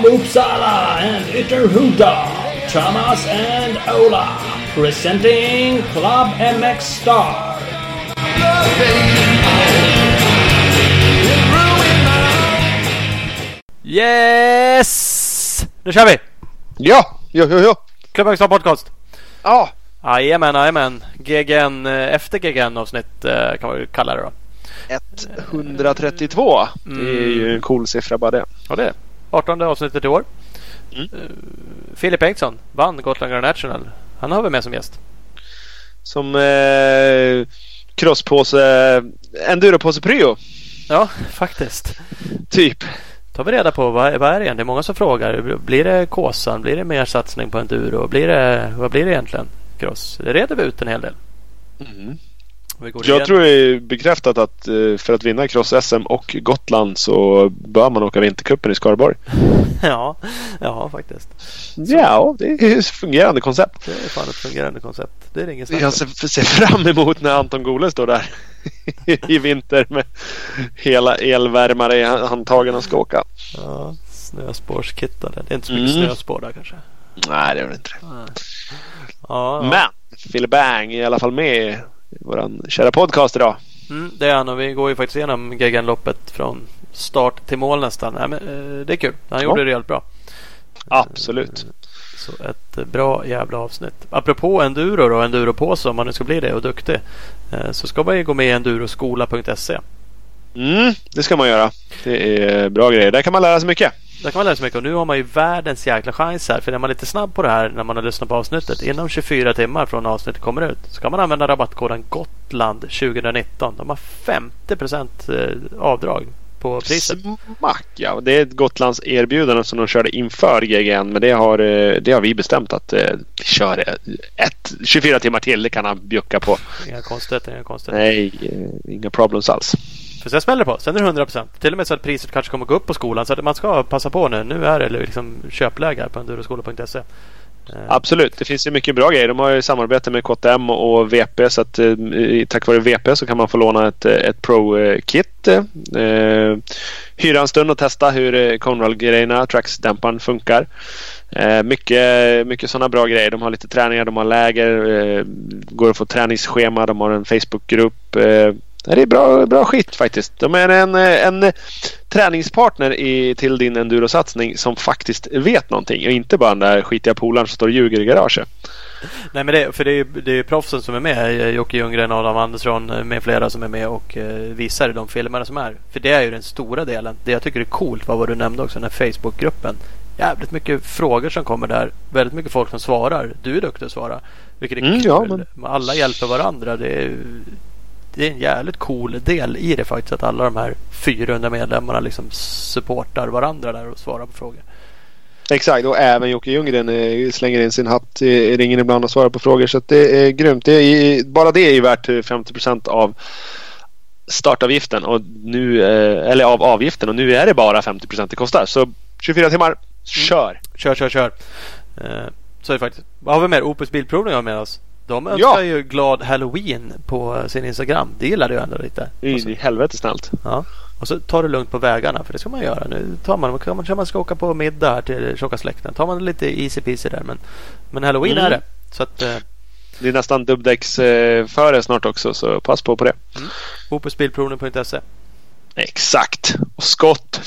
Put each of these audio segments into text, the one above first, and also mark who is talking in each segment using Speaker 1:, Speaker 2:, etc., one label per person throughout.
Speaker 1: from Uppsala and Ytterhuda, Thomas and Ola, presenting Club MX Star.
Speaker 2: Yes! Nu kör vi!
Speaker 3: Ja, jo, jo, jo.
Speaker 2: Club MX Star Podcast.
Speaker 3: Ja,
Speaker 2: Jajamän, jajamän. GGN, eh, efter GGN avsnitt eh, kan man kalla det då.
Speaker 3: 132. Det är ju en cool siffra bara det.
Speaker 2: Ja, det är det. 18 avsnittet i år.
Speaker 3: Mm.
Speaker 2: Eh, Filip Bengtsson vann Gotland Grand National. Han har vi med som gäst.
Speaker 3: Som eh, crosspåse, enduropåse pryo.
Speaker 2: Ja, faktiskt.
Speaker 3: Typ.
Speaker 2: tar vi reda på vad, vad är det egentligen? Det är många som frågar. Blir det Kåsan? Blir det mer satsning på enduro? Blir det, vad blir det egentligen? Cross? Det reder vi ut en hel del.
Speaker 3: Mm. Jag
Speaker 2: igen.
Speaker 3: tror det är bekräftat att eh, för att vinna cross-SM och Gotland så bör man åka vintercupen i Skaraborg.
Speaker 2: Ja, ja, faktiskt.
Speaker 3: Ja, det är ett fungerande koncept.
Speaker 2: Det är fan ett fungerande koncept. Det är det ingen
Speaker 3: Jag ser, ser fram emot när Anton Gole står där i vinter med hela elvärmare i handtagen och ska åka.
Speaker 2: Ja, snöspårskittade. Det är inte så mycket
Speaker 3: Mm.
Speaker 2: snöspår där kanske.
Speaker 3: Nej, det är väl inte det.
Speaker 2: Ja, ja.
Speaker 3: Men Phil Bang är i alla fall med vår kära podcast idag.
Speaker 2: Mm, det är han och vi går ju faktiskt igenom GGN-loppet från start till mål nästan. Nej, men, eh, det är kul. Han gjorde
Speaker 3: Ja.
Speaker 2: det rejält bra.
Speaker 3: Absolut.
Speaker 2: Så ett eh, bra jävla avsnitt. Apropå enduro då, enduropåse om man nu ska bli det och duktig. eh, Så ska man ju gå med i enduroskola.se.
Speaker 3: Mm, det ska man göra. Det är bra grejer. Där kan man lära sig mycket.
Speaker 2: Där kan man lära sig mycket och nu har man ju världens jäkla chans här. För är man lite snabb på det här när man har lyssnat på avsnittet. Inom 24 timmar från avsnittet kommer ut. Så kan man använda rabattkoden Gotland 2019. De har 50% eh, avdrag på priset.
Speaker 3: Smack ja. Det är ett Gotlands erbjudande som de körde inför GGN. Men det har, eh, det har vi bestämt att eh, vi kör ett, 24 timmar till. Det kan han bjucka på.
Speaker 2: Inga konstigheter, inga konstigheter.
Speaker 3: Nej, eh, inga problems alls.
Speaker 2: För sen smäller det på. Sen är det 100%. Till och med så att priset kanske kommer gå upp på skolan. Så att man ska passa på nu. Nu är det liksom köpläge här på enduroskola.se. Eh.
Speaker 3: Absolut, det finns ju mycket bra grejer. De har ju samarbete med KTM och VP så att eh, tack vare VP så kan man få låna ett, eh, ett Pro-kit. Eh, eh, hyra en stund och testa hur eh, Conrail-grejerna, Trax-dämparen funkar. Eh, mycket mycket sådana bra grejer. De har lite träningar, de har läger, eh, går att få träningsschema, de har en Facebookgrupp. Det är bra, bra skit faktiskt. De är en, en träningspartner i, till din endurosatsning som faktiskt vet någonting och inte bara den där skitiga polaren som står och ljuger i garaget.
Speaker 2: Nej men det, för det är ju det är ju proffsen som är med. Jocke Ljunggren, Adam Andersson eh, med flera som är med och eh, visar de filmerna som är. För det är ju den stora delen. Det jag tycker är coolt var vad du nämnde också, den här Facebookgruppen. Jävligt mycket frågor som kommer där. Väldigt mycket folk som svarar. Du är duktig att svara. Vilket är
Speaker 3: Mm,
Speaker 2: kul.
Speaker 3: ja, men-
Speaker 2: Alla hjälper varandra. Det är, det är en jävligt cool del i det faktiskt. Att alla de här 400 medlemmarna liksom supportar varandra där och svarar på frågor.
Speaker 3: Exakt och även Jocke Ljunggren eh, slänger in sin hatt i ringen ibland och svarar på frågor så att det är grymt. Det är, bara det är ju värt eh, 50% av startavgiften och nu, eh, eller av avgiften och nu är det bara 50 det kostar. Så 24 timmar, kör!
Speaker 2: Kör, kör, kör. Eh, så är det faktiskt. Vad har vi mer? Opus Bilprovning har med oss. De önskar
Speaker 3: Ja.
Speaker 2: ju glad Halloween på sin Instagram. Det gillar du ändå lite.
Speaker 3: Det
Speaker 2: Och så,
Speaker 3: är i helvete snällt.
Speaker 2: ja. och så tar det lugnt på vägarna. För det ska man göra. Nu tar man, man, man ska åka på middag här till tjocka släkten. tar man lite easy peasy där. Men, men Halloween
Speaker 3: Mm.
Speaker 2: är det. Så att eh,
Speaker 3: Det är nästan dubbdäcksföre snart också så pass på på det.
Speaker 2: opusbilprovning.se
Speaker 3: Exakt. Och Scott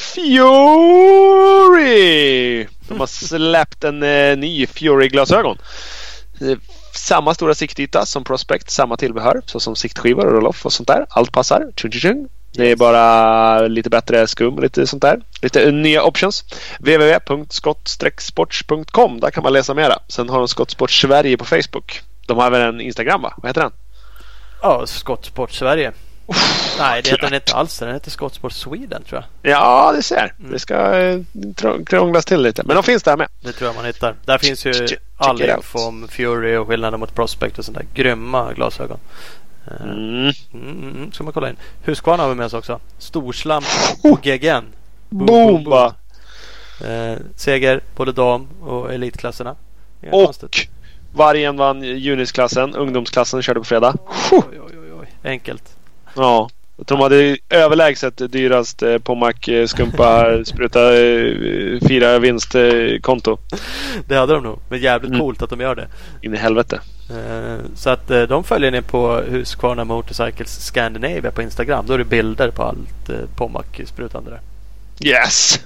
Speaker 3: Fury! De har släppt en eh, ny Fury-glasögon. Samma stora siktyta som Prospect, samma tillbehör såsom siktskivor och roll-off och sånt där. Allt passar. Tjung, tjung. Det är bara lite bättre skum och lite sånt där. Lite nya options. www.skott-sports.com Där kan man läsa mera. Sen har de Skott Sports Sverige på Facebook. De har även en Instagram va? Vad heter den?
Speaker 2: Ja, Skottsport Sverige. Nej, det heter den inte alls. Den heter Skottsport Sweden tror jag.
Speaker 3: Ja, det ser.
Speaker 2: Mm.
Speaker 3: Det ska eh, krånglas till lite. Men de finns där med.
Speaker 2: Det tror jag man hittar. Där finns ju all info om Fury och skillnaden mot Prospect och sånt där. Grymma glasögon. Eh,
Speaker 3: Mm.
Speaker 2: Mm, mm, mm, ska man kolla in. Husqvarna har vi med oss också. Storslam på GGN. Boom,
Speaker 3: Boom bara.
Speaker 2: Eh, seger både dam och elitklasserna.
Speaker 3: Och
Speaker 2: konstigt.
Speaker 3: Vargen vann junisklassen. Ungdomsklassen körde på fredag.
Speaker 2: Oj, oj, oj. Enkelt.
Speaker 3: Ja. Jag tror de hade överlägset dyrast eh, Pommac eh, skumpa spruta eh, fyra vinstkonto.
Speaker 2: Det hade de nog. Men jävligt
Speaker 3: Mm.
Speaker 2: coolt att de gör det.
Speaker 3: In i helvete.
Speaker 2: Eh, Så att eh, de följer ni på Husqvarna Motorcycles Scandinavia på Instagram. Då är det bilder på allt eh, Pommac-sprutande där.
Speaker 3: Yes!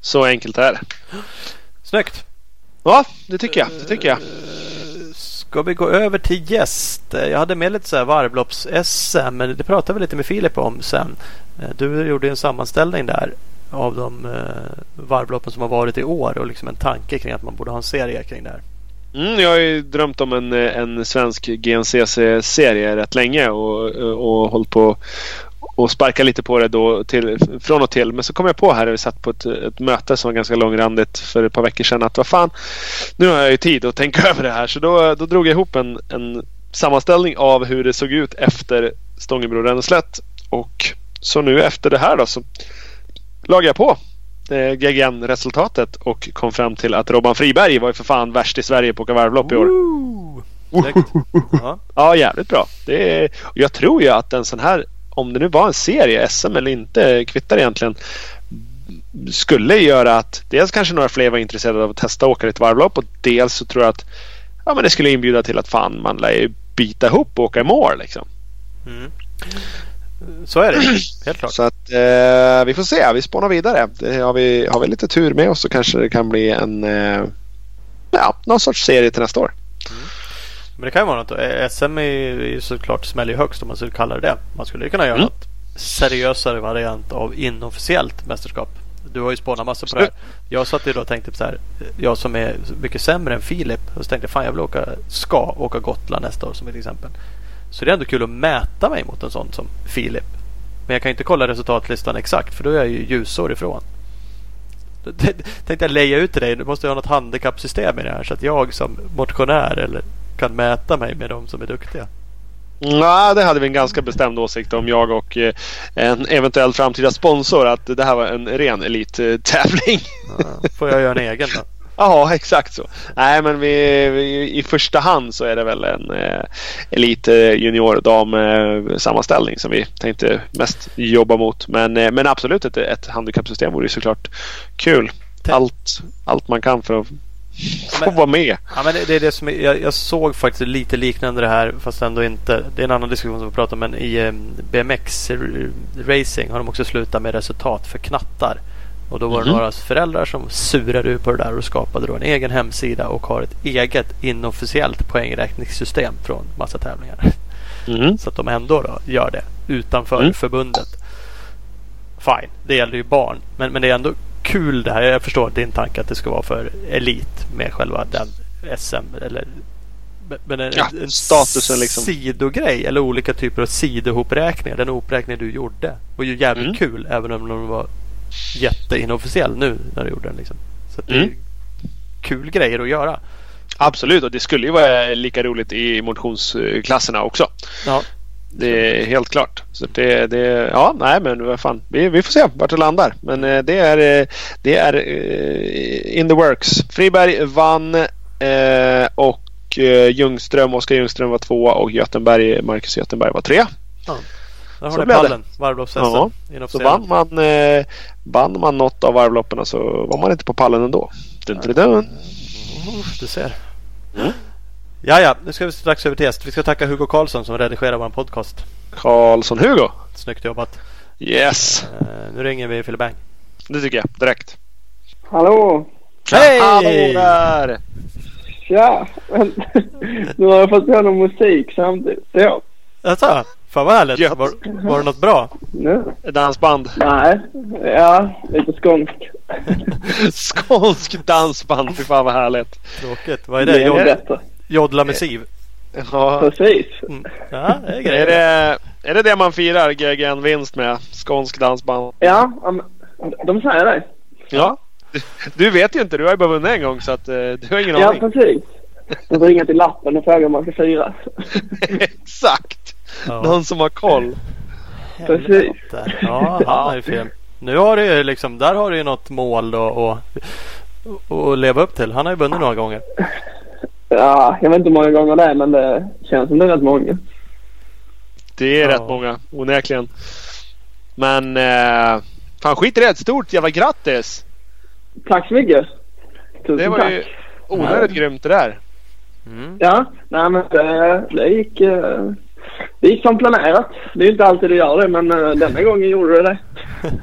Speaker 3: Så enkelt är det.
Speaker 2: Snyggt!
Speaker 3: Ja, det tycker jag. Det tycker jag.
Speaker 2: Ska vi gå över till gäst? Jag hade med lite så här varvlopps-SM men det pratade vi lite med Filip om sen. Du gjorde en sammanställning där av de eh, varvloppen som har varit i år och liksom en tanke kring att man borde ha en serie kring det här.
Speaker 3: Mm, jag har ju drömt om en, eh, en svensk GNCC-serie rätt länge och, och hållit på och sparka lite på det då till, från och till. Men så kom jag på här, vi satt på ett, ett möte som var ganska långrandigt för ett par veckor sedan att vad fan, nu har jag ju tid att tänka över det här. Så då, då drog jag ihop en, en sammanställning av hur det såg ut efter Stångebro-renslet. Och så nu efter det här då så lagade jag på eh, GGN-resultatet och kom fram till att Robban Friberg var ju för fan värst i Sverige på att åka varvlopp i år.
Speaker 2: Ja.
Speaker 3: Ja, jävligt bra. Det är, och jag tror ju att en sån här, om det nu var en serie, SM eller inte, kvittar egentligen, skulle göra att dels kanske några fler var intresserade av att testa att åka ett varvlopp och dels så tror jag att ja, men det skulle inbjuda till att fan man lär ju bita ihop och åka i mål liksom.
Speaker 2: Mm. Så är det. Helt klart.
Speaker 3: Så att eh, vi får se. Vi spånar vidare. Det har, vi, har vi lite tur med oss så kanske det kan bli en eh, ja, någon sorts serie till nästa år.
Speaker 2: Men det kan ju vara något. Eh, SM är ju såklart smäller ju högst om man skulle kalla det det. Man skulle ju kunna göra
Speaker 3: Mm.
Speaker 2: något seriösare variant av inofficiellt mästerskap. Du har ju spånat massor på det här. Jag satt ju då och tänkte så här. Jag som är mycket sämre än Filip. Och så tänkte jag fan jag vill åka, ska åka Gotland nästa år som ett exempel. Så det är ändå kul att mäta mig mot en sån som Filip. Men jag kan ju inte kolla resultatlistan exakt för då är jag ju ljusår ifrån. Då tänkte jag leja ut till dig. Du måste ha något handikappsystem i det här så att jag som motionär eller kan mäta mig med de som är duktiga.
Speaker 3: Nej, det hade vi en ganska bestämd åsikt om jag och eh, en eventuell framtida sponsor att det här var en ren elittävling.
Speaker 2: Ja, får jag göra en egen då?
Speaker 3: Ja, exakt så. Nej, men vi, vi, i första hand så är det väl en eh, elit eh, junior dam eh, sammanställning som vi tänkte mest jobba mot. Men, eh, men absolut ett, ett handikappsystem vore såklart kul. Allt, allt man kan för att få vara med.
Speaker 2: Ja, men det, det är det som är, jag, jag såg faktiskt lite liknande det här fast ändå inte. Det är en annan diskussion som vi pratar om. Men i eh, BMX racing har de också slutat med resultat för knattar. Och då var det
Speaker 3: Mhm.
Speaker 2: några föräldrar som surade ur på det där och skapade då en egen hemsida och har ett eget inofficiellt poängräkningssystem från massa tävlingar.
Speaker 3: Mm.
Speaker 2: Så att de ändå då gör det utanför
Speaker 3: Mm.
Speaker 2: förbundet. Fine, det gäller ju barn. Men, men det är ändå kul det här. Jag förstår din tanke att det ska vara för elit med själva den SM. Eller, men- en,
Speaker 3: Ja,
Speaker 2: en
Speaker 3: statusen liksom.
Speaker 2: sidogrej eller olika typer av sidohopräkningar. Den hopräkning du gjorde var ju jävligt
Speaker 3: Mm.
Speaker 2: kul även om den var jätteinofficiell nu när du gjorde den. Liksom. Så det är
Speaker 3: Mm.
Speaker 2: ju kul grejer att göra.
Speaker 3: Absolut, och det skulle ju vara lika roligt i motionsklasserna också.
Speaker 2: Ja,
Speaker 3: Det är helt klart. Så det, det, ja, nej men vad fan. Vi, vi får se vart det landar. Men eh, det är, eh, det är eh, in the works. Friberg vann och Ljungström, Oskar Ljungström var tvåa och Götenberg, Marcus Götenberg var tre.
Speaker 2: där har
Speaker 3: Så det.
Speaker 2: pallen. Varvlopps-SM.
Speaker 3: Ja, Så vann man, eh, vann man något av varvloppen så var man inte på pallen ändå. Dun, dun, dun.
Speaker 2: Du ser.
Speaker 3: Mm.
Speaker 2: Ja, ja, nu ska vi strax över till gäst. Vi ska tacka Hugo Karlsson som redigerar vår podcast.
Speaker 3: Karlsson-Hugo.
Speaker 2: Snyggt jobbat.
Speaker 3: Yes,
Speaker 2: Eh, nu ringer vi Fille Bang.
Speaker 3: det tycker jag direkt.
Speaker 4: Hallå!
Speaker 2: Hej!
Speaker 3: Hallå där!
Speaker 4: Tja! nu har jag fått höra någon musik samtidigt. Ja,
Speaker 2: Jaså? Fan vad härligt. Var, var det något bra?
Speaker 4: nu.
Speaker 3: Dansband.
Speaker 4: Nej, ja, lite skånsk.
Speaker 3: Skånsk dansband. Fy fan vad härligt.
Speaker 2: Tråkigt. Vad är det?
Speaker 4: Det är bättre.
Speaker 2: Jodla med siv?
Speaker 3: Ja.
Speaker 4: Precis.
Speaker 2: Mm. Ja, det är
Speaker 3: Är
Speaker 2: grejer.
Speaker 3: det, är det det man firar GGN-vinst med? Skånsk dansband.
Speaker 4: Ja, ja, de säger det.
Speaker 3: Ja. Du, vet ju inte. Du har ju bara vunnit en gång så att, eh, du har ingen
Speaker 4: Ja,
Speaker 3: aning.
Speaker 4: precis. De ringer till lappen och frågar om man ska fira.
Speaker 3: Exakt.
Speaker 2: Ja.
Speaker 3: Någon som har koll.
Speaker 4: Precis.
Speaker 2: Ja, han har ju fel. Nu har du ju liksom, där har du ju något mål då och, och, och leva upp till. Han har ju vunnit några gånger.
Speaker 4: Ja, jag vet inte hur många gånger det är men det känns som det är rätt många.
Speaker 3: Det är
Speaker 2: Ja.
Speaker 3: rätt många, onekligen. Men eh, fan skit i det. Stort jävla grattis!
Speaker 4: Tack så mycket. Tusen
Speaker 3: Det var
Speaker 4: tack.
Speaker 3: ju onödigt grymt det där.
Speaker 2: Mm.
Speaker 4: Ja, nej men det, det gick... eh, Det gick som planerat. Det är ju inte alltid det gör det men eh, denna gången gjorde det det.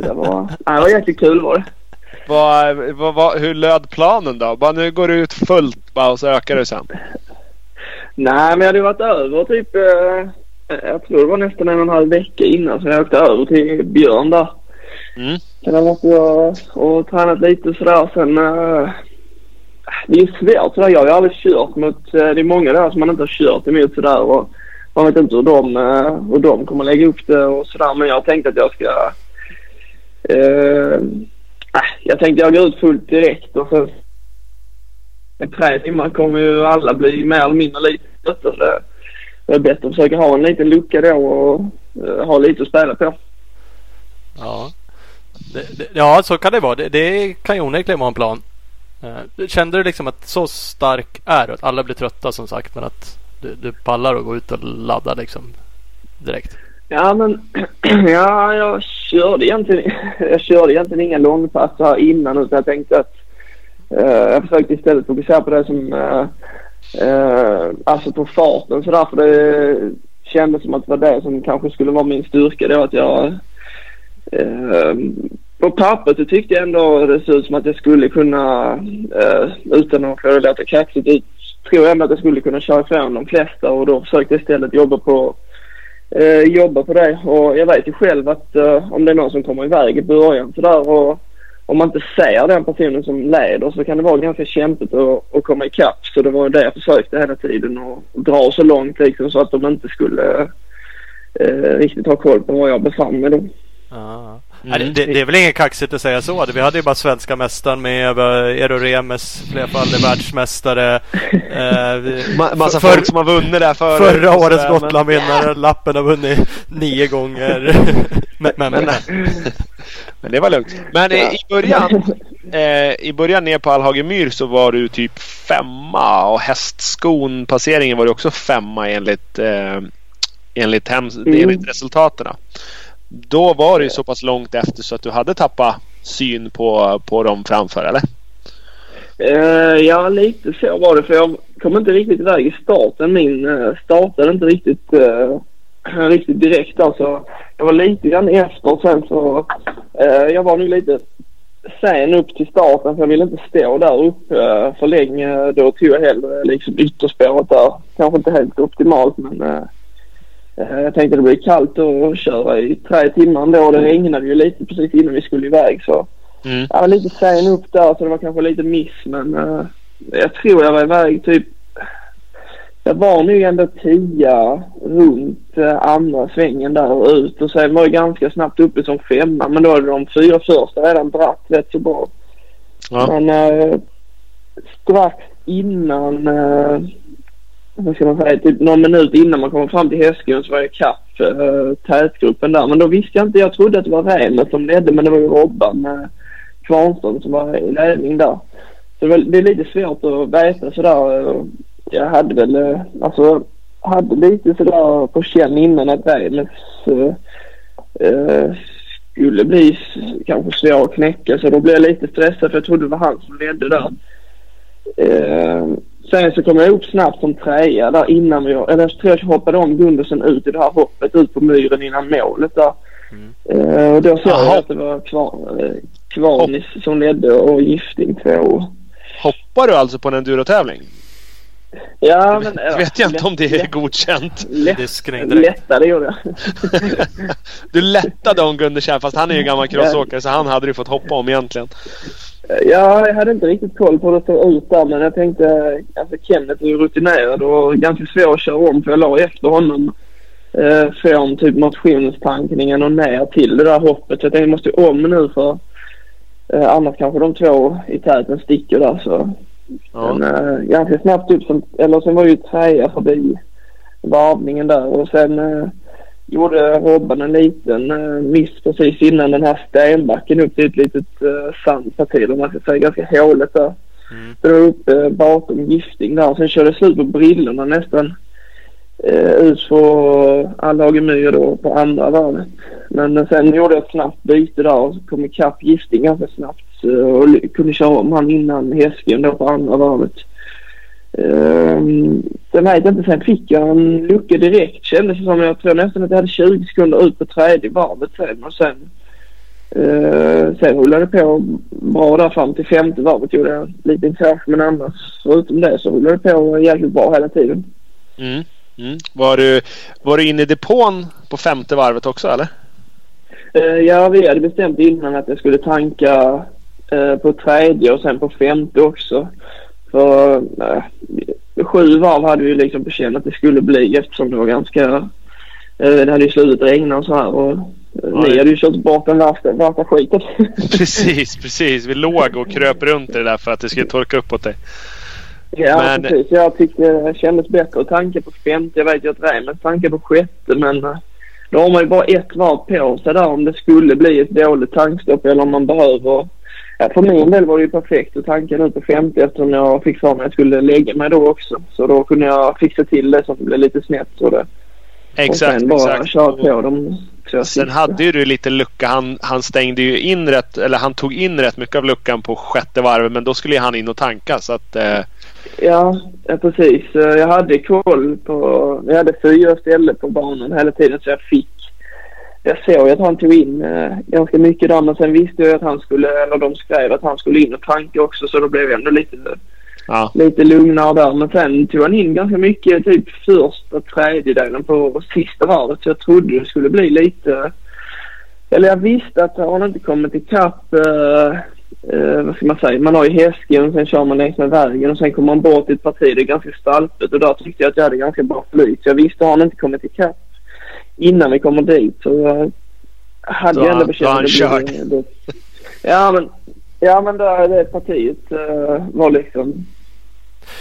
Speaker 4: Det var, nej, det var jättekul var det.
Speaker 3: Vad, vad, vad, hur löd planen då? Bara nu går det ut fullt bara och så ökar det sen.
Speaker 4: Nej men jag hade varit över typ... eh, Jag tror det var nästan en och en halv vecka innan så jag åkte över till Björn där.
Speaker 3: Mm.
Speaker 4: Sen har jag och, tränat lite sådär. Sen... eh, det är svårt sådär. Jag har ju aldrig kört mot... eh, Det är många där som man inte har kört emot sådär. Och man vet inte hur de, hur de kommer lägga upp det och sådär. Men jag tänkte att jag ska... Eh, jag tänkte jag går ut fullt direkt och sen... I tre timmar kommer ju alla bli mer eller mindre lite trötta. så Det, det är bättre att försöka ha en liten lucka då och eh, ha lite att spela på.
Speaker 2: Ja. Det, det, ja, så kan det vara. Det, det kan ju onekligen vara en plan. Eh, Kände du liksom att så stark är du? Att alla blir trötta som sagt men att du, du pallar att gå ut och ladda liksom direkt?
Speaker 4: Ja men ja, jag körde egentligen, jag körde egentligen inga långpass här innan utan jag tänkte att eh, jag försökte istället fokusera på det som eh, eh alltså på farten sådär för det kändes som att det var det som kanske skulle vara min styrka då att jag eh, på pappret så tyckte jag ändå det såg ut som att jag skulle kunna eh, utan att få det låta kaxigt ut tror jag ändå att jag skulle kunna köra ifrån de flesta och då försökte jag istället jobba på eh, jobba på det. Och jag vet ju själv att eh, om det är någon som kommer iväg i början sådär och om man inte ser den personen som leder så kan det vara ganska kämpigt att, att komma ikapp. Så det var det jag försökte hela tiden och dra så långt liksom så att de inte skulle eh, riktigt ha koll på var jag befann mig då.
Speaker 2: Ja.
Speaker 3: Mm.
Speaker 2: Nej, Det, det är väl inget kaxigt att säga så. Vi hade ju bara svenska mästaren med. Eero Remes, flerfaldig världsmästare. Eh, vi-
Speaker 3: Ma- massa
Speaker 2: för-
Speaker 3: folk som har vunnit där förut.
Speaker 2: Förra årets
Speaker 3: sådär, men-
Speaker 2: Gotlandvinnare. Lappen har vunnit nio gånger. men, men, men,
Speaker 3: Men det var lugnt. Men i början, eh, i början ner på Allhagemyr så var du typ femma och hästskon passeringen var du också femma enligt, eh, enligt, hems-
Speaker 4: Mm.
Speaker 3: enligt resultaten. Då var det ju så pass långt efter så att du hade tappat syn på, på dem framför eller?
Speaker 4: Eh, ja, lite så var det. För jag kom inte riktigt iväg i starten. Min uh, startade inte riktigt, eh, riktigt direkt. Alltså, jag var lite grann efter. Sen så... eh, jag var nog lite sen upp till starten för jag ville inte stå där uppe uh, för länge. Då tog jag hellre liksom ytterspåret där. Kanske inte helt optimalt men eh, eh, jag tänkte det blir kallt att köra i tre timmar ändå. Det regnade ju lite precis innan vi skulle iväg så
Speaker 3: Mm.
Speaker 4: jag var lite sen upp där så det var kanske lite miss men eh, jag tror jag var iväg typ jag var nog ändå tia runt uh, andra svängen där och ut och sen var jag ganska snabbt uppe som femma men då hade de fyra första redan dratt rätt så bra.
Speaker 3: Ja.
Speaker 4: Men eh, strax innan, uh, vad ska man säga, typ någon minut innan man kommer fram till Hästskon så var jag ikapp äh, eh, tätgruppen där. Men då visste jag inte, jag trodde att det var Remet som ledde men det var ju Robban äh, Kvarnström som var i ledning där. Så det, var, det är lite svårt att veta sådär. Eh, jag hade väl, äh, alltså, hade lite sådär på känn innan att Remes äh, skulle bli kanske svår att knäcka så då blev jag lite stressad för jag trodde det var han som ledde där. Sen så kom jag upp snabbt som trea där innan vi, eller jag tror jag hoppade om Gundersen ut i det här hoppet ut på myren innan målet där. Eh, och då såg jag att det var Kvar, eh, Kvarnis som ledde och Gifting två.
Speaker 3: Hoppar du alltså på en endurotävling?
Speaker 4: Ja men...
Speaker 3: Jag vet jag inte om det är
Speaker 4: lätt-
Speaker 3: godkänt.
Speaker 4: Lätt,
Speaker 2: Diskning direkt.
Speaker 4: lättare gjorde jag.
Speaker 3: Du lättade om Gundersen fast han är ju gammal crossåkare så han hade du fått hoppa om egentligen.
Speaker 4: Ja, jag hade inte riktigt koll på hur det såg ut där men jag tänkte, alltså Kenneth är ju rutinerad och ganska svår att köra om för jag la efter honom eh, från typ motionstankningen och ner till det där hoppet. Så jag tänkte jag måste om nu för eh, annars kanske de två i täten sticker där så.
Speaker 3: Ja.
Speaker 4: Men eh, ganska snabbt upp som, eller sen var ju trea förbi varvningen där och sen eh, gjorde Robban en liten eh, miss precis innan den här stenbacken upp till ett litet eh, sandparti eller man ska säga ganska håligt där.
Speaker 2: Mm.
Speaker 4: Så det var uppe bakom gifting där och sen körde slut på brillorna nästan eh, ut på Allagemyr då på andra varvet. Men sen gjorde jag ett snabbt byte där och kom ikapp Gifting ganska snabbt eh, och kunde köra om han innan Häsken då på andra varvet. Um, sen vet jag inte, sen fick jag en lucka direkt kändes det som. Jag tror nästan att jag hade 20 sekunder ut på tredje varvet sen och sen uh, sen rullade det på bra där fram till femte varvet gjorde jag lite krasch men annars förutom det så rullade det på jäkligt bra hela tiden.
Speaker 3: Mm. Mm. Var, du, var du inne i depån på femte varvet också eller?
Speaker 4: Uh, ja, vi hade bestämt innan att jag skulle tanka uh, på tredje och sen på femte också. För äh, sju varv hade vi liksom på känn att det skulle bli eftersom det var ganska... Äh, det hade ju slutat regna och så här och ja, ni hade ju kört bort den värsta, värsta skiten.
Speaker 3: precis, precis. Vi låg och kröp runt i det där för att det skulle torka upp åt dig.
Speaker 4: Ja, men... precis. Jag tyckte det kändes bättre att tanka på femte. Jag vet ju att Reimers tankar på sjätte men äh, då har man ju bara ett varv på sig där om det skulle bli ett dåligt tankstopp eller om man behöver för min del var det ju perfekt att tanka nu på 50 eftersom jag fick för mig att jag skulle lägga mig då också. Så då kunde jag fixa till det så att det blev lite snett. Så det.
Speaker 3: Exakt.
Speaker 4: Och sen bara
Speaker 3: exakt.
Speaker 4: köra på dem.
Speaker 3: Sen sista. hade ju du lite lucka. Han, han stängde ju in rätt, eller han tog in rätt mycket av luckan på sjätte varvet. Men då skulle han in och tanka så att... Eh...
Speaker 4: Ja, ja, precis. Jag hade koll på... Jag hade fyra ställen på banan hela tiden så jag fick jag såg att han tog in eh, ganska mycket där men sen visste jag att han skulle, eller de skrev att han skulle in och tanka också så då blev jag ändå lite, ja. lite lugnare där. Men sen tog han in ganska mycket, typ första tredjedelen på sista varvet så jag trodde det skulle bli lite, eller jag visste att han inte kommit ikapp eh, eh, vad ska man säga, man har ju hästgen sen kör man längs med vägen och sen kommer man bort i ett parti, det är ganska stalpigt och där tyckte jag att jag hade ganska bra flyt. Jag visste att han inte kommit ikapp innan vi kommer dit. Så jag hade
Speaker 3: då,
Speaker 4: ju ändå bekänt
Speaker 3: att
Speaker 4: det blev... Ja men, ja, men det, det partiet uh, var liksom...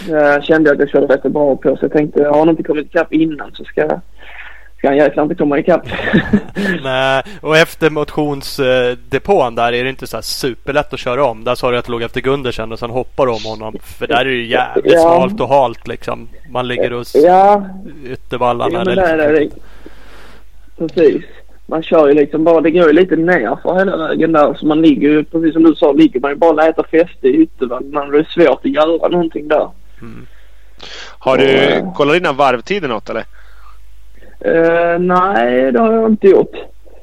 Speaker 4: Jag kände att jag körde rätt bra på så jag tänkte har han inte kommit ikapp innan så ska ska han jäklar inte komma ikapp.
Speaker 2: Nej, och efter motionsdepån där är det inte så superlätt att köra om. Där sa du att du låg efter Gundersen och sen hoppar om honom. För där är det ju jävligt ja. smalt och halt liksom. Man ligger och
Speaker 4: ja.
Speaker 2: yttervallarna.
Speaker 4: Ja, men det, Precis. Man kör ju liksom bara, det går ju lite ner för hela vägen där. Så man ligger ju, precis som du sa, ligger man ju bara och letar fäste i yttervallen. Det är svårt att göra någonting där. Mm.
Speaker 3: Har du och, kollat dina varvtider något eller?
Speaker 4: Uh, nej, det har jag inte gjort.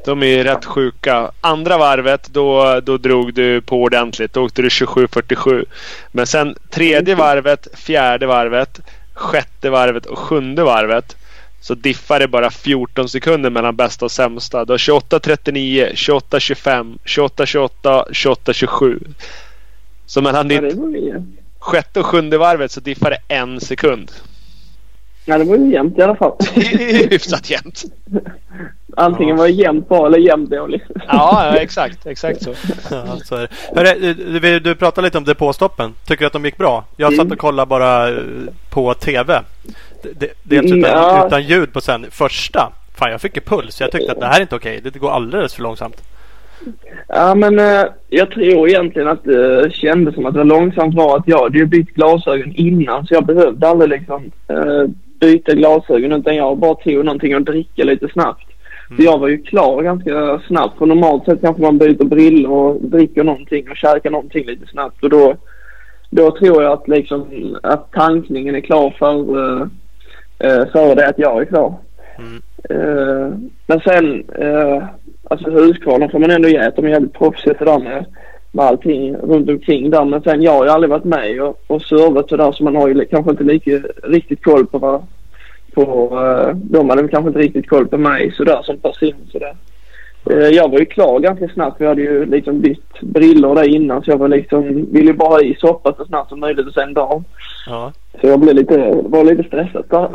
Speaker 3: De är rätt sjuka. Andra varvet då, då drog du på ordentligt. Då åkte du 27.47. Men sen tredje varvet, fjärde varvet, sjätte varvet och sjunde varvet så diffar det bara 14 sekunder mellan bästa och sämsta. Du har 28.39, 28.25, 28.28, 28.27. Så mellan ditt sjätte och sjunde varvet så diffar det en sekund.
Speaker 4: Ja, det var ju jämnt i alla fall.
Speaker 3: Hyfsat jämnt.
Speaker 4: Antingen var det jämnt bra eller jämnt dåligt.
Speaker 3: ja, ja, exakt. Exakt så.
Speaker 2: Ja, så är det. Hörru, du, du pratade lite om depåstoppen. Tycker du att de gick bra? Jag satt och kollade bara eh, på TV. Dels utan, ja. utan ljud på sen första. Fan, jag fick ju puls. Jag tyckte att det här är inte okej. Det går alldeles för långsamt.
Speaker 4: Ja, men eh, jag tror egentligen att det kändes som att det var långsamt var att jag hade ju bytt glasögon innan så jag behövde aldrig liksom eh, byta glasögon utan jag bara tog någonting och dricka lite snabbt. Mm. Så jag var ju klar ganska snabbt. För normalt sett kanske man byter brillor och dricker någonting och käkar någonting lite snabbt och då, då tror jag att liksom att tankningen är klar för uh, före det att jag är klar. Mm. Uh, men sen, uh, alltså Husqvarna får man ändå ge att de är jävligt proffsiga där med, med allting runt omkring där. Men sen jag har ju aldrig varit med och, och servat sådär så man har ju kanske inte lika riktigt koll på vad på, uh, de hade kanske inte riktigt koll på mig sådär som person sådär. Uh, jag var ju klar ganska snabbt. Vi hade ju liksom bytt brillor där innan så jag var liksom, ville bara ha i soppa så snabbt som möjligt och sen dag. Ja. Så jag blev lite, var lite stressad där.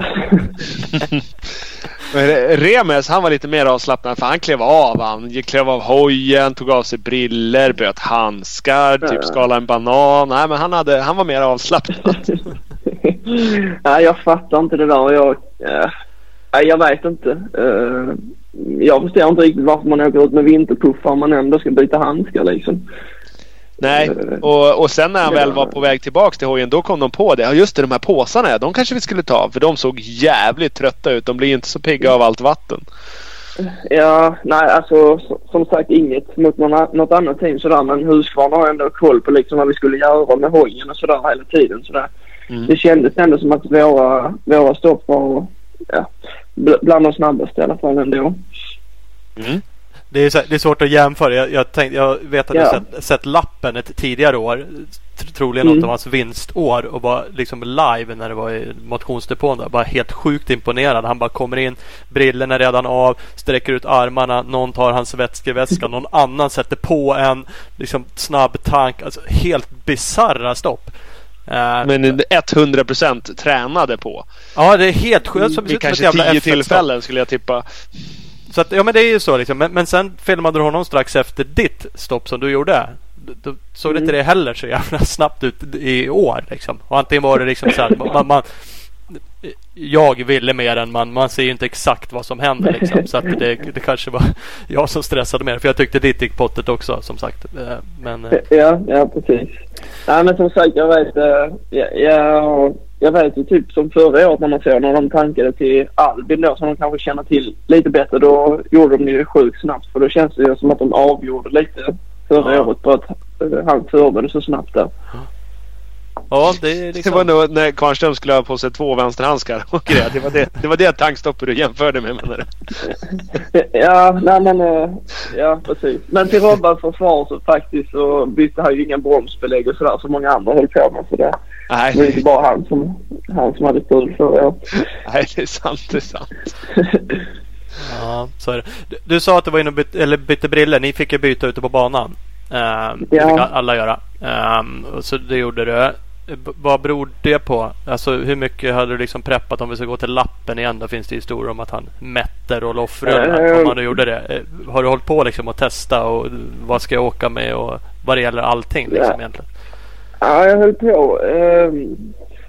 Speaker 3: Remes han var lite mer avslappnad för han klev av. Han klev av hojen, tog av sig briller, bröt handskar, ja. typ skalade en banan. Nej men han, hade, han var mer avslappnad.
Speaker 4: Nej jag fattar inte det där. Jag, äh, jag vet inte. Uh, jag förstår inte riktigt varför man åker ut med vinterpuffar om man ändå ska byta handskar liksom.
Speaker 3: Nej, och, och sen när han väl var på väg tillbaks till hojen då kom de på det. Ja just det, de här påsarna de kanske vi skulle ta. För de såg jävligt trötta ut. De blir inte så pigga av allt vatten.
Speaker 4: Ja, nej alltså som sagt inget mot någon, något annat team sådär. Men Husqvarna har ändå koll på liksom vad vi skulle göra med hojen och sådär hela tiden. Sådär. Mm. Det kändes ändå som att våra, våra stopp var ja, bland de snabbaste i alla fall ändå.
Speaker 2: Mm. Det är, så, det är svårt att jämföra. Jag, jag, tänkte, jag vet att ja. jag sett, sett lappen ett tidigare år. Troligen mm. något av hans vinstår och var liksom live när det var i motionsdepån. Där. Bara helt sjukt imponerad. Han bara kommer in. Brillorna är redan av. Sträcker ut armarna. Någon tar hans vätskeväska. Någon annan sätter på en liksom, snabb tank. Alltså, helt bisarra stopp.
Speaker 3: Uh, Men 100% tränade på.
Speaker 2: Ja, det är helt sjukt.
Speaker 3: Vid kanske tio tillfällen skulle jag tippa.
Speaker 2: Så att, ja men det är ju så liksom. Men, men sen filmade du honom strax efter ditt stopp som du gjorde. Då såg mm. inte det heller så jävla snabbt ut i år liksom. Och antingen var det liksom så här, man, man, jag ville mer än man. Man ser ju inte exakt vad som händer liksom. Så att det, det kanske var jag som stressade mer. För jag tyckte ditt gick pottet också som sagt. Eh, men,
Speaker 4: eh. ja, ja precis. Nej men som sagt jag vet. Eh, jag, jag, jag vet ju typ som förra året när man såg när de tankade till Albin då som de kanske känner till lite bättre. Då gjorde de det sjukt snabbt. För då känns det ju som att de avgjorde lite förra ja. året på att han förberedde så snabbt där.
Speaker 2: Ja, det, är liksom...
Speaker 3: det var nog när Kvarnström skulle ha på sig två vänsterhandskar och grejer. Det var det, det, var det tankstoppet du jämförde med menar
Speaker 4: du? ja, nej men eh, ja precis. Men till Robbans försvar så faktiskt så bytte han ju inga bromsbelägg och sådär som många andra höll på med. Så det nej. var inte bara han som, han som hade kul förra året.
Speaker 3: Nej, det är sant. Det är sant.
Speaker 2: ja, så är det. Du, du, sa att du var inne och bytte, eller bytte briller. Ni fick ju byta ute på banan. Um, ja. Det fick alla göra. Um, så det gjorde du. Vad beror det på? Alltså hur mycket hade du liksom preppat om vi ska gå till lappen igen? Då finns det historier om att han mätte roll-off-rullar. Om man gjorde det. Eh, har du hållit på liksom att testa och vad ska jag åka med och vad det gäller allting liksom egentligen?
Speaker 4: Ja, jag höll på. Eh,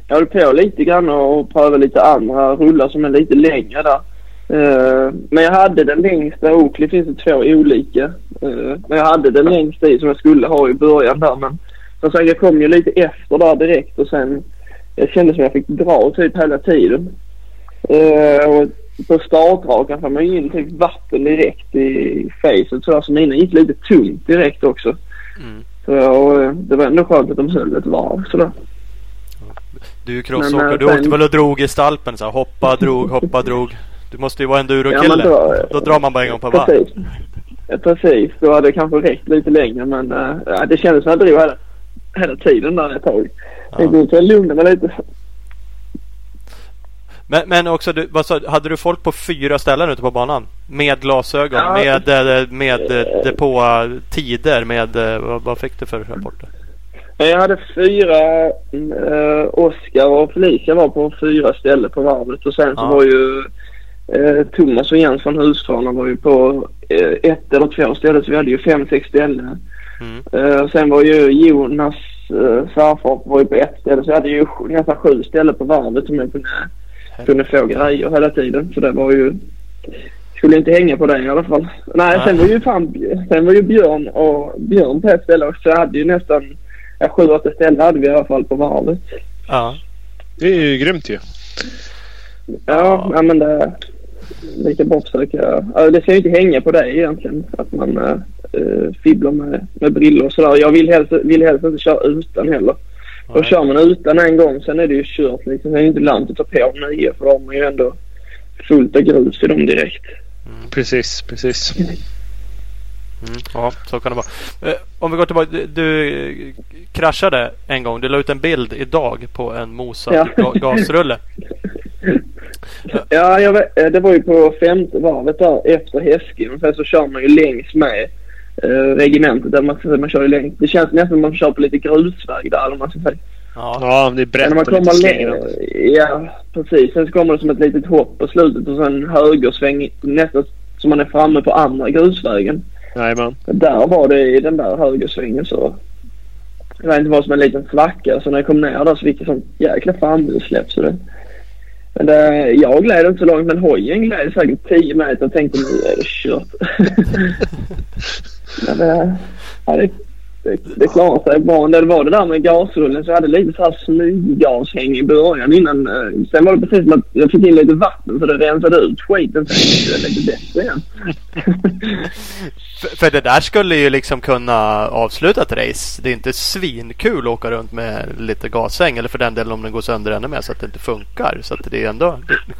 Speaker 4: jag höll på lite grann och prövade lite andra rullar som är lite längre där. Eh, men jag hade den längsta. Oakley finns det två olika. Eh, men jag hade den längsta i som jag skulle ha i början där. Men sagt, jag kom ju lite efter där direkt och sen jag kände som jag fick dra typ hela tiden. Uh, och på startrakan får man ju in typ vatten direkt i facet sådär så mina gick lite tungt direkt också. Mm. Så och, eh, det var ändå skönt att de höll ett varv sådär.
Speaker 2: Du är crossåkare. Eh, du åkte väl och drog i stalpen så hoppa, drog, hoppa, drog. Du måste ju vara enduro-kille. Ja, då, då drar man bara en gång på varv.
Speaker 4: Precis. Då hade det kanske räckt lite längre men uh, det kändes som att jag drog hela hela tiden där ett tag. Ja. Jag tänkte lugna mig lite.
Speaker 2: Men, men också, du, vad sa, hade du folk på fyra ställen ute på banan? Med glasögon, ja. med, med, med depå tider, med vad, vad fick du för rapporter?
Speaker 4: Jag hade fyra, äh, Oskar och Felicia var på fyra ställen på varvet och sen ja. så var ju äh, Thomas och Jens från Husqvarna var ju på äh, ett eller två ställen så vi hade ju fem, sex ställen Mm. Uh, sen var ju Jonas uh, svärfar var ju på ett ställe så jag hade ju nästan sju ställen på varvet som jag kunde, kunde få grejer hela tiden. Så det var ju... Skulle inte hänga på det i alla fall. Nej, sen var ju fan, sen var ju Björn och Björn på ett ställe också. Jag hade ju nästan ja, sju, åtta ställen hade vi i alla fall på varvet.
Speaker 3: Ja. Det är ju grymt ju.
Speaker 4: Ja, ja men det... Lika bra försöka... Det ska ju inte hänga på det egentligen. Att man äh, fibblar med, med brillor och sådär. Jag vill helst, vill helst inte köra utan heller. Nej. Och kör man utan en gång sen är det ju kört liksom. Sen är det inte lönt att ta på nya för då har man ju ändå fullt av grus i dem direkt.
Speaker 3: Mm, precis, precis.
Speaker 2: Mm, ja, så kan det vara. Eh, om vi går tillbaka. Du, du kraschade en gång. Du la ut en bild idag på en mosad ja. gasrulle.
Speaker 4: Ja, jag vet, eh, det var ju på femte varvet där efter Häsken. Sen så kör man ju längs med eh, regementet. Där man, man kör ju längs. Det känns nästan som man kör på lite grusväg där om man ska säga.
Speaker 3: Ja, ja det är brett
Speaker 4: och lite. Ja, precis. Sen så kommer det som ett litet hopp på slutet och sen högersväng nästan som man är framme på andra grusvägen.
Speaker 3: Jajamän.
Speaker 4: Där var det i den där högersvängen så jag vet inte vad som en liten svacka. Så när jag kom ner där så fick jag sånt jäkla framhjulssläpp så det men det, jag gled inte så långt men hojen gled säkert 10 meter och tänkte nu är det kört. men det, ja, det, det, det klarade sig bra. När det var det där med gasrullen så jag hade lite så här smyggashäng i början innan. Eh, sen var det precis som att jag fick in lite vatten så det rensade ut skiten. Sen gick det lite bättre igen.
Speaker 2: För, för det där skulle ju liksom kunna avsluta ett race. Det är inte svinkul att åka runt med lite gashäng. eller för den delen om den går sönder ännu mer så att det inte funkar. Så att det är ändå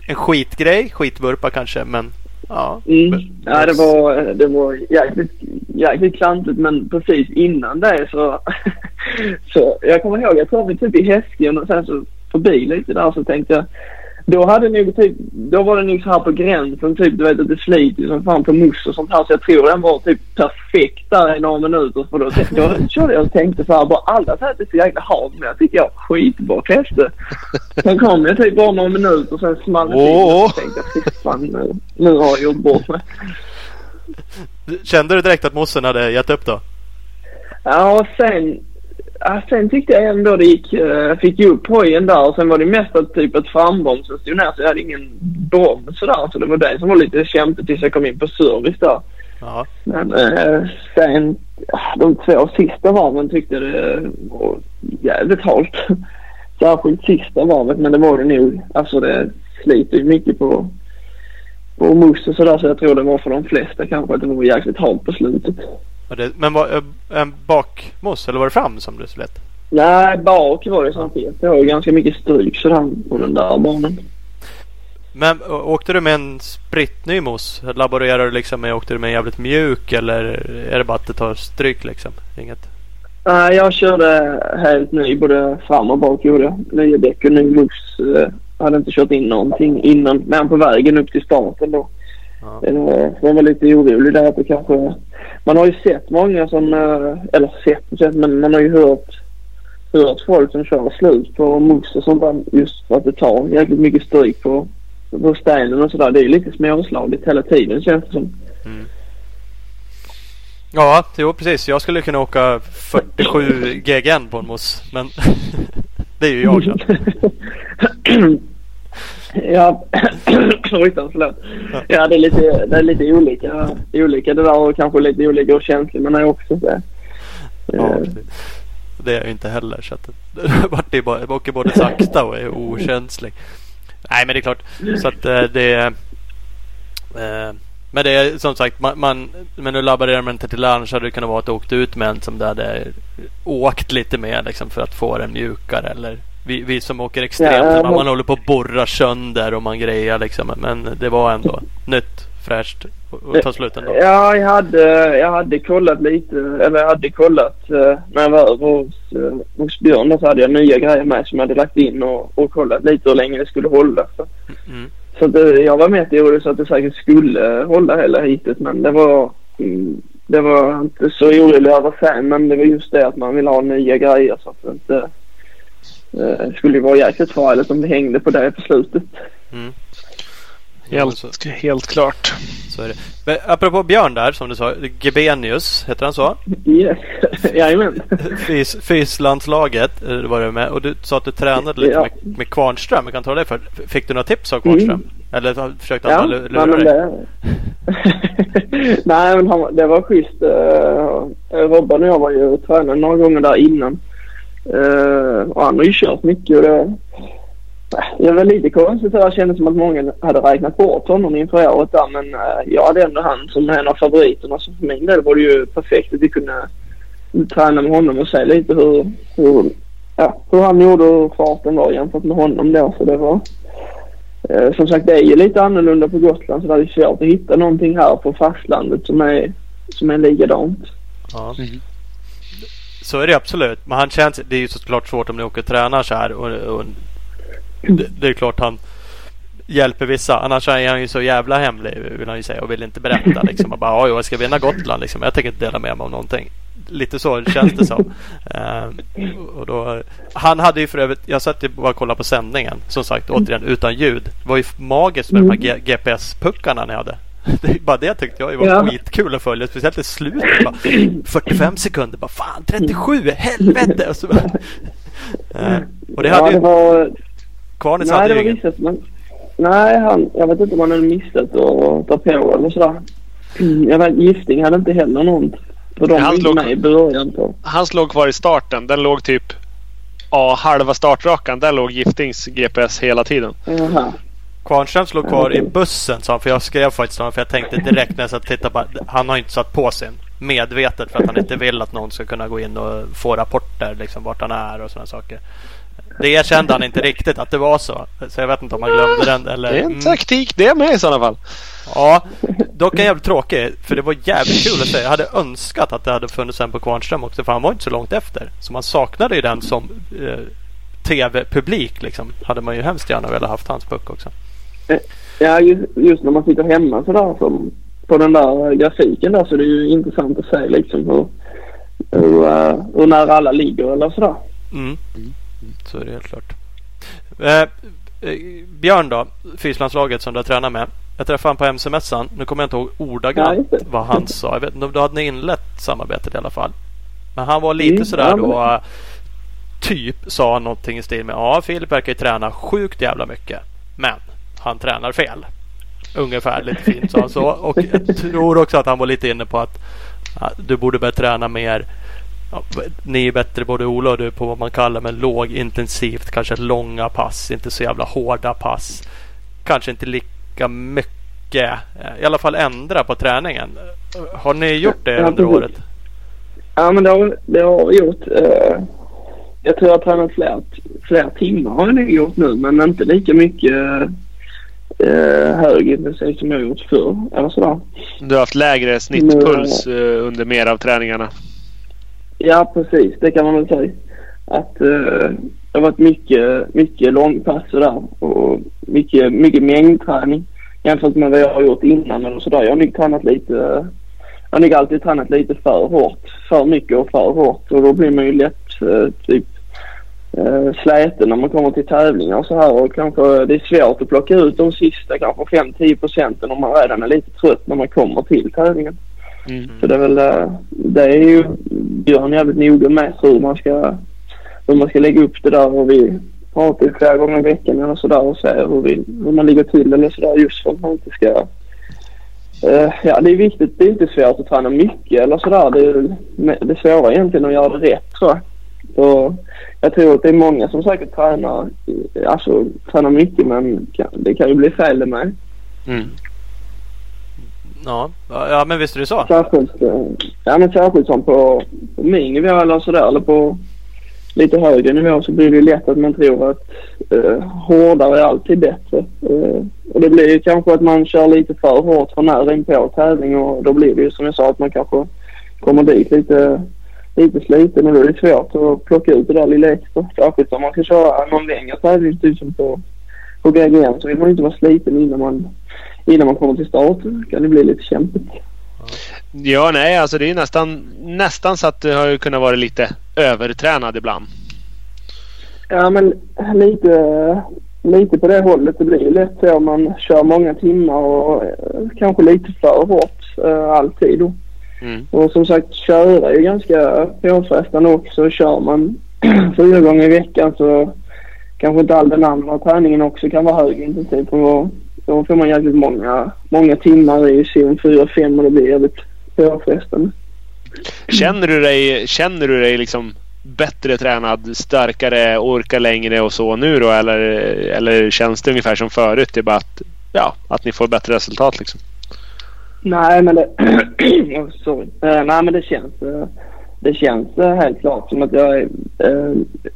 Speaker 2: en skitgrej, skitburpa kanske men ja.
Speaker 4: Mm. Ja, det var, det var jäkligt, jäkligt klantigt men precis innan det så, så jag kommer ihåg jag kom typ i Häsken och sen så förbi lite där så tänkte jag då hade nog typ, då var det nog så här på gränsen typ du vet att det sliter som fan på mousse och sånt här så jag tror den var typ perfekt där i några minuter för då, då körde jag och tänkte så här bara alla säger att det är så jäkla halt men jag tycker jag har skitbra fäste. Sen kom jag typ bara några minuter sen small det till och så tänkte jag fy fan nu, nu har jag gjort bort mig.
Speaker 2: Kände du direkt att mossen hade gett upp då?
Speaker 4: Ja, och sen, ja, sen tyckte jag ändå det gick, eh, jag fick ju upp hojen där och sen var det mest att typ att frambromsen stod ner så jag hade ingen broms sådär så det var det som var lite kämpigt tills jag kom in på service där.
Speaker 2: Ja.
Speaker 4: Men eh, sen, de två sista varven tyckte jag det var jävligt halt. Särskilt sista varvet men det var det nog. Alltså det sliter ju mycket på, på mousse och sådär så jag tror det var för de flesta kanske att det var jäkligt halt på slutet.
Speaker 2: Det, men var eh, en bakmoss eller var det fram som du slet?
Speaker 4: Nej, bak var det som fet. Det var ju ganska mycket stryk sådär på den där banan.
Speaker 2: Men åkte du med en spritny moss? Laborerar du liksom med, åkte du med en jävligt mjuk eller är det bara att det tar stryk liksom? Inget?
Speaker 4: Nej, jag körde helt ny både fram och bak gjorde jag. Nya däck och ny mousse. Eh, Jag hade inte kört in någonting innan. Men på vägen upp till starten då.
Speaker 2: Ja.
Speaker 4: Eh, jag var lite orolig där att det kanske... Man har ju sett många som... eh, Eller sett och sett men man har ju hört, hört folk som kör slut på mousse och sånt där just för att det tar jäkligt mycket stryk på, på stenen och sådär. Det är ju lite småslaget hela tiden känns det som.
Speaker 2: Ja, jo precis. Jag skulle kunna åka 47 GGN på en moss. Men det är ju jag.
Speaker 4: Ja, förlåt. Ja, det är lite, det är lite olika, olika det där och kanske lite olika och känslig man är också. Så.
Speaker 2: Ja,
Speaker 4: Eh,
Speaker 2: det är jag ju inte heller. Så att det bara, åker både sakta och är okänslig. Nej men det är klart. Så att eh, det är... Eh, men det är som sagt, man, man, men nu laborerar man inte till lunch hade det kunnat vara att du åkte ut med en som du hade åkt lite med liksom, för att få den mjukare. Eller vi, vi som åker extremt,
Speaker 4: Ja,
Speaker 2: man, man håller på att borra sönder och man grejar liksom. Men det var ändå nytt, fräscht och, och ta slut ändå.
Speaker 4: Ja, jag hade, jag hade kollat lite, eller jag hade kollat eh, när jag var över hos, eh, hos Björn så hade jag nya grejer med som jag hade lagt in och, och kollat lite hur länge det skulle hålla. Så,
Speaker 2: Mm.
Speaker 4: så att, eh, jag var med orolig så att det säkert skulle hålla hela hitet men det var, mm, det var inte så orolig över sen men det var just det att man vill ha nya grejer så att det inte det skulle ju vara jäkligt farligt om det hängde på det på slutet.
Speaker 2: Mm.
Speaker 3: Helt,
Speaker 2: Så-
Speaker 3: helt klart.
Speaker 2: Så är det. Men apropå Björn där som du sa. Gebenius, heter han så?
Speaker 4: Yes, jajamän.
Speaker 2: Fys, Fyslandslaget eh, var du med. Och du sa att du tränade lite
Speaker 4: Ja.
Speaker 2: med, med Kvarnström. Jag kan ta det för. Fick du några tips av Kvarnström?
Speaker 4: Mm.
Speaker 2: Eller försökte han
Speaker 4: Ja,
Speaker 2: lura
Speaker 4: men
Speaker 2: dig?
Speaker 4: det... Nej, men han, det var schysst. Uh, Robban och jag var ju och tränade några gånger där innan. Eh, och han har ju kört mycket och det... Det var lite konstigt. Det kändes som att många hade räknat bort honom inför året där. Men eh, jag hade ändå han som en av favoriterna. Så för min del var det ju perfekt att vi kunde träna med honom och se lite hur, hur, ja, hur han gjorde och hur farten var jämfört med honom då. Så det var... Eh, som sagt, det är ju lite annorlunda på Gotland så det är svårt att hitta någonting här på fastlandet som är, som är likadant.
Speaker 2: Ja.
Speaker 3: Mm.
Speaker 2: Så är det absolut. Men han känns, det är ju såklart svårt om ni åker och tränar så här. Och, och det, det är klart han hjälper vissa. Annars är han ju så jävla hemlig vill han ju säga och vill inte berätta liksom. Han bara, "Ja, jag ska vinna Gotland liksom. Jag tänker inte dela med mig av någonting. Lite så känns det som. Uh, och då, han hade ju för övrigt, jag satt ju bara och kollade på sändningen. Som sagt återigen utan ljud. Det var ju magiskt med de här GPS-puckarna ni hade. Det är bara det tyckte jag ju var
Speaker 4: Ja.
Speaker 2: skitkul att följa. Speciellt i slutet. Bara, 45 sekunder. Bara fan 37! Helvete! Och, så, bara, Eh, och det hade
Speaker 4: ja,
Speaker 2: ju
Speaker 4: det var,
Speaker 2: Kvarnis
Speaker 4: nej,
Speaker 2: hade ju ingen.
Speaker 4: Men, nej, han, jag vet inte om han hade missat att ta på eller sådär. Jag vet, Gifting hade inte heller något. För de
Speaker 3: Han låg-
Speaker 4: med i början på.
Speaker 3: Hans låg kvar i starten. Den låg typ... Ja, halva startrakan. Där låg Giftings GPS hela tiden.
Speaker 4: Jaha.
Speaker 2: Kvarnströms låg kvar i bussen sa han, för jag skrev faktiskt honom för jag tänkte direkt när jag satt och tittade på Han har inte satt på sin medvetet för att han inte vill att någon ska kunna gå in och få rapporter liksom vart han är och sådana saker. Det erkände han inte riktigt att det var så. Så jag vet inte om han glömde den eller...
Speaker 3: Det är en
Speaker 2: Mm.
Speaker 3: taktik det med i sådana fall.
Speaker 2: Ja, dock en jävligt tråkig. För det var jävligt kul att se. Jag hade önskat att det hade funnits en på Kvarnström också. För han var inte så långt efter. Så man saknade ju den som eh, tv-publik liksom. Hade man ju hemskt gärna velat haft hans puck också.
Speaker 4: Ja, just, just när man sitter hemma sådär som på den där grafiken där så är det ju intressant att se liksom hur, hur, eh, hur nära alla ligger eller sådär.
Speaker 2: Mm. Så är det helt klart. Eh, eh, Björn då, fyslandslaget som du har tränat med. Jag träffade honom på MC-mässan. Nu kommer jag inte ihåg ordagrant vad han sa. Jag vet då hade ni inlett samarbetet i alla fall. Men han var lite
Speaker 4: Mm,
Speaker 2: sådär
Speaker 4: ja,
Speaker 2: då. eh, Typ sa någonting i stil med ja, Filip verkar ju träna sjukt jävla mycket. Men han tränar fel. Ungefär lite fint sa han så. Och jag tror också att han var lite inne på att ja, du borde börja träna mer Ja, ni är bättre både Ola och du på vad man kallar med lågintensivt. Kanske långa pass. Inte så jävla hårda pass. Kanske inte lika mycket. eh, I alla fall ändra på träningen. Eh, Har ni gjort det under året?
Speaker 4: Ja men det har, det har vi gjort. Eh, jag tror jag har tränat fler, fler timmar har jag gjort nu men inte lika mycket uh, högintensivt som jag gjort förr. Eller sådär.
Speaker 3: Du har haft lägre snittpuls eh, under mer av träningarna.
Speaker 4: Ja precis, det kan man väl säga. Att eh, det har varit mycket, mycket långpass sådär och mycket, mycket mängdträning jämfört med vad jag har gjort innan eller sådär. Jag har nog tränat lite, jag har nog alltid tränat lite för hårt, för mycket och för hårt och då blir man ju lätt eh, typ eh, släten när man kommer till tävlingar och så här och kanske det är svårt att plocka ut de sista kanske 5-10 procenten om man redan är lite trött när man kommer till tävlingen.
Speaker 3: Mm.
Speaker 4: Så det är väl, eh, det är ju Björn jävligt noga med hur man ska, hur man ska lägga upp det där och vi pratar ju flera gånger i veckan eller sådär och ser hur, vi, hur man ligger till eller sådär just för att man inte ska eh, ja, det är viktigt. Det är inte svårt att träna mycket eller sådär. Det är det svåra egentligen att göra det rätt tror jag. Så jag tror att det är många som säkert tränar, alltså tränar mycket men det kan ju bli fel med.
Speaker 3: Mm.
Speaker 2: Ja, ja men visst är det så.
Speaker 4: Särskilt, eh, ja, men särskilt som på, på min nivå eller sådär eller på lite högre nivå så blir det ju lätt att man tror att eh, hårdare är alltid bättre. Eh, och det blir ju kanske att man kör lite för hårt för nära in på tävling och då blir det ju som jag sa att man kanske kommer dit lite, lite sliten och då är det svårt att plocka ut det där lilla extra. Särskilt om man ska köra någon längre tävling typ som på, på GGN så vill man inte vara sliten innan man, innan man kommer till start. Då kan det bli lite kämpigt.
Speaker 3: Ja, nej, alltså det är nästan, nästan så att du har kunnat vara lite övertränad ibland.
Speaker 4: Ja, men lite, lite på det hållet. Det blir ju lätt så om man kör många timmar och eh, kanske lite för hårt eh, alltid. Då.
Speaker 3: Mm.
Speaker 4: Och som sagt, köra är ju ganska påfrestande också. Kör man fyra gånger i veckan så kanske inte all den andra träningen också kan vara högintensiv. Då, då får man jävligt många, många timmar i zon 4-5 och det blir jävligt påfrestande.
Speaker 3: Känner du dig, känner du dig liksom bättre tränad, starkare, orkar längre och så nu då? Eller, eller känns det ungefär som förut? Det är bara att, ja, att ni får bättre resultat liksom?
Speaker 4: Nej, men det... Oh, sorry. Uh, nej, men det känns... Uh, det känns uh, helt klart som att jag är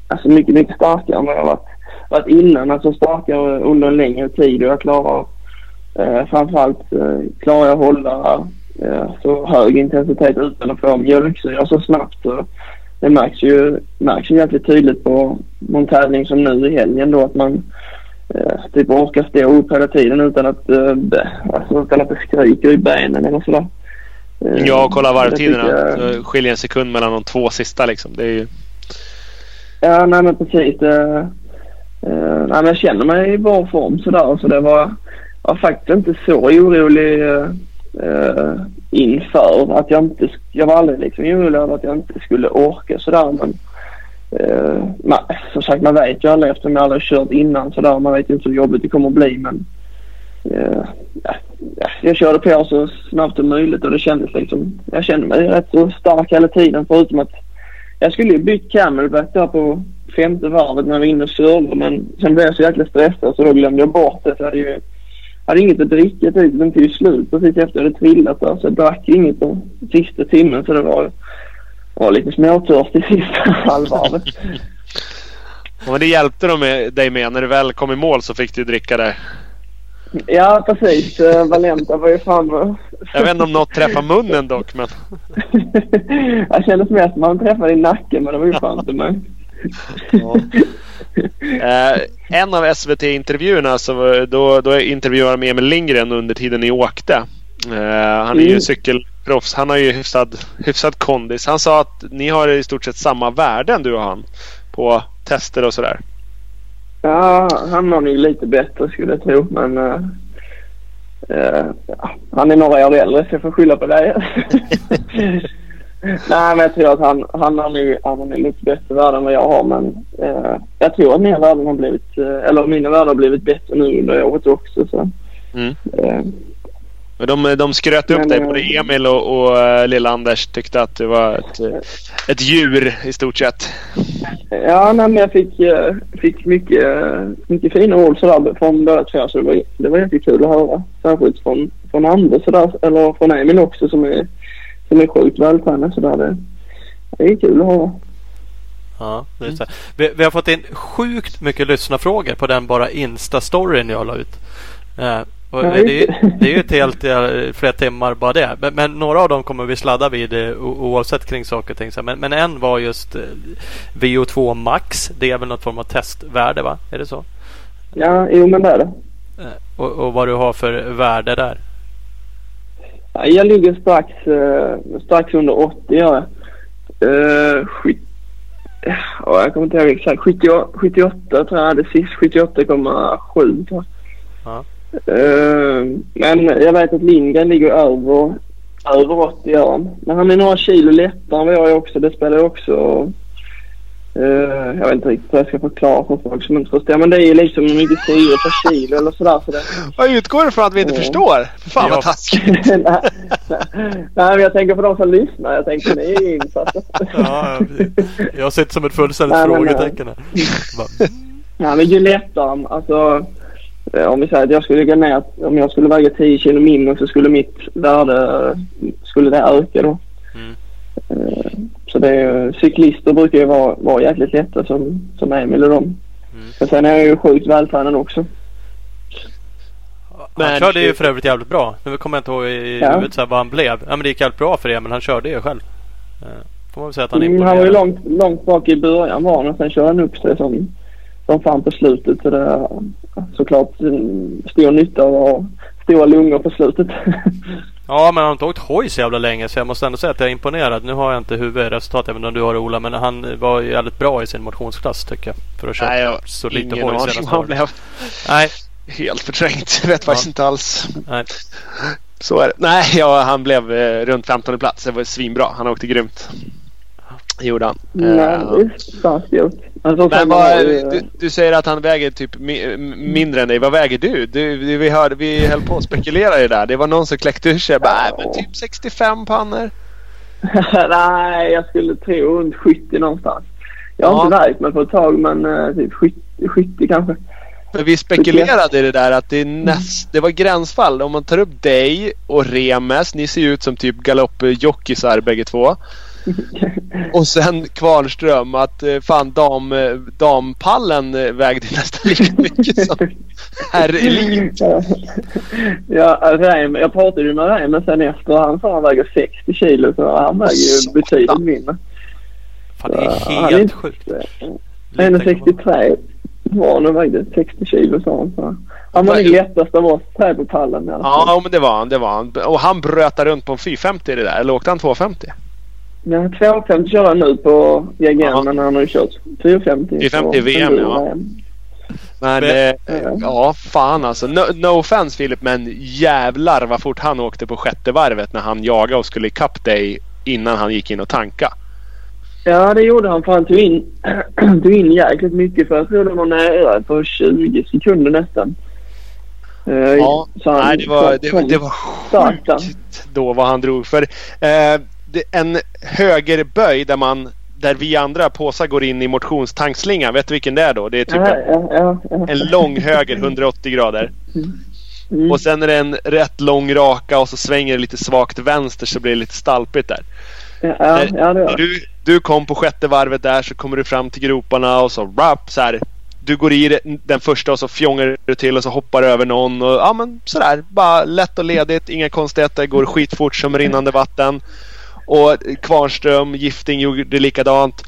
Speaker 4: alltså mycket, mycket starkare än vad jag varit, varit innan. Alltså starkare under en längre tid och jag klarar framförallt klarar jag att hålla så hög intensitet utan att få mjölksyra så snabbt. Och det märks ju, märks ju jäkligt tydligt på någon tävling som nu i helgen då att man typ orkar stå upp hela tiden utan att, eh, alltså, utan att det skriker i benen eller sådär. Eh,
Speaker 3: Jag och kolla
Speaker 4: det
Speaker 3: varvtiderna.
Speaker 4: jag-
Speaker 3: skiljer en sekund mellan de två sista liksom. Det är ju...
Speaker 4: Ja, nej men precis. Eh, eh, nej, men jag känner mig i bra form sådär. Så det var, var faktiskt inte så orolig eh, eh, inför att jag inte... Jag var aldrig liksom orolig över att jag inte skulle orka sådär. Men eh, man, som sagt, man vet ju aldrig eftersom jag aldrig har kört innan sådär. Man vet ju inte hur jobbigt det kommer att bli. Men eh, ja, jag körde på så snabbt som möjligt och det kändes liksom... Jag kände mig rätt så stark hela tiden förutom att jag skulle ju bytt camelback där på femte varvet när jag var inne och körde men sen blev jag så jäkla stressad så då glömde jag bort det. Så jag hade ju hade inget att dricka typ. Den tog slut precis efter jag hade trillat där så jag drack inget på sista timmen så det var, var lite småtörstig sista halvvarvet.
Speaker 3: Men det hjälpte de med, dig med. När du väl kom i mål så fick du dricka det.
Speaker 4: Ja, precis. Uh, Valenta var ju fan...
Speaker 3: Jag vet inte om något träffade munnen dock, men...
Speaker 4: jag kändes mest som man träffade i nacken, men det var ju inte mig.
Speaker 3: Ja. Eh, en av SVT-intervjuerna så då, då intervjuade de Emil Lindgren under tiden ni åkte. Eh, han är ju mm. cykelproffs. Han har ju hyfsad, hyfsad kondis. Han sa att ni har i stort sett samma värden du och han på tester och sådär.
Speaker 4: Ja, han har nog lite bättre skulle jag tro. Men uh, uh, han är några år äldre så jag får skylla på dig. Nej, men jag tror att han, han har nog han har lite bättre värde än vad jag har. Men uh, jag tror att mina värden har blivit, eller mina värden har blivit bättre nu under året också. Så. Mm.
Speaker 3: De, de skröt upp men, dig, både Emil och, och uh, lilla Anders tyckte att du var ett, ett djur i stort sett.
Speaker 4: Ja, nej, men jag fick, fick mycket, mycket fina ord sådär från båda två så det var, det var jättekul att höra. Särskilt från, från Anders sådär, eller från Emil också som är, som är sjukt vältränad sådär. Det, det är kul att höra.
Speaker 2: Ja, det är så. Vi, vi, har fått in sjukt mycket lyssnarfrågor på den bara Insta-storyn jag la ut. Och det, är, det är ju ett helt flera timmar bara det. Men, men, några av dem kommer vi sladda vid eh, oavsett kring saker och ting. Men, men en var just eh, VO2 Max. Det är väl något form av testvärde va? Är det så?
Speaker 4: Ja, jo men det är det.
Speaker 2: Eh, och, och vad du har för värde där?
Speaker 4: Jag ligger strax, strax under 80 gör jag. Uh, skit, jag kommer inte ihåg exakt. 78, 78 tror jag hade sist. 78,7 tror jag. Ja. Uh, men jag vet att Lindgren ligger över, över 80 år. Men han är några kilo lättare än vad jag är också. Det spelar också... Uh, jag vet inte riktigt hur jag ska förklara för folk som inte förstår. Men det är ju liksom mycket syre per kilo eller sådär. Så det...
Speaker 3: Vad utgår du från att vi inte uh. förstår? Fan vad taskigt. nej,
Speaker 4: nej, men jag tänker på de som lyssnar. Jag tänker ni är insatta.
Speaker 2: ja, jag sitter som ett fullständigt frågetecken här.
Speaker 4: Nej, men ju lättare. Alltså Eh, om vi säger att jag skulle gå ner, om jag skulle väga 10 kilo mindre så skulle mitt värde, skulle det öka då. Mm. Eh, så det är, cyklister brukar ju vara, vara jäkligt lätta som, som Emil och dem. Mm. Men sen är jag ju sjukt vältränad också.
Speaker 2: Men han körde ju för övrigt jävligt bra. Nu kommer jag inte ihåg i ja. huvudet så vad han blev. Ja, men det gick jävligt bra för det men han körde ju själv. Eh, får man väl säga att han
Speaker 4: mm, Han var ju långt, långt bak i början var han och sen körde han upp sig som, som fan på slutet. Så det, såklart stor nytta av att ha stora lungor på slutet.
Speaker 2: ja, men han har inte åkt hoj så jävla länge så jag måste ändå säga att jag är imponerad. Nu har jag inte huvudresultat även om du har det Ola. Men han var jävligt bra i sin motionsklass tycker jag. För att köra Nej, jag så lite hoj senaste året. Blev...
Speaker 3: Nej. Helt förträngt. Vet ja. faktiskt inte alls. Nej. Så är det. Nej, ja, han blev eh, runt 15 plats. Det var svinbra. Han åkte grymt. Det gjorde han.
Speaker 4: Nej, uh, starkt gjort.
Speaker 3: Alltså, men vad, du, du, säger att han väger typ mi, mindre än dig. Vad väger du? du vi, hörde, vi höll på att spekulera i det där. Det var någon som kläckte ur sig. Bara, men typ 65 pannor.
Speaker 4: Nej, jag skulle tro runt 70 någonstans. Jag har ja. inte vägt mig på ett tag men uh, typ 70, 70 kanske.
Speaker 3: Men vi spekulerade i det där att det, är näst, det var gränsfall. Om man tar upp dig och Remes. Ni ser ju ut som typ galoppjockeysar bägge två. Och sen Kvarnström att eh, fan dam, eh, dampallen eh, vägde nästan lika mycket som herrelin.
Speaker 4: Ja, Reim, jag pratade ju med Reim sen efter. Han sa han väger 60 kilo så han väger ju betydligt mindre.
Speaker 2: Fan det är helt sjukt.
Speaker 4: 1,63 var han och vägde 60 kilo sa han. Så. Han var den lättast av oss tre på pallen.
Speaker 3: Ja, men det var han. Det var han. Och han bröt runt på en 450 i det där. Eller åkte han 250?
Speaker 4: Ja, 250 kör han nu på GGN men han har ju kört 450.
Speaker 3: 450 VM ja. Men eh, ja, fan alltså. No, no offense Filip men jävlar vad fort han åkte på sjätte varvet när han jagade och skulle ikapp dig innan han gick in och tanka.
Speaker 4: Ja det gjorde han för han tog in, tog in jäkligt mycket för jag tror det var nära på 20 sekunder nästan. Eh,
Speaker 3: Ja,
Speaker 4: så han
Speaker 3: nej, det var, det, var- det var sjukt då vad han drog. För eh, en högerböj där man där vi andra påsar går in i motionstankslingan. Vet du vilken det är då? Det är typ en,
Speaker 4: ja, ja, ja.
Speaker 3: en lång höger 180 grader.
Speaker 4: Mm.
Speaker 3: Och sen är det en rätt lång raka och så svänger det lite svagt vänster så blir det lite stalpigt där.
Speaker 4: Ja,
Speaker 3: När,
Speaker 4: ja,
Speaker 3: när du, du kom på sjätte varvet där så kommer du fram till groparna och så rap, så här. Du går i den första och så fjongar du till och så hoppar du över någon. Och, ja men sådär. Bara lätt och ledigt. Inga konstigheter. Går skitfort som rinnande vatten. Och Kvarnström, Gifting gjorde likadant.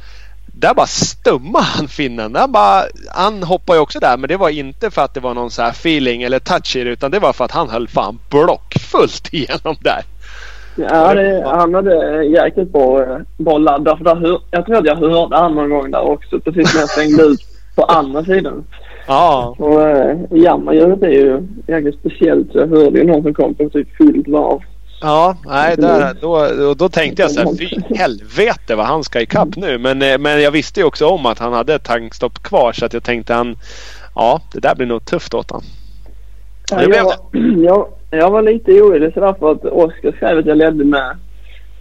Speaker 3: Där bara stummade han finnen. Där bara, han hoppade ju också där men det var inte för att det var någon så här feeling eller touch i det utan det var för att han höll fan blockfullt igenom där.
Speaker 4: Ja, det, han hade jäkligt bra, eh, bra ladd. Därför där hör, jag tror att jag hörde han någon gång där också. Precis när jag svängde ut på andra sidan.
Speaker 3: Ja,
Speaker 4: Och äh, jammarljudet är ju jäkligt speciellt. Jag hörde ju någon som kom på typ fullt varv.
Speaker 3: Ja, nej, där, då, då, tänkte jag så här, fy helvete vad han ska ikapp nu. Men, eh, men jag visste ju också om att han hade ett tankstopp kvar så att jag tänkte han, ja det där blir nog tufft åt han.
Speaker 4: Ja, jag, var, jag, jag var lite orolig sådär för att Oskar skrev att jag ledde med,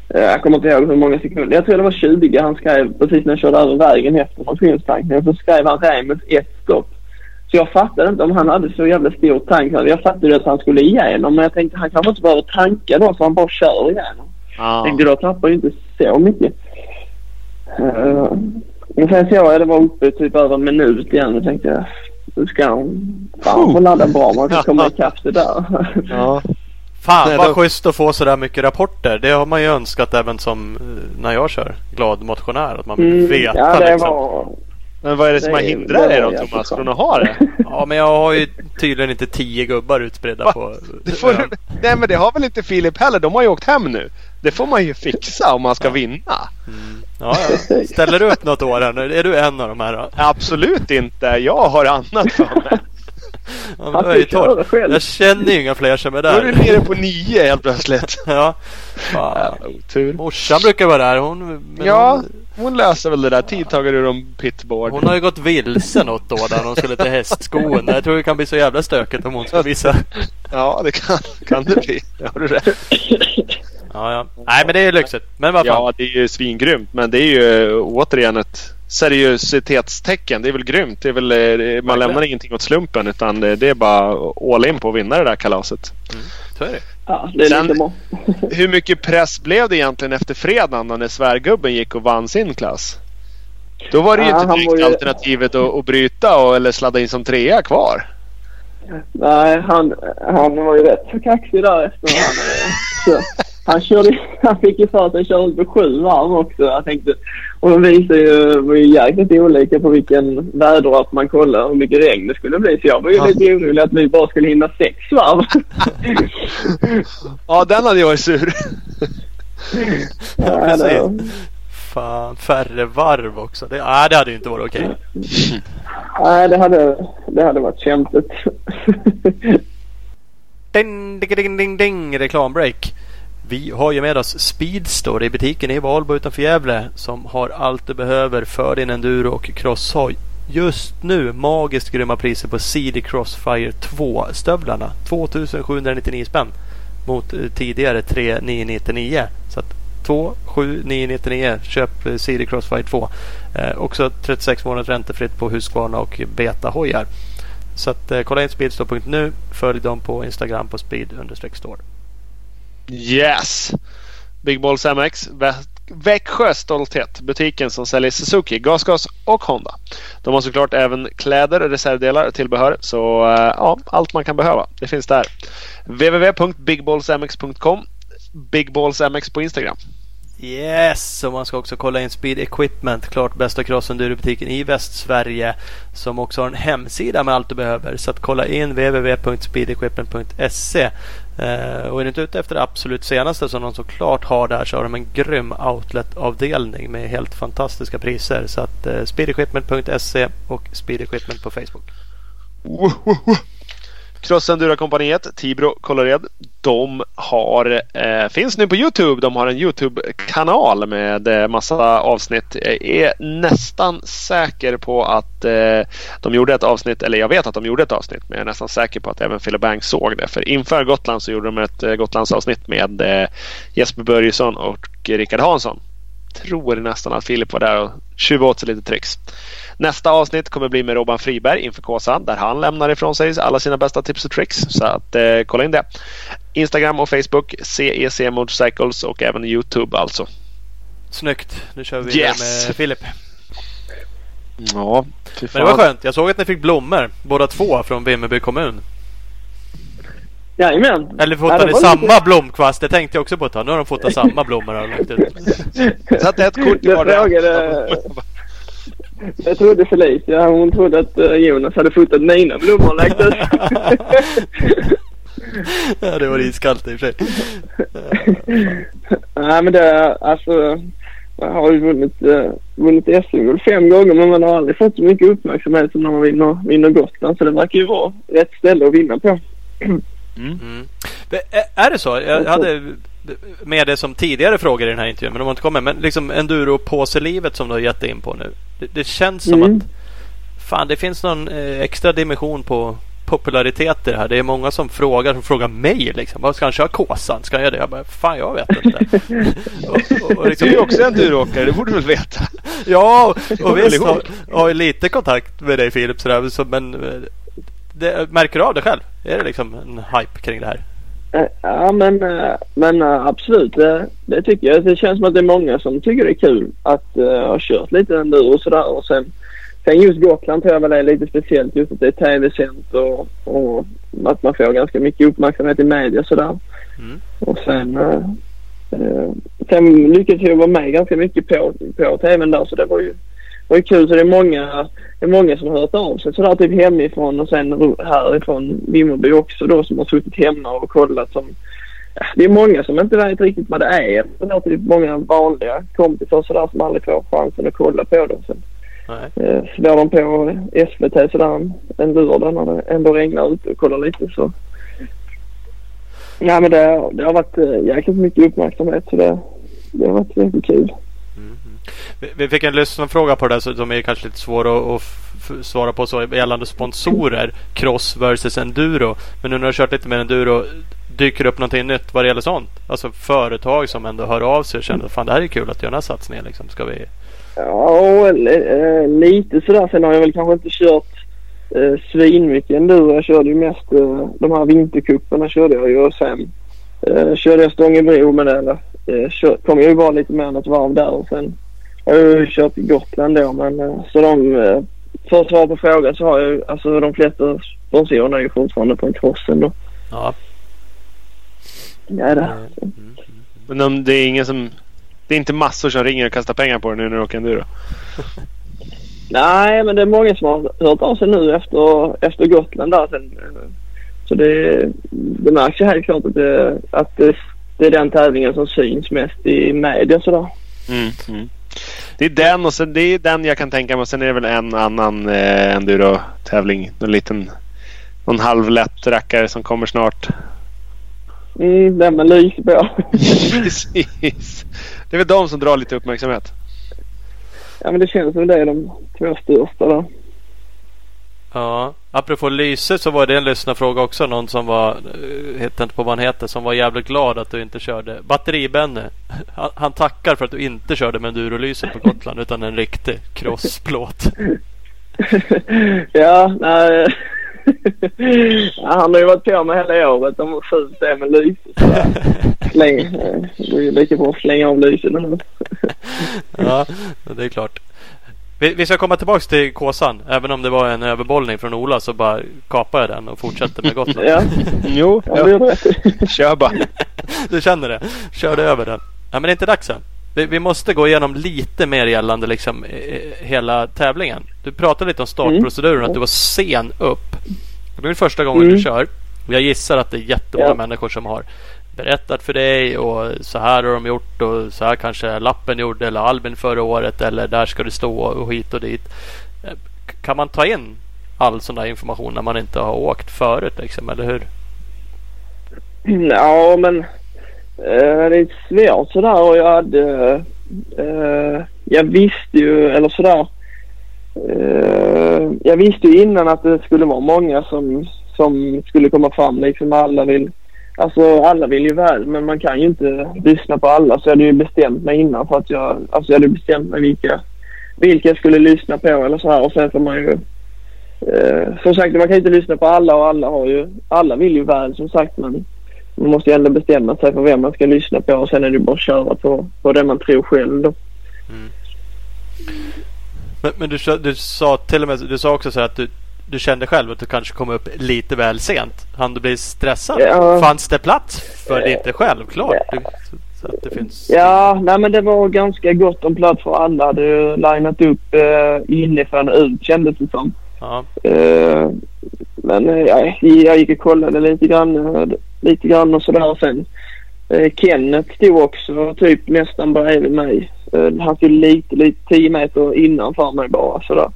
Speaker 4: eh, jag kommer inte ihåg hur många sekunder. Jag tror det var 20 han skrev precis när jag körde över vägen efter motionstankningen. Så skrev han Remus ett stopp. Så jag fattade inte om han hade så jävla stor tank. Jag fattade att han skulle igenom men jag tänkte han kanske inte behöver tanka då så han bara kör igenom.
Speaker 3: Ja.
Speaker 4: Tänkte då tappar ju inte så mycket. Uh, men sen såg jag det var uppe typ över en minut igen och tänkte jag nu ska han fan få ladda bra man ska komma ikapp det där.
Speaker 3: Ja.
Speaker 2: Fan
Speaker 3: Nej,
Speaker 2: vad
Speaker 3: då-
Speaker 2: schysst att få sådär mycket rapporter. Det har man ju önskat även som eh, när jag kör glad motionär. Att man vill
Speaker 4: Mm,
Speaker 2: veta
Speaker 4: ja, det
Speaker 2: liksom.
Speaker 4: var...
Speaker 3: Men vad är det som har hindrat dig då Thomas från att ha det?
Speaker 2: Ja men jag har ju tydligen inte tio gubbar utspridda
Speaker 3: Va?
Speaker 2: på
Speaker 3: det får, nej men det har väl inte Filip heller? De har ju åkt hem nu. Det får man ju fixa om man ska vinna.
Speaker 2: Ja, ja. Ställer du upp något år här nu? Är du en av de här då?
Speaker 3: Absolut inte. Jag har annat för mig.
Speaker 2: Ja, men
Speaker 4: Han
Speaker 2: jag, är ju
Speaker 4: fick köra själv.
Speaker 2: jag känner ju inga fler som är
Speaker 3: Då är du
Speaker 2: där.
Speaker 3: nere på nio helt plötsligt.
Speaker 2: Ja. Fan.
Speaker 3: Otur.
Speaker 2: Morsan brukar vara där. Hon, men
Speaker 3: Ja,
Speaker 2: hon,
Speaker 3: hon löser väl det där. Tidtagare ur om pitboard.
Speaker 2: hon har ju gått vilse något då när hon skulle till hästskon. Jag tror det kan bli så jävla stökigt om hon ska visa.
Speaker 3: Ja, det kan, kan det bli. Det har du rätt.
Speaker 2: Ja, ja. Nej men det är ju lyxigt. Men vad fan.
Speaker 3: Ja, det är ju svingrymt. Men det är ju eh, återigen ett seriositetstecken. Det är väl grymt. Det är väl, eh, man lämnar ingenting åt slumpen utan eh, det är bara all in på att vinna det där kalaset.
Speaker 2: Så är det.
Speaker 4: Ja, det är
Speaker 3: Sen-
Speaker 4: lite bra.
Speaker 3: Hur mycket press blev det egentligen efter fredagen när svärgubben gick och vann sin klass? Då var det ju
Speaker 4: Ja,
Speaker 3: inte direkt
Speaker 4: ju-
Speaker 3: alternativet att, att bryta och, eller sladda in som trea kvar.
Speaker 4: Nej, han, han var ju rätt så kaxig där efter. Han, så, han, körde, han fick ju för sig att köra ut på sju varv också. Jag tänkte, och de visar ju, var ju jäkligt olika på vilken väderapp man kollade hur mycket regn det skulle bli. Så jag var ju
Speaker 3: Ja.
Speaker 4: lite orolig att vi bara skulle hinna sex varv.
Speaker 3: Ja, den hade jag varit sur.
Speaker 2: Ja, precis. Fan, färre varv också. Det, nej, det hade ju inte varit okej.
Speaker 4: Nej, det hade, det hade varit kämpigt.
Speaker 2: Ding, ding, ding, ding, ding, reklambreak. Vi har ju med oss Speedstore i butiken i Valbo utanför Gävle som har allt du behöver för din enduro och crosshoj. Just nu magiskt grymma priser på CD Crossfire 2 stövlarna. 2799 spänn mot eh, tidigare 3999. Så att 27999 köp eh, CD Crossfire 2. Eh, också 36 månaders räntefritt på Husqvarna och Beta-hojar. Så att, eh, kolla in speedstore.nu. Följ dem på Instagram på speed-store.
Speaker 3: Yes! Big Balls MX. Växjö stolthet. Butiken som säljer Suzuki, gasgas och Honda. De har såklart även kläder, reservdelar och tillbehör. Så eh, ja, allt man kan behöva. Det finns där. www.bigballsmx.com Bigballsmx på Instagram.
Speaker 2: Yes! Och man ska också kolla in Speed Equipment. Klart bästa crossenduro-butiken i Västsverige. Som också har en hemsida med allt du behöver. Så att kolla in www.speedequipment.se. Eh, och är du inte ute efter det absolut senaste som de såklart har där så har de en grym outlet-avdelning med helt fantastiska priser. Så att eh, speedequipment.se och speedequipment på Facebook.
Speaker 3: Cross Endura-kompaniet, Tibro Kållered. De har, eh, finns nu på Youtube. De har en Youtube-kanal med eh, massa avsnitt. Jag är nästan säker på att eh, de gjorde ett avsnitt, eller jag vet att de gjorde ett avsnitt, men jag är nästan säker på att även Philip Bank såg det. För inför Gotland så gjorde de ett eh, Gotlandsavsnitt med eh, Jesper Börjesson och Rickard Hansson. Tror nästan att Filip var där och tjuvade åt sig lite tricks. Nästa avsnitt kommer bli med Robban Friberg inför Kåsan där han lämnar ifrån sig alla sina bästa tips och tricks. Så att eh, kolla in det. Instagram och Facebook CEC Motorcycles och även Youtube alltså.
Speaker 2: Snyggt. Nu kör vi
Speaker 3: Yes.
Speaker 2: med Filip.
Speaker 3: Ja,
Speaker 2: Men det var skönt. Jag såg att ni fick blommor. Båda två från Vimmerby kommun.
Speaker 4: Jajamän.
Speaker 2: Eller
Speaker 4: det
Speaker 2: ni samma
Speaker 4: lite-
Speaker 2: blomkvast? Det tänkte jag också på ett tag. Nu har de fotat samma blommor och lagt ut.
Speaker 3: Satte ett kort i
Speaker 4: Jag
Speaker 3: vardera.
Speaker 4: Jag trodde Felicia, hon trodde att eh, Jonas hade fotat mina blommor och lagt ut.
Speaker 2: ja, det var iskallt i och för sig.
Speaker 4: Nej men det, alltså. Jag har ju vunnit, uh, vunnit SM-guld fem gånger men man har aldrig fått så mycket uppmärksamhet som när man vinner, vinner Gotland. Så det verkar ju vara rätt ställe att vinna på.
Speaker 2: Mm. Ä- Är det så? Jag hade med det som tidigare frågor i den här intervjun, men de har inte kommit. Men liksom enduro-påselivet som du har gett in på nu. Det, det känns som
Speaker 4: Mm.
Speaker 2: att fan, det finns någon eh, extra dimension på popularitet i det här. Det är många som frågar, som frågar mig liksom. Vad ska han köra Kåsan? Ska han göra det? Jag bara, fan jag vet inte. och, och, och
Speaker 3: Du
Speaker 2: liksom,
Speaker 3: är ju också en duråkare, det borde du väl veta?
Speaker 2: Ja, och
Speaker 3: väl
Speaker 2: visst har, har ju lite kontakt med dig Filip sådär, så, men eh, det, märker du av det själv? Är det liksom en hype kring det här?
Speaker 4: Eh, Ja men, eh, men eh, absolut det, det tycker jag. Det känns som att det är många som tycker det är kul att uh, ha kört lite enduro och sådär. Och sen, sen just Gotland tror jag väl är lite speciellt just att det är tv-sänt och, och att man får ganska mycket uppmärksamhet i media och sådär.
Speaker 2: Mm.
Speaker 4: Och sen, uh, uh, sen lyckades jag vara med ganska mycket på, på tvn där så det var ju, var ju kul. Så det är många, det är många som har hört av sig sådär typ hemifrån och sen härifrån Vimmerby också då som har suttit hemma och kollat som det är många som inte vet riktigt vad det är. Det är typ många vanliga kompisar sådär som aldrig får chansen att kolla på det. Sen eh, slår de på SVT sådär en, där när det ändå regnar ute och kollar lite så. Ja men det, det har varit eh, jäkligt mycket uppmärksamhet så det, det har varit riktigt kul.
Speaker 2: Vi- fick en lyssnarfråga på det där som är kanske lite svår att, att svara på så gällande sponsorer. Cross versus enduro. Men nu när du har kört lite mer enduro. Dyker det upp någonting nytt vad det gäller sånt? Alltså företag som ändå hör av sig och känner att fan det här är kul att göra den här satsningen. Liksom. Ska vi...
Speaker 4: Ja, eh, lite sådär. Sen har jag väl kanske inte kört eh, svinmycket enduro. Jag körde ju mest eh, de här vintercuperna körde jag ju och sen eh, körde jag Stångebro med det. Eller, eh, kör, kom jag ju bara lite mer än ett varv där och sen har jag ju kört i Gotland då men eh, så de eh, för att svara på frågan så har jag ju alltså de flesta sponsorerna är ju fortfarande på en crossen då.
Speaker 2: Ja.
Speaker 4: Ja, det.
Speaker 2: Mm.
Speaker 3: Men om det är ingen som... Det är inte massor som ringer och kastar pengar på dig nu när du åker enduro?
Speaker 4: Nej, men det är många som har hört av sig nu efter, efter Gotland där sen. eh, Så det, det märks ju helt klart att, det, att det, det är den tävlingen som syns mest i media sådär.
Speaker 3: Mm. Mm. Det är den och sen, det är den jag kan tänka mig. Sen är det väl en annan eh, enduro-tävling. Någon liten... Någon halvlätt rackare som kommer snart.
Speaker 4: Mm, den med lys på.
Speaker 3: Precis. Det är väl de som drar lite uppmärksamhet.
Speaker 4: ja, men det känns som det är de två största där.
Speaker 2: Ja, apropå Lyse så var det en lyssnarfråga också. Någon som var, eh, heter inte på vad han heter, som var jävligt glad att du inte körde. Batteri-Benny. Han, han tackar för att du inte körde med Enduro-lyse på Gotland utan en riktig crossplåt.
Speaker 4: ja, nej. han har ju varit på mig hela året om hur fult det är med lyset. Släng, eh, det är ju lika bra att slänga av lyset nu.
Speaker 2: ja, det är klart. Vi, vi ska komma tillbaks till Kåsan. Även om det var en överbollning från Ola så bara kapar jag den och fortsätter med Gotland.
Speaker 4: Ja,
Speaker 3: Jo,
Speaker 4: ja,
Speaker 3: kör bara.
Speaker 2: Du känner det? Körde över den. Ja, men det är inte dags än. Vi, vi måste gå igenom lite mer gällande liksom, eh, hela tävlingen. Du pratade lite om startproceduren,
Speaker 4: Mm.
Speaker 2: att du var sen upp. Det blir första gången
Speaker 4: Mm.
Speaker 2: du kör. Jag gissar att det är jättemånga
Speaker 4: Ja.
Speaker 2: människor som har berättat för dig och så här har de gjort och så här kanske lappen gjorde eller Albin förra året eller där ska det stå och hit och dit. Eh, kan man ta in all sån där information när man inte har åkt förut liksom, eller hur?
Speaker 4: Ja, men eh, det är svårt sådär och jag hade... Eh, jag visste ju, eller sådär. Eh, jag visste ju innan att det skulle vara många som, som skulle komma fram. Liksom alla vill... Alltså alla vill ju väl men man kan ju inte lyssna på alla. Så jag hade ju bestämt mig innan för att jag... Alltså jag hade bestämt mig vilka, vilka jag skulle lyssna på eller så här. Och sen får man ju... Eh, som sagt man kan inte lyssna på alla och alla har ju... Alla vill ju väl som sagt men man måste ju ändå bestämma sig för vem man ska lyssna på och sen är det bara att köra på, på det man tror själv då.
Speaker 2: Mm. Men, men du, du, sa till och med, du sa också så att du, du kände själv att du kanske kom upp lite väl sent. Han du bli stressad? Ja. Fanns det plats för det inte självklart? Ja.
Speaker 4: så att det finns... Ja, nej men det var ganska gott om plats för alla. ju linat upp eh, inifrån och ut kändes det som. Ja. Eh, men eh, ja, jag gick och kollade lite grann, lite grann och sådär. Sen eh, Kenneth stod också typ nästan bredvid mig. Eh, han stod lite, lite 10 meter innanför mig bara sådär.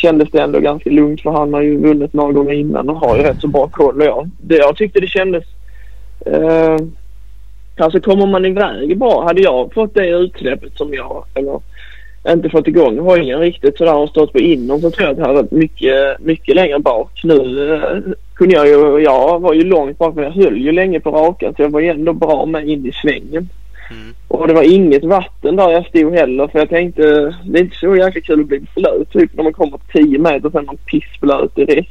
Speaker 4: Kändes det ändå ganska lugnt för han har ju vunnit några gånger innan och har ju rätt så bra koll. Jag, det, jag tyckte det kändes... Eh, alltså kommer man iväg bra. Hade jag fått det utsläppet som jag, eller inte fått igång hojen riktigt sådär och stått på inom så tror jag att det hade varit mycket, mycket längre bak. Nu eh, kunde jag ju, jag var ju långt bak men jag höll ju länge på rakan så jag var ju ändå bra med in i svängen. Mm. Och det var inget vatten där jag stod heller för jag tänkte det är inte så jäkla kul att bli blöt typ när man kommer 10 meter sen är man pissblöt direkt.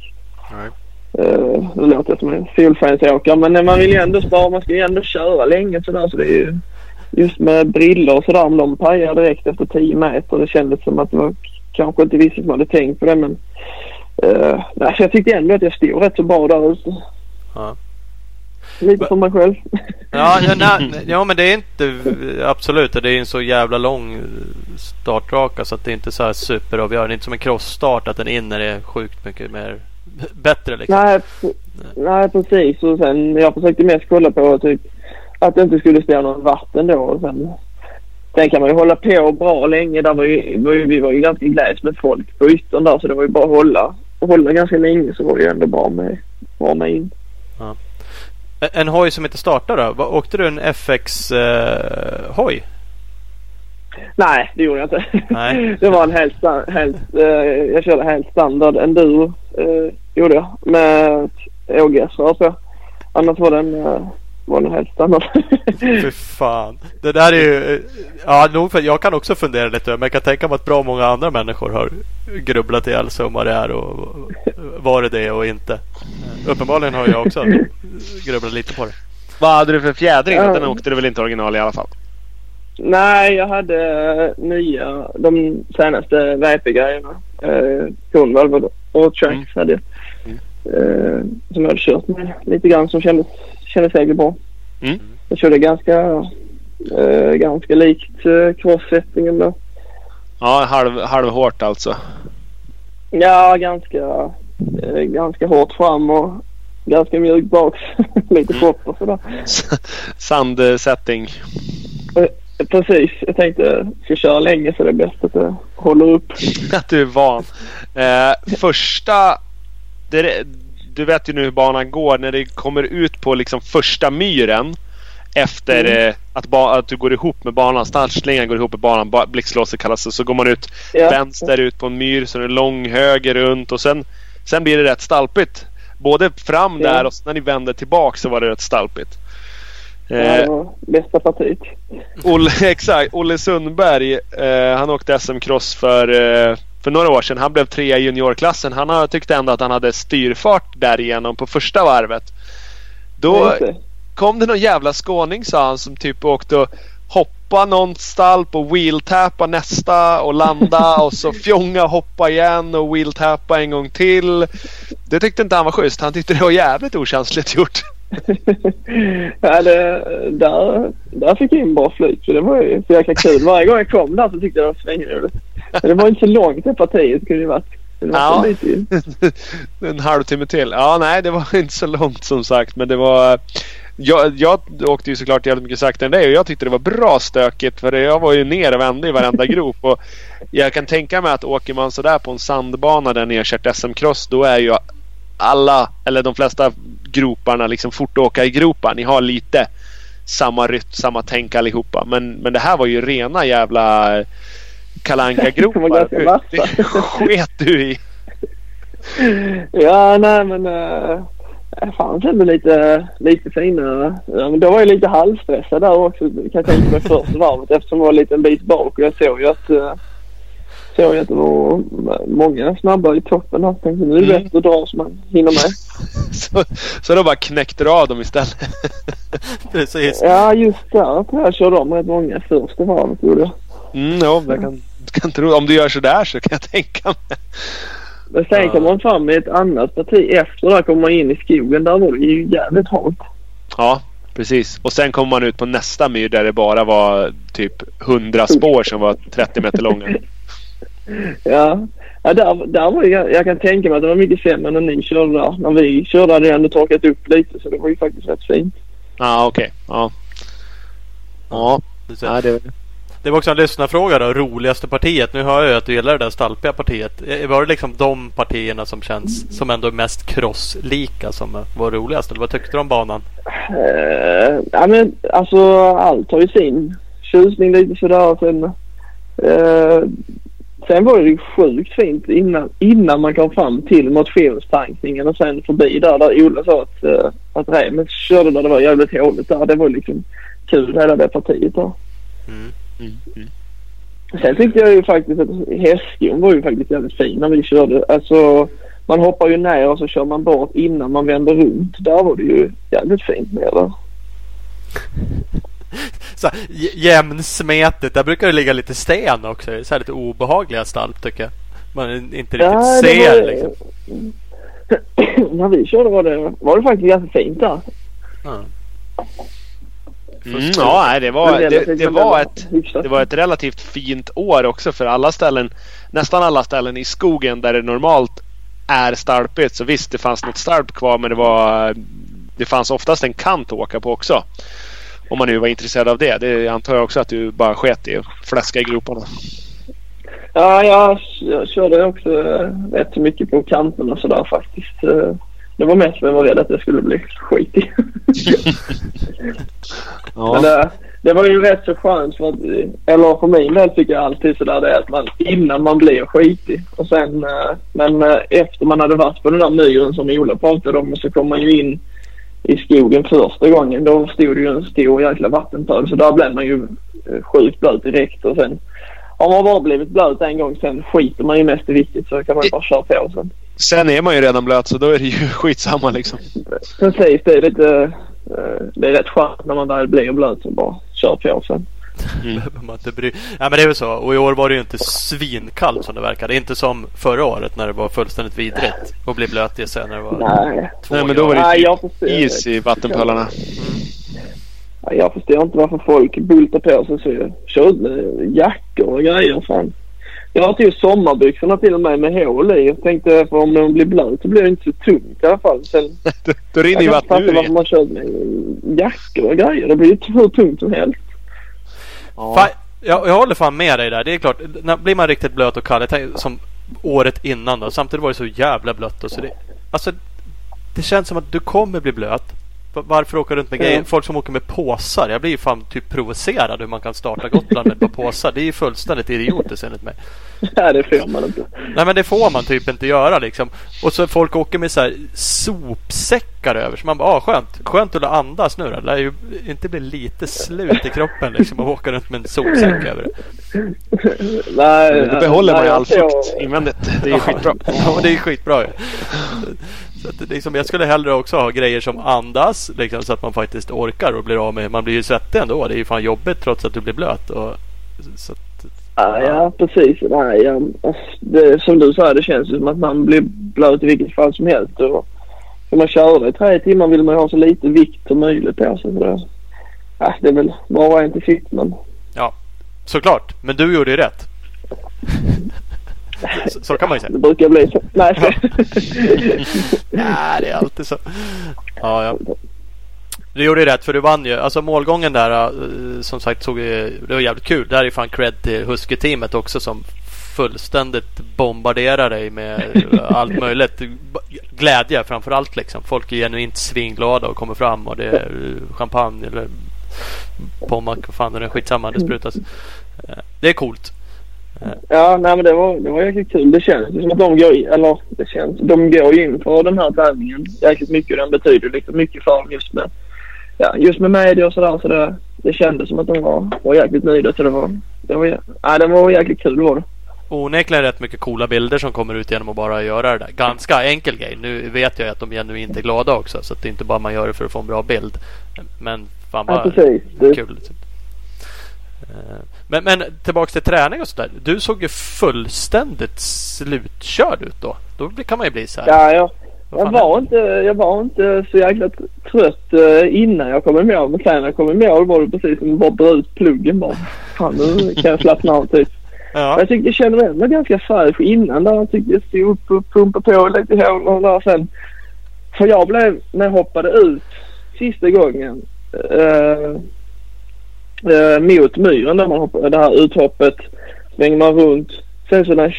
Speaker 4: Nej. Uh, det låter som en solskensåkare men man vill ju ändå spara, man ska ju ändå köra länge sådär så det är ju just med brillor och sådär om de pajar direkt efter 10 meter. Det kändes som att det var kanske inte vissa som hade tänkt på det men uh, nej, så jag tyckte ändå att jag stod rätt så bra där ute. Ja. Lite som mig själv.
Speaker 2: Ja, ja, nej, ja, men det är inte absolut. Det är en så jävla lång startraka så att det är inte så här superavgörande. Det är inte som en crossstart att den inner är sjukt mycket mer bättre. Liksom.
Speaker 4: Nej, nej, precis. Och sen jag försökte mest kolla på typ att det inte skulle stå någon vatten då. Och sen, sen kan man ju hålla på bra länge. Där var ju, var ju, vi var ju ganska gläds med folk på yttern där så det var ju bara att hålla. Och hålla ganska länge så var det ju ändå bra med, bra med in. Ja.
Speaker 2: En hoj som inte startar då? Åkte du en FX-hoj? Eh,
Speaker 4: Nej, det gjorde jag inte. Nej. det var en helt, helt eh, jag körde helt standard enduro eh, gjorde jag med tror jag. Annars var den eh, var nog helt standard.
Speaker 2: Fy fan. Det där är ju... Ja, nog för, jag kan också fundera lite men jag kan tänka mig att bra många andra människor har grubblat ihjäl sig om vad det är och vad det är och inte. Uppenbarligen har jag också grubblat lite på det.
Speaker 3: Vad hade du för fjädring? Um, den åkte du väl inte original i alla fall?
Speaker 4: Nej, jag hade nya, de senaste VP-grejerna. Eh, och Tracks mm. hade jag. Mm. Eh, som jag hade kört med lite grann som kändes kändes säkert bra. Mm. Jag körde ganska, eh, ganska likt eh, cross-settingen då.
Speaker 3: Ja, halv, halv hårt alltså.
Speaker 4: Ja, ganska, eh, ganska hårt fram och ganska mjukt bak. Lite mm. och sådär.
Speaker 3: Sandsetting.
Speaker 4: Eh, precis. Jag tänkte jag ska köra länge så det är bäst att det håller upp.
Speaker 3: att du är van. Eh, första... Det, du vet ju nu hur banan går när det kommer ut på liksom första myren. Efter mm. eh, att, att, du går ihop med banan. Startslingan går ihop med banan. Blixtlåset kallas det. Så går man ut ja. vänster ut på en myr. Så är det lång höger runt. Och sen, sen blir det rätt stalpigt. Både fram ja. där och när ni vänder tillbaka så var det rätt stalpigt.
Speaker 4: Eh, bästa partiet.
Speaker 3: Olle, exakt. Olle Sundberg. Eh, han åkte SM-cross för eh, för några år sedan. Han blev trea i juniorklassen. Han tyckte ändå att han hade styrfart därigenom på första varvet. Då kom det någon jävla skåning sa han som typ åkte och hoppa någon stalp och wheeltappa nästa och landa och så fjonga hoppa igen och wheeltappa en gång till. Det tyckte inte han var schysst. Han tyckte det var jävligt okänsligt gjort.
Speaker 4: ja, det, där, där fick jag in bra flyt det var ju så jäkla kul. Varje gång jag kom där så tyckte jag det var svinroligt. Det var inte så långt det partiet kunde det varit.
Speaker 3: ja, en halvtimme till. Ja, nej, det var inte så långt som sagt. Men det var... jag, jag åkte ju såklart jävligt mycket saktare än dig och jag tyckte det var bra stökigt för jag var ju ner och vände i varenda grop. Och jag kan tänka mig att åker man sådär på en sandbana där ni har kört SM-cross då är ju alla, eller de flesta groparna liksom fort att åka i gropar. Ni har lite samma rytm, samma tänk allihopa. Men, men det här var ju rena jävla kalanka gropar Det sket du i.
Speaker 4: Ja, nej men... Uh, det fanns ändå lite, lite finare. Ja, men då var jag lite halvstressad där också kan jag tänka mig första varvet eftersom jag var en liten bit bak och jag såg ju att uh, såg att det var många snabba i toppen här. Tänkte nu är det mm. bättre att dra så man hinner med.
Speaker 3: så, så då bara knäckte du av dem istället?
Speaker 4: Precis. Ja, just där jag körde om rätt många första varvet gjorde jag.
Speaker 3: Mm, ja, jag kan, kan tro, om du gör sådär så kan jag tänka mig.
Speaker 4: Men sen ja. kommer man fram med ett annat parti efter. Där kommer man in i skogen. Där var det ju jävligt halt.
Speaker 3: Ja, precis. Och sen kommer man ut på nästa myr där det bara var typ 100 spår som var 30 meter långa.
Speaker 4: ja, ja där, där var jag, jag kan tänka mig att det var mycket sämre när ni körde där. När vi körde hade det ändå torkat upp lite så det var ju faktiskt rätt fint.
Speaker 3: Ah, okay. Ja, okej. Ja. Ja, det,
Speaker 2: det var också en lyssnarfråga då. Roligaste partiet. Nu hör jag att du gillar det där stalpiga partiet. Eh, var det liksom de partierna som känns som ändå mest crosslika som var roligast? Eller vad tyckte du om banan?
Speaker 4: Uh, ja men alltså allt har ju sin tjusning lite sådär. Sen, uh, sen var det ju sjukt fint innan, innan man kom fram till motionstankningen och sen förbi där, där Ola sa att, uh, att Remes körde där det var jävligt håligt där. Det var liksom kul hela det partiet där. Mm. Mm, mm. Sen tyckte jag ju faktiskt att hästskon var ju faktiskt jävligt fin när vi körde. Alltså man hoppar ju ner och så kör man bort innan man vänder runt. Där var det ju jävligt fint med det.
Speaker 2: så jämnsmetigt. Där brukar det ligga lite sten också. Så här lite obehagliga stalp tycker jag. Man inte riktigt ja, ser var... liksom.
Speaker 4: när vi körde var det, var det faktiskt ganska fint där.
Speaker 3: Mm. Mm, ja, det var, det, det, var ett, det var ett relativt fint år också för alla ställen. Nästan alla ställen i skogen där det normalt är stalpigt. Så visst, det fanns något stalp kvar men det var det fanns oftast en kant att åka på också. Om man nu var intresserad av det. Det antar jag också att du bara sket i att fläska i groparna.
Speaker 4: Ja, jag, jag körde också rätt mycket på kanterna sådär faktiskt. Det var mest för att jag var rädd att det skulle bli skit i. ja. Men det, det, var ju rätt så skönt för att, eller för min del tycker jag alltid sådär det är att man innan man blir skitig och sen eh, men eh, efter man hade varit på den där myren som Ola pratade om så kom man ju in i skogen första gången. Då stod det ju en stor jäkla vattenpöl så där blev man ju eh, sjukt blöt direkt och sen har man bara blivit blöt en gång sen skiter man ju mest i vilket så kan man ju bara köra på sen.
Speaker 3: Sen är man ju redan blöt så då är det ju skitsamma liksom.
Speaker 4: Precis, det är lite... Eh, det är rätt skönt när man väl blir blöt och bara kör på sen.
Speaker 2: Mm. bry... ja, men det är väl så. Och i år var det ju inte svinkallt som det verkade. Inte som förra året när det var fullständigt vidrigt att bli blöt i sig när det var
Speaker 4: Nej.
Speaker 3: Nej men då var det typ is i vattenpölarna. Mm.
Speaker 4: Jag förstår inte varför folk bultar på sig så. Kör jackor och grejer. Fan. Jag har till sommarbyxorna till och med med hål i. Jag tänkte för om de blir blöt så blir det inte så tungt i alla fall. Sen,
Speaker 3: då rinner ju vattnet ur
Speaker 4: varför man kör med jackor och grejer. Det blir ju hur tungt som helst.
Speaker 2: Ja. Fan, jag, jag håller fan med dig där. Det är klart, när blir man riktigt blöt och kall, som året innan då. Samtidigt var det så jävla blött. Och så det, alltså, det känns som att du kommer bli blöt. Varför åka runt med grejer? Folk som åker med påsar. Jag blir ju fan typ provocerad hur man kan starta Gotland med ett par påsar. Det är ju fullständigt idiotiskt enligt mig.
Speaker 4: Nej, det får man inte.
Speaker 2: Nej, men det får man typ inte göra liksom. Och så folk åker med så här sopsäckar över. Så man bara, ah, skönt. Skönt att andas nu då. Det lär ju inte bli lite slut i kroppen liksom att åka runt med en sopsäck över det.
Speaker 3: Nej, då behåller man ju all fukt invändigt. Det är ju skitbra.
Speaker 2: Ja, det är skitbra ju. Så att, liksom, jag skulle hellre också ha grejer som andas liksom, så att man faktiskt orkar och blir av med. Man blir ju svettig ändå. Det är ju fan jobbigt trots att du blir blöt. Och,
Speaker 4: så att, ja, ja, precis. Nej, ja, alltså, det, som du sa, det känns som att man blir blöt i vilket fall som helst. Och, ska man köra i tre timmar vill man ju ha så lite vikt som möjligt på sig. Det, ja, det är väl var och en till sitt. Men...
Speaker 2: Ja, såklart. Men du gjorde ju rätt. Så, så, kan man ju säga.
Speaker 4: Det brukar bli så. Nej,
Speaker 2: ja. det är alltid så. Ja, ja. Du gjorde rätt för du vann ju. Alltså målgången där uh, som sagt såg ju, det var jävligt kul. Där är fan cred till Husky-teamet också som fullständigt bombarderar dig med allt möjligt. Glädje framför allt liksom. Folk är genuint svinglada och kommer fram och det är champagne eller pommac. Vad fan är det? Skitsamma. Det sprutas. Eh, det är coolt.
Speaker 4: Ja, nej men det var, det var jäkligt kul. Det känns som att de går in, eller det känns, de går in för den här tävlingen jäkligt mycket. Den betyder liksom mycket för dem just med, ja, just med media och sådär. Så det, det kändes som att de var, var jäkligt nöjda. Så det var, det var, ja, det var jäkligt kul var det.
Speaker 2: Onekligen rätt mycket coola bilder som kommer ut genom att bara göra det där. Ganska enkel grej. Nu vet jag att de genuint är glada också. Så det är inte bara man gör det för att få en bra bild. Men fan vad
Speaker 4: ja, precis.
Speaker 2: kul. Liksom. Men, men tillbaks till träning och sådär. Du såg ju fullständigt slutkörd ut då. Då kan man ju bli så här.
Speaker 4: Ja, ja. Jag var, inte, jag var inte så jäkla trött innan jag kom i mål. Men sen när jag kom i mål var det precis som att bara dra ut pluggen bara. Fan nu kan jag slappna av typ. Ja. Jag tyckte jag kände mig ändå ganska fräsch innan där. Jag tyckte jag stod upp och pumpade på lite i hålen där sen. För jag blev, när jag hoppade ut sista gången. Uh, uh, mot myren där man hoppade, det här uthoppet. Svänger man runt. Sen så när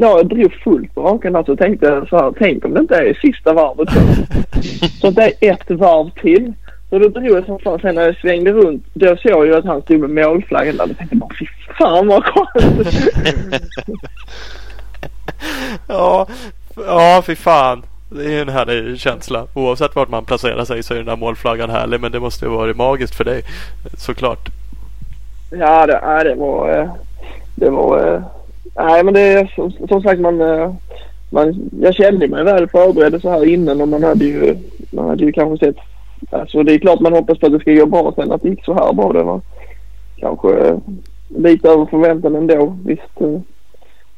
Speaker 4: jag, drog fullt på rakan så tänkte jag så här. Tänk om det inte är sista varvet så. det är ett varv till. Så då drog jag som fan. Sen när jag svängde runt då såg jag ju att han stod med målflaggan där. Då tänkte jag bara fy fan vad skönt.
Speaker 2: ja, ja fy fan. Det är en härlig känsla. Oavsett vart man placerar sig så är den där målflaggan härlig. Men det måste ju varit magiskt för dig. Såklart.
Speaker 4: Ja, det, eh, det var... Det var... Nej, men det är som, sagt man... Eh, man jag kände mig väl förberedd så här innan och man hade ju... Man hade ju kanske sett Alltså det är klart man hoppas på att det ska gå bra sen att det gick så här bra. Det var kanske lite över förväntan ändå. Visst,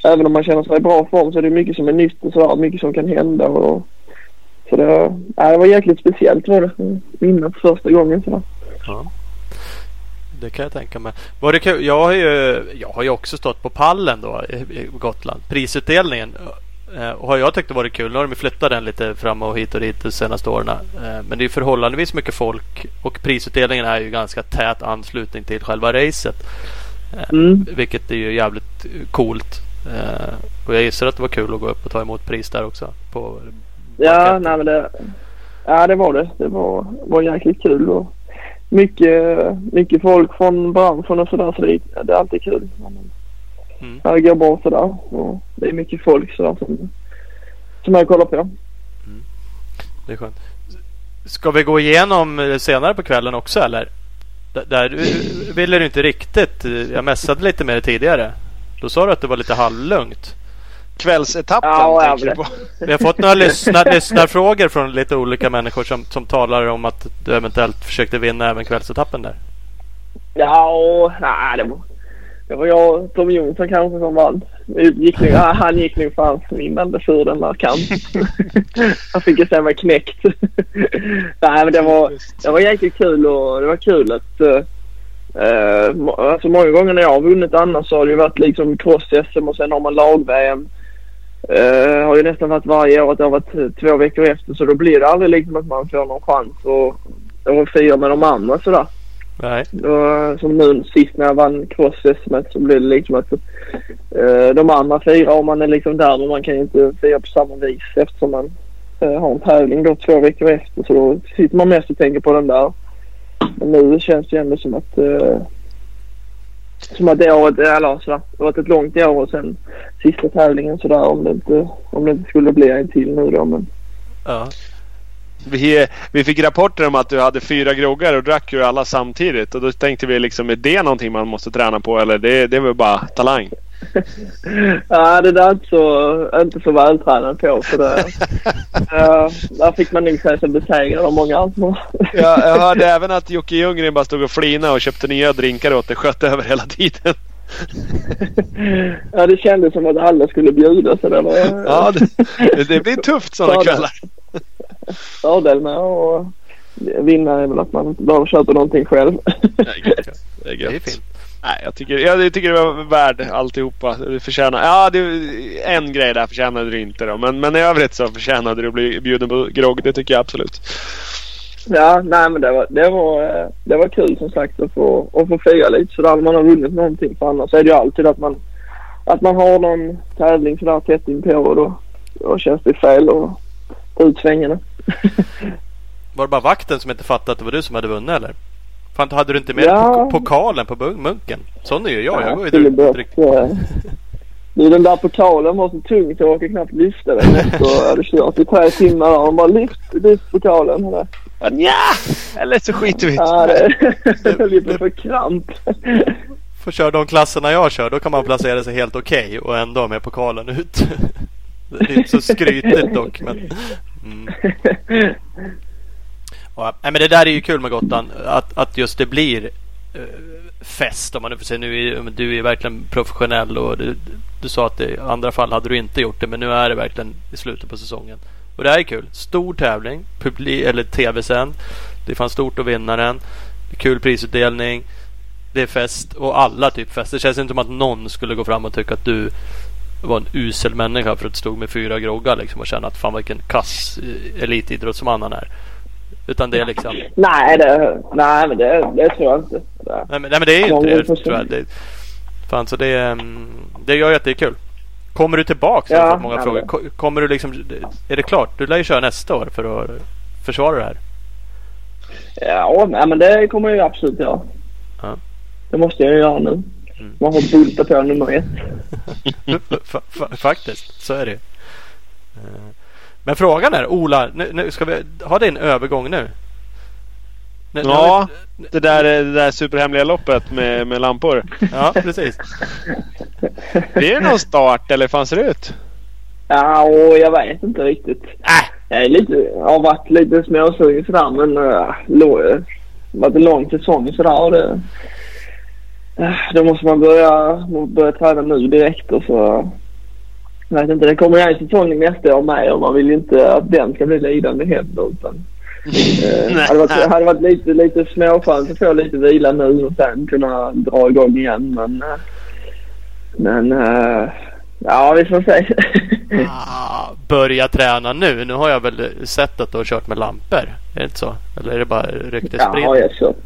Speaker 4: även om man känner sig i bra form så är det mycket som är nytt och sådär. Mycket som kan hända. Och, så det, ja, det var jäkligt speciellt var det. Vinna för första gången sådär. Ja.
Speaker 2: Det kan jag tänka mig. Var det kul? Jag har ju, jag har ju också stått på pallen då i Gotland. Prisutdelningen. Eh, och har jag tyckt det varit kul. Nu har de flyttat den lite fram och hit och dit de senaste åren. Eh, men det är förhållandevis mycket folk. Och prisutdelningen är ju ganska tät anslutning till själva racet. Eh, mm. Vilket är ju jävligt coolt. Och jag gissar att det var kul att gå upp och ta emot pris där också. På
Speaker 4: ja, nej, men det, ja, det var det. Det var, var jäkligt kul. Och mycket, mycket folk från branschen och sådär. Så det, det är alltid kul. Mm. Det går bra sådär. Och det är mycket folk sådär som, som jag kollar på. Mm.
Speaker 2: Det är skönt. Ska vi gå igenom senare på kvällen också eller? Där ville du inte riktigt. Jag mässade lite med dig tidigare. Då sa du att det var lite halvlugnt.
Speaker 3: Kvällsetappen ja, tänker du på?
Speaker 2: Vi har fått några lyssnar, lyssnarfrågor från lite olika människor som, som talar om att du eventuellt försökte vinna även kvällsetappen där.
Speaker 4: Ja, nej, det var, det var jag och Tom Jonsson kanske som vann. Gick nu, han gick nog fan vinnande för den där kampen. han fick ju sen vara knäckt. Nej men det var, det var jäkligt kul och det var kul att uh, alltså många gånger när jag har vunnit annars så har det ju varit liksom cross-SM och sen har man lag-VM. Uh, har ju nästan varit varje år att det har varit två veckor efter så då blir det aldrig liksom att man får någon chans att, att fira med de andra sådär.
Speaker 2: Nej.
Speaker 4: Och, som nu sist när jag vann cross-SM så blev det liksom att uh, de andra firar och man är liksom där men man kan ju inte fira på samma vis eftersom man uh, har en tävling då två veckor efter så då sitter man mest och tänker på den där. Men nu känns det ändå som att eh, som att det året, eller sådär, det har varit ett långt år och sen sista tävlingen sådär om det inte, om det inte skulle bli en till nu då men.
Speaker 2: Ja.
Speaker 3: Vi, vi fick rapporter om att du hade fyra groggar och drack ju alla samtidigt. Och då tänkte vi liksom, är det någonting man måste träna på eller det, det är väl bara talang?
Speaker 4: ja, det där är inte så, inte så vältränad på. För det, uh, där fick man nog säga sig besegrad av många andra.
Speaker 3: ja, jag hörde även att Jocke Ljunggren bara stod och flina och köpte nya drinkar åt dig. Sköt över hela tiden.
Speaker 4: ja, det kändes som att alla skulle bjuda. Så det var,
Speaker 3: ja, det, det blir tufft sådana kvällar
Speaker 4: fördel med att vinna är väl att man inte behöver köpa någonting själv.
Speaker 3: det är gött. Det är, gött. Det är fint. Nej, jag tycker, jag tycker det var värd alltihopa. Du förtjänar, ja, det, en grej där förtjänade du inte då. Men, men i övrigt så förtjänade du att bli bjuden på grogg. Det tycker jag absolut.
Speaker 4: Ja, nej men det var, det var, det var kul som sagt att få, att få fira lite sådär när man har vunnit någonting. För annars är det ju alltid att man, att man har någon tävling sådär tätt inpå och då, då känns det fel att ta ut svängarna.
Speaker 2: Var det bara vakten som inte fattade att det var du som hade vunnit eller? Fan, hade du inte med
Speaker 4: Ja.
Speaker 2: pokalen på munken? Sån är ju jag. Jag går ju drygt.
Speaker 4: eh, Du den där pokalen var så tung så jag orkade knappt lyfta den efter jag hade kört i tre timmar och bara lyft, lyft pokalen. Och det-
Speaker 3: Ja, eller så skiter vi i
Speaker 4: Ja,
Speaker 3: det.
Speaker 4: på att få kramp.
Speaker 2: Får köra de klasserna jag kör. Då kan man placera sig helt okej och ändå med pokalen ut. Det är inte så skrytigt dock. Men, mm. Ja, men det där är ju kul med Gotland. Att, att just det blir eh, fest om man nu får säga. Nu är, du är verkligen professionell och du, du sa att i andra fall hade du inte gjort det. Men nu är det verkligen i slutet på säsongen. Och det här är kul. Stor tävling. Publi eller tv-sänd. Det fanns stort att vinna den. Kul prisutdelning. Det är fest och alla typ fest. Det känns inte som att någon skulle gå fram och tycka att du var en usel människa för att du stod med fyra groggar liksom och känna att fan vilken kass eh, elitidrottsman han är. Utan det är liksom...
Speaker 4: Nej, det, nej men det, det tror jag inte. Det,
Speaker 2: Nej men, nej, men det är ju inte det tror jag. Det, fan så det, mm, det gör ju att det är kul. Kommer du tillbaks?
Speaker 4: Ja,
Speaker 2: Jag har fått många
Speaker 4: ja,
Speaker 2: frågor. Kommer du liksom... Är det klart? Du lär ju köra nästa år för att försvara det här.
Speaker 4: ja, nej, men det kommer jag ju absolut göra.
Speaker 2: Ja.
Speaker 4: Det måste jag ju göra nu.
Speaker 2: Mm.
Speaker 4: Man får bulta på nummer ett.
Speaker 2: Fa- fa- Faktiskt, så är det ju. Eh, Men frågan är, Ola, nu, nu ska vi ha din övergång nu? Nu- nu
Speaker 3: Ja, det där, det där superhemliga loppet med, med lampor.
Speaker 2: ja, precis.
Speaker 3: Blir det någon start eller hur fan ser det ut?
Speaker 4: Ja, och jag vet inte riktigt.
Speaker 3: Äh.
Speaker 4: Jag är lite, har varit lite småsugen sådär men uh, lo, uh, varit en lång säsong sådär och det, uh, då måste man börja, börja träna nu direkt och så jag vet inte, det kommer en säsong nästa år med och man vill ju inte att den ska bli lidande heller utan
Speaker 3: Nej.
Speaker 4: hade varit, hade varit lite, lite småskönt att få lite vila nu och sen kunna dra igång igen men uh, men uh, ja vi får se.
Speaker 2: Ah, börja träna nu. Nu har jag väl sett att du har kört med lampor. Är det inte så? Eller är det bara
Speaker 4: Ja,
Speaker 2: ryktesspridning?
Speaker 4: har jag kört.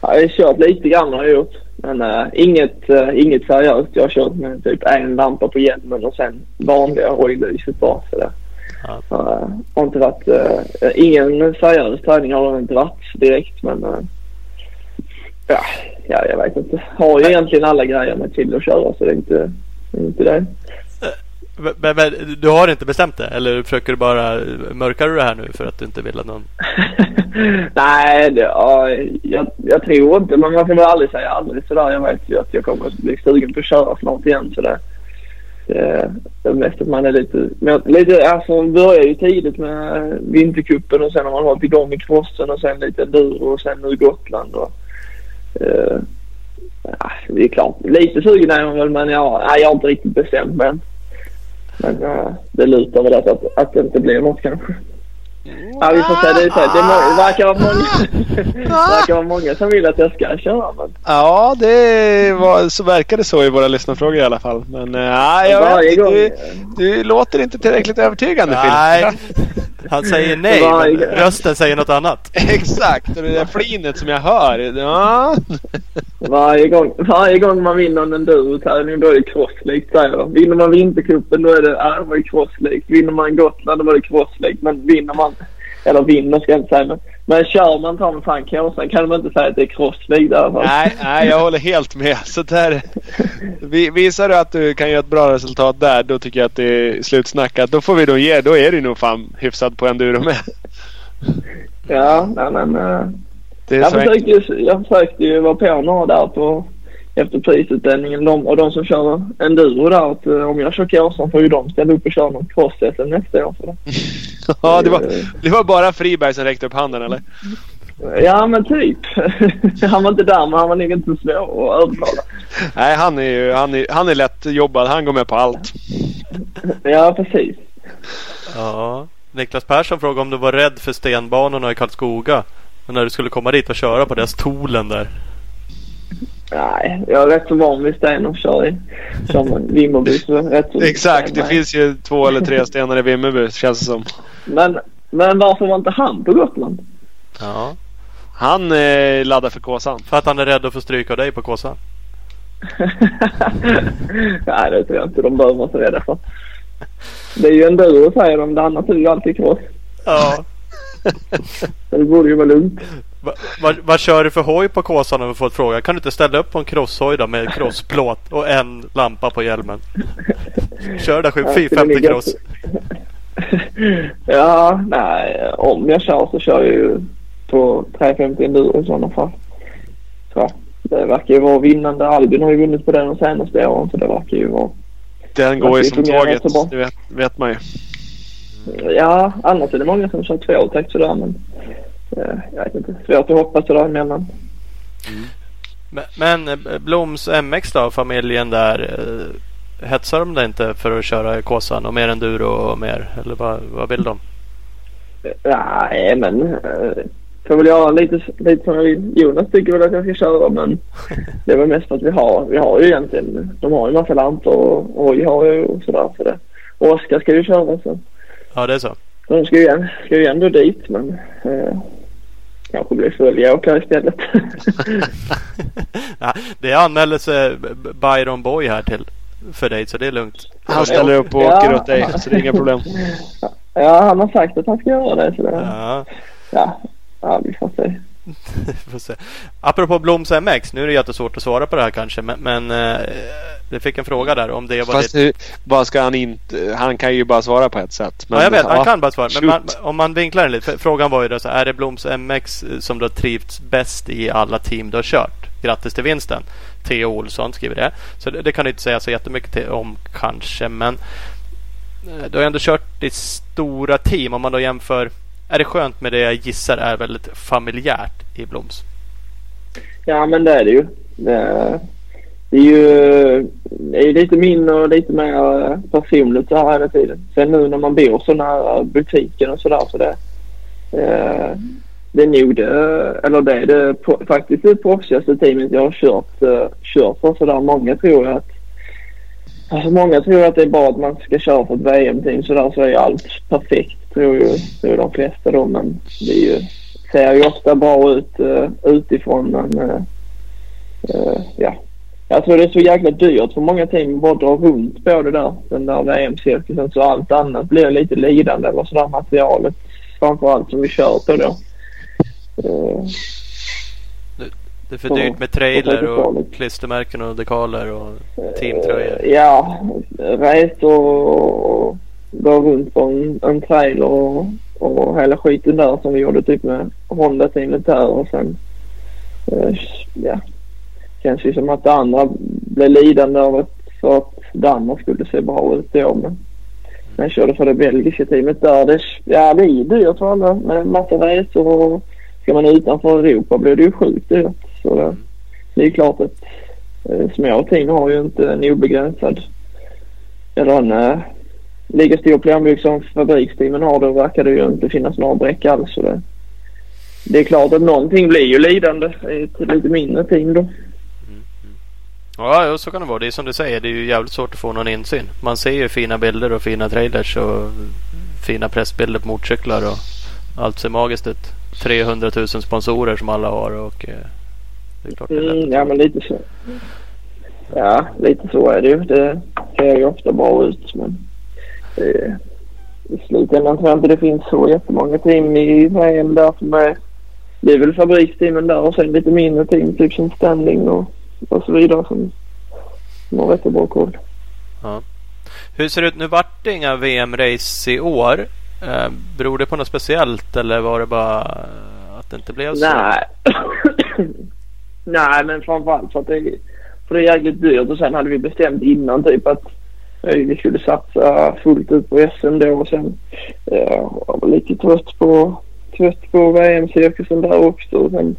Speaker 4: Ja, jag har kört lite grann har jag gjort. Men uh, inget, uh, inget seriöst. Jag har kört med typ en lampa på hjälmen och sen vanliga oljelyset bara. Så det
Speaker 2: Ja.
Speaker 4: uh, har inte varit... Ingen seriös träning har det inte varit direkt men... Ja, ja, jag vet inte. Har ju egentligen alla grejer med till att köra så det är inte, inte det.
Speaker 2: Men, men, du har inte bestämt det? Eller försöker du bara... mörka du det här nu för att du inte vill att någon...
Speaker 4: Nej, det, ja, jag, jag tror inte. Men man får väl aldrig säga aldrig sådär. Jag vet ju att jag kommer att bli sugen på att köra snart igen. Så det, det, det är mest att man är lite... Men, lite alltså man börjar ju tidigt med vintercupen och sen har man hållit igång i crossen och sen lite enduro och sen nu Gotland. Och, eh, ja, det är klart. Lite sugen är man väl men jag, jag har inte riktigt bestämt mig än. Men eh, det lutar väl att, att, att det inte blir något kanske. Ja, vi får se. Det, är så här, det, må- verkar vara många, verkar vara många som vill att jag ska köra. Men
Speaker 3: Ja, det var, så verkar det så i våra lyssnarfrågor i alla fall. Men äh, jag
Speaker 4: varje
Speaker 3: vet,
Speaker 4: gång...
Speaker 3: du, du låter inte tillräckligt övertygande
Speaker 2: Nej.
Speaker 3: Phil.
Speaker 2: Han säger nej men rösten säger något annat.
Speaker 3: Exakt, och det där flinet som jag hör. Ja.
Speaker 4: Varje gång, varje gång man vinner en enduro-tävling då är det crosslikt säger de. Vinner man vintercupen då är det, ja, det crosslikt. Vinner man Gotland då var det crosslikt. Men vinner man, eller vinner ska jag inte säga men, men kör man man fan Kåsan kan man inte säga att det är crosslikt i alla fall.
Speaker 3: Nej, nej, jag håller helt med. Så där, vi- visar du att du kan göra ett bra resultat där, då tycker jag att det är slutsnackat. Då får vi då ge, då är du nog fan hyfsad på enduro med.
Speaker 4: Ja, nej men...
Speaker 3: Det är
Speaker 4: Jag försökte, jag försökte ju vara på några där på efter prisutdelningen. De, och de som kör enduro där att eh, om jag kör Kåsan får ju de ställa upp och köra någon cross nästa år. För det.
Speaker 3: Ja, det var, det var bara Friberg som räckte upp handen eller?
Speaker 4: Ja men typ. han var inte där men han var nog inte så svår att övertala.
Speaker 3: Nej, han är ju han är, han är lätt jobbad. Han går med på allt.
Speaker 4: Ja precis.
Speaker 2: Ja. Niklas Persson frågade om du var rädd för stenbanorna i Karlskoga. När du skulle komma dit och köra på deras tolen där.
Speaker 4: Nej, jag är rätt så van vid sten och kör i. Man Vimmerby så är det rätt så
Speaker 3: Exakt, det finns ju två eller tre stenar i Vimmerby känns det som.
Speaker 4: Men, men varför var inte han på Gotland?
Speaker 2: Ja.
Speaker 3: Han eh, laddar för Kåsan.
Speaker 2: För att han är rädd att få stryka av dig på Kåsan.
Speaker 4: Nej, det tror jag inte de behöver vara så rädda för. Det är ju enduro säger de. Det annars är ju alltid cross.
Speaker 2: Ja.
Speaker 4: Så det borde ju vara lugnt.
Speaker 2: Va- Vad vad kör du för hoj på Kåsan om vi får ett fråga? Kan du inte ställa upp på en crosshoj då med crossplåt och en lampa på hjälmen? Kör där
Speaker 4: Ja,
Speaker 2: 750
Speaker 4: skulle ligga-
Speaker 2: cross.
Speaker 4: ja, nej. Om jag kör så kör jag ju på 350 enduro i sådana fall. Så det verkar ju vara vinnande. Albin har ju vunnit på den de senaste åren så det verkar ju vara.
Speaker 3: Den går ju som tåget. Det vet, vet man ju.
Speaker 4: Ja, annars är det många som kör tvåtakt sådär men jag vet inte. Svårt att hoppas sådär emellan.
Speaker 2: Men, men eh, Bloms MX då, familjen där. eh, Hetsar de dig inte för att köra Kåsan och mer enduro och mer? Eller vad, vad vill de?
Speaker 4: Nej, men eh, får väl göra lite, lite som jag vill. Jonas tycker väl att jag ska köra men det är väl mest för att vi har, vi har ju egentligen, de har ju en massa lampor och oj har ju och sådär så det. Och Oskar ska ju köra så.
Speaker 2: Ja det är så.
Speaker 4: De ska ju, ska ju ändå dit men eh, kanske blir följeåkare istället.
Speaker 2: ja, det anmäler sig Byron Boy här till för dig så det är lugnt.
Speaker 3: Han ställer upp och
Speaker 4: Ja.
Speaker 3: åker åt dig så det är inga problem.
Speaker 4: ja, han har sagt att han ska göra det så det,
Speaker 2: Ja,
Speaker 4: ja, ja vi får se.
Speaker 2: Vi får se. Apropå Bloms MX. Nu är det jättesvårt att svara på det här kanske men, men eh, det fick en fråga där om det var
Speaker 3: Fast hur, vad ska han inte... Han kan ju bara svara på ett sätt. Men,
Speaker 2: ja, jag vet. Han kan bara svara. Men man, om man vinklar den lite. Frågan var ju då så är det Bloms MX som du har trivts bäst i alla team du har kört? Grattis till vinsten. Theo Olsson skriver det. Så det, det kan du inte säga så jättemycket om kanske. Men eh, du har ändå kört i stora team. Om man då jämför. Är det skönt med det jag gissar är väldigt familjärt i Bloms?
Speaker 4: Ja men det är det ju. Det, det är ju det är ju lite mindre och lite mer personligt så här hela tiden. Sen nu när man bor så nära butiken och sådär så det eh, det är nog det, eller det är det faktiskt det proffsigaste teamet jag har kört, eh, kört för sådär. Många tror jag att Alltså många tror att det är bra att man ska köra för ett VM-team sådär så är allt perfekt tror ju, tror de flesta då men det är ju, ser ju ofta bra ut uh, utifrån men uh, uh, ja. Jag tror det är så jäkla dyrt för många team att bara dra runt på det där, den där VM-cirkusen så allt annat blir lite lidande eller sådär materialet framförallt som vi kör på då. Uh,
Speaker 2: det är för dyrt med trailer
Speaker 4: faktiskt
Speaker 2: och klistermärken och dekaler och teamtröjor.
Speaker 4: Eh, Ja, resor och gå runt på en, en trailer och, och hela skiten där som vi gjorde typ med Honda-teamet där och sen eh, ja, känns ju som att det andra blev lidande av att, för att Danmark skulle se bra ut då men jag körde för det belgiska teamet där. Det, ja det är dyrt för alla med massa resor och ska man utanför Europa blir det ju sjukt dyrt så det, det är klart att eh, Små team har ju inte en obegränsad eller en eh, lika stor plånbok som fabriksteamen har. Då verkar det ju inte finnas några bräck alls. Så det, det är klart att någonting blir ju lidande i ett lite mindre team då.
Speaker 2: Mm, mm. Ja, så kan det vara. Det är som du säger. Det är ju jävligt svårt att få någon insyn. Man ser ju fina bilder och fina trailers och fina pressbilder på motorcyklar och allt ser magiskt ut. 300 000 sponsorer som alla har och eh, det är klart det är lätt
Speaker 4: Mm, ja men lite så. Ja, lite så är det ju. Det ser ju ofta bra ut men det, i slutändan tror jag inte det finns så jättemånga team i VM där som är det är väl fabriksteamen där och sen lite mindre team typ som Standing och, och så vidare som, som har rätt bra koll.
Speaker 2: Hur ser det ut? Nu vart det inga VM-race i år. Eh, beror det på något speciellt eller var det bara att det inte blev så?
Speaker 4: Nej. Nej men framförallt för att det, för det är jäkligt dyrt och sen hade vi bestämt innan typ att eh, vi skulle satsa fullt ut på SM då och sen eh, jag var lite trött på, trött på VM-cirkusen där också. Och sen,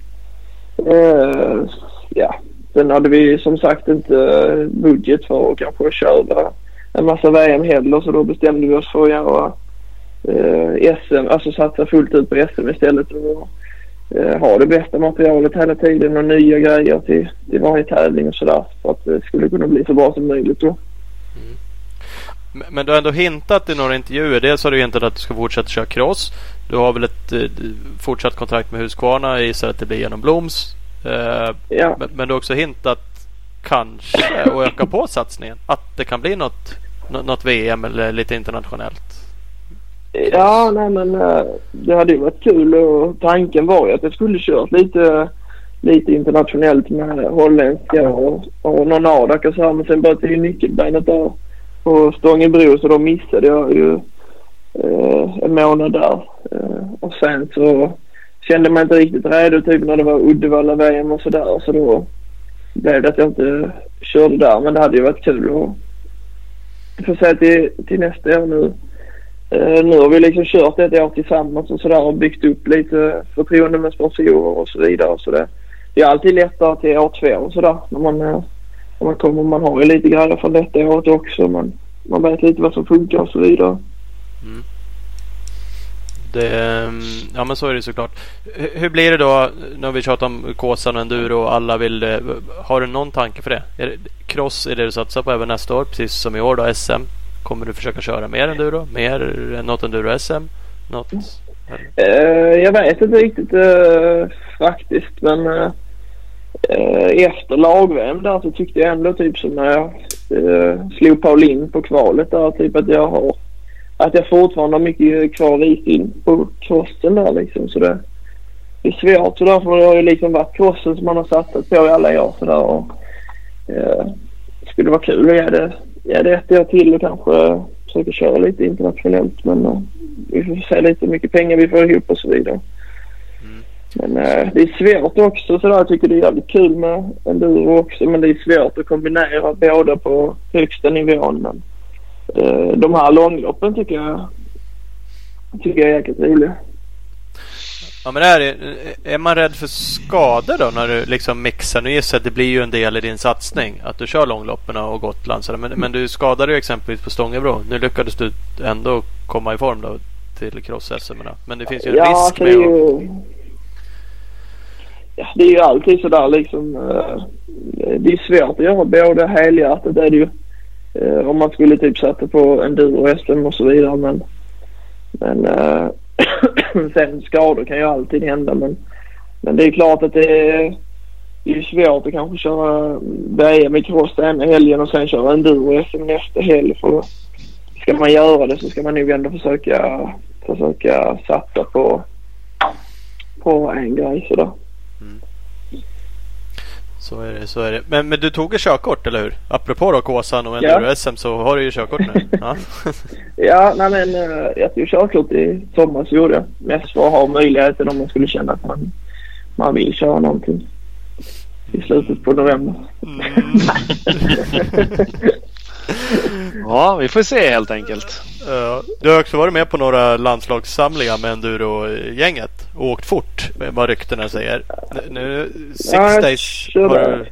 Speaker 4: eh, ja, sen hade vi som sagt inte budget för att kanske köra en massa VM heller så då bestämde vi oss för att göra eh, SM, alltså satsa fullt ut på SM istället. Och, ha det bästa materialet hela tiden och nya grejer till, till varje tävling och sådär. För att det skulle kunna bli så bra som möjligt då.
Speaker 2: Men- Men du har ändå hintat i några intervjuer. Dels har du hintat att du ska fortsätta köra cross. Du har väl ett eh, fortsatt kontrakt med Husqvarna. Jag gissar att det blir genom Bloms. Eh,
Speaker 4: Ja.
Speaker 2: men, men du har också hintat kanske och öka på satsningen. Att det kan bli något, nå- något VM eller lite internationellt.
Speaker 4: Ja, nej men eh, det hade ju varit kul och tanken var ju att jag skulle kört lite, lite internationellt med holländska och, och någon Adak och så här. Men sen bröt jag ju nyckelbenet där på Stångebro så då missade jag ju eh, en månad där. Eh, och sen så kände man inte riktigt redo typ när det var Uddevalla-VM och sådär. Så då blev det att jag inte körde där. Men det hade ju varit kul att få får säga till, till nästa år nu. Eh, nu har vi liksom kört ett år tillsammans och sådär och byggt upp lite förtroende med sponsorer och så vidare. Så det, det är alltid lättare till år två och sådär när man, eh, när man kommer. Man har ju lite grejer från detta året också. Man, man vet lite vad som funkar och så vidare. Mm.
Speaker 2: Det, ehm, ja men så är det såklart. Hur blir det då? Nu har vi tjatat om Kåsan och enduro och alla vill eh, Har du någon tanke för det? Är det cross är det du satsar på även nästa år? Precis som i år då SM. Kommer du försöka köra mer enduro? Mer något enduro-SM? Något?
Speaker 4: Eh, jag vet inte riktigt eh, faktiskt men eh, efter lag-VM där så tyckte jag ändå typ som när jag slog Paulin på kvalet där typ att jag har att jag fortfarande har mycket kvar i in på crossen där liksom så det, det är svårt så därför har det ju liksom varit crossen som man har satsat på i alla år sådär och skulle vara kul att ge det, ge det ett år till och kanske försöka köra lite internationellt men eh, vi får se lite hur mycket pengar vi får ihop och så vidare. Men eh, det är svårt också så där. Jag tycker det är jävligt kul med enduro också men det är svårt att kombinera båda på högsta nivån. Men, eh, de här långloppen tycker jag, tycker jag är jäkligt roliga.
Speaker 2: Ja men är, det, är man rädd för skador då när du liksom mixar? Nu gissar jag att det blir ju en del i din satsning att du kör långloppen och Gotland. Men, men du skadade ju exempelvis på Stångebro. Nu lyckades du ändå komma i form då till cross-SM. Men det finns ju en
Speaker 4: Ja,
Speaker 2: risk med
Speaker 4: det är
Speaker 2: att...
Speaker 4: ju... Ja, det är ju alltid sådär liksom. eh, det är svårt att göra båda helhjärtat. Det är det ju. Eh, om man skulle typ sätta på enduro, SM och så vidare. Men, men eh, sen skador kan ju alltid hända. Men, men det är klart att det är, det är svårt att kanske köra VM i cross ena helgen och sen köra enduro SM nästa helg. För ska man göra det så ska man nog ändå försöka, försöka satsa på, på en grej sådär.
Speaker 2: Så är det. Så är det. Men, men du tog ett körkort eller hur? Apropå då Kåsan och
Speaker 4: Ja.
Speaker 2: enduro-SM så har du ju körkort nu. Ja.
Speaker 4: Ja, nej men eh, jag tog körkort i sommar så gjorde jag. Mest för att ha möjligheten om man skulle känna att man, man vill köra någonting. I slutet på november.
Speaker 3: Ja, vi får se helt enkelt.
Speaker 2: Ja, du har också varit med på några landslagssamlingar med enduro-gänget och åkt fort vad ryktena säger. Nu- Six
Speaker 4: Ja, jag
Speaker 2: Days, har du,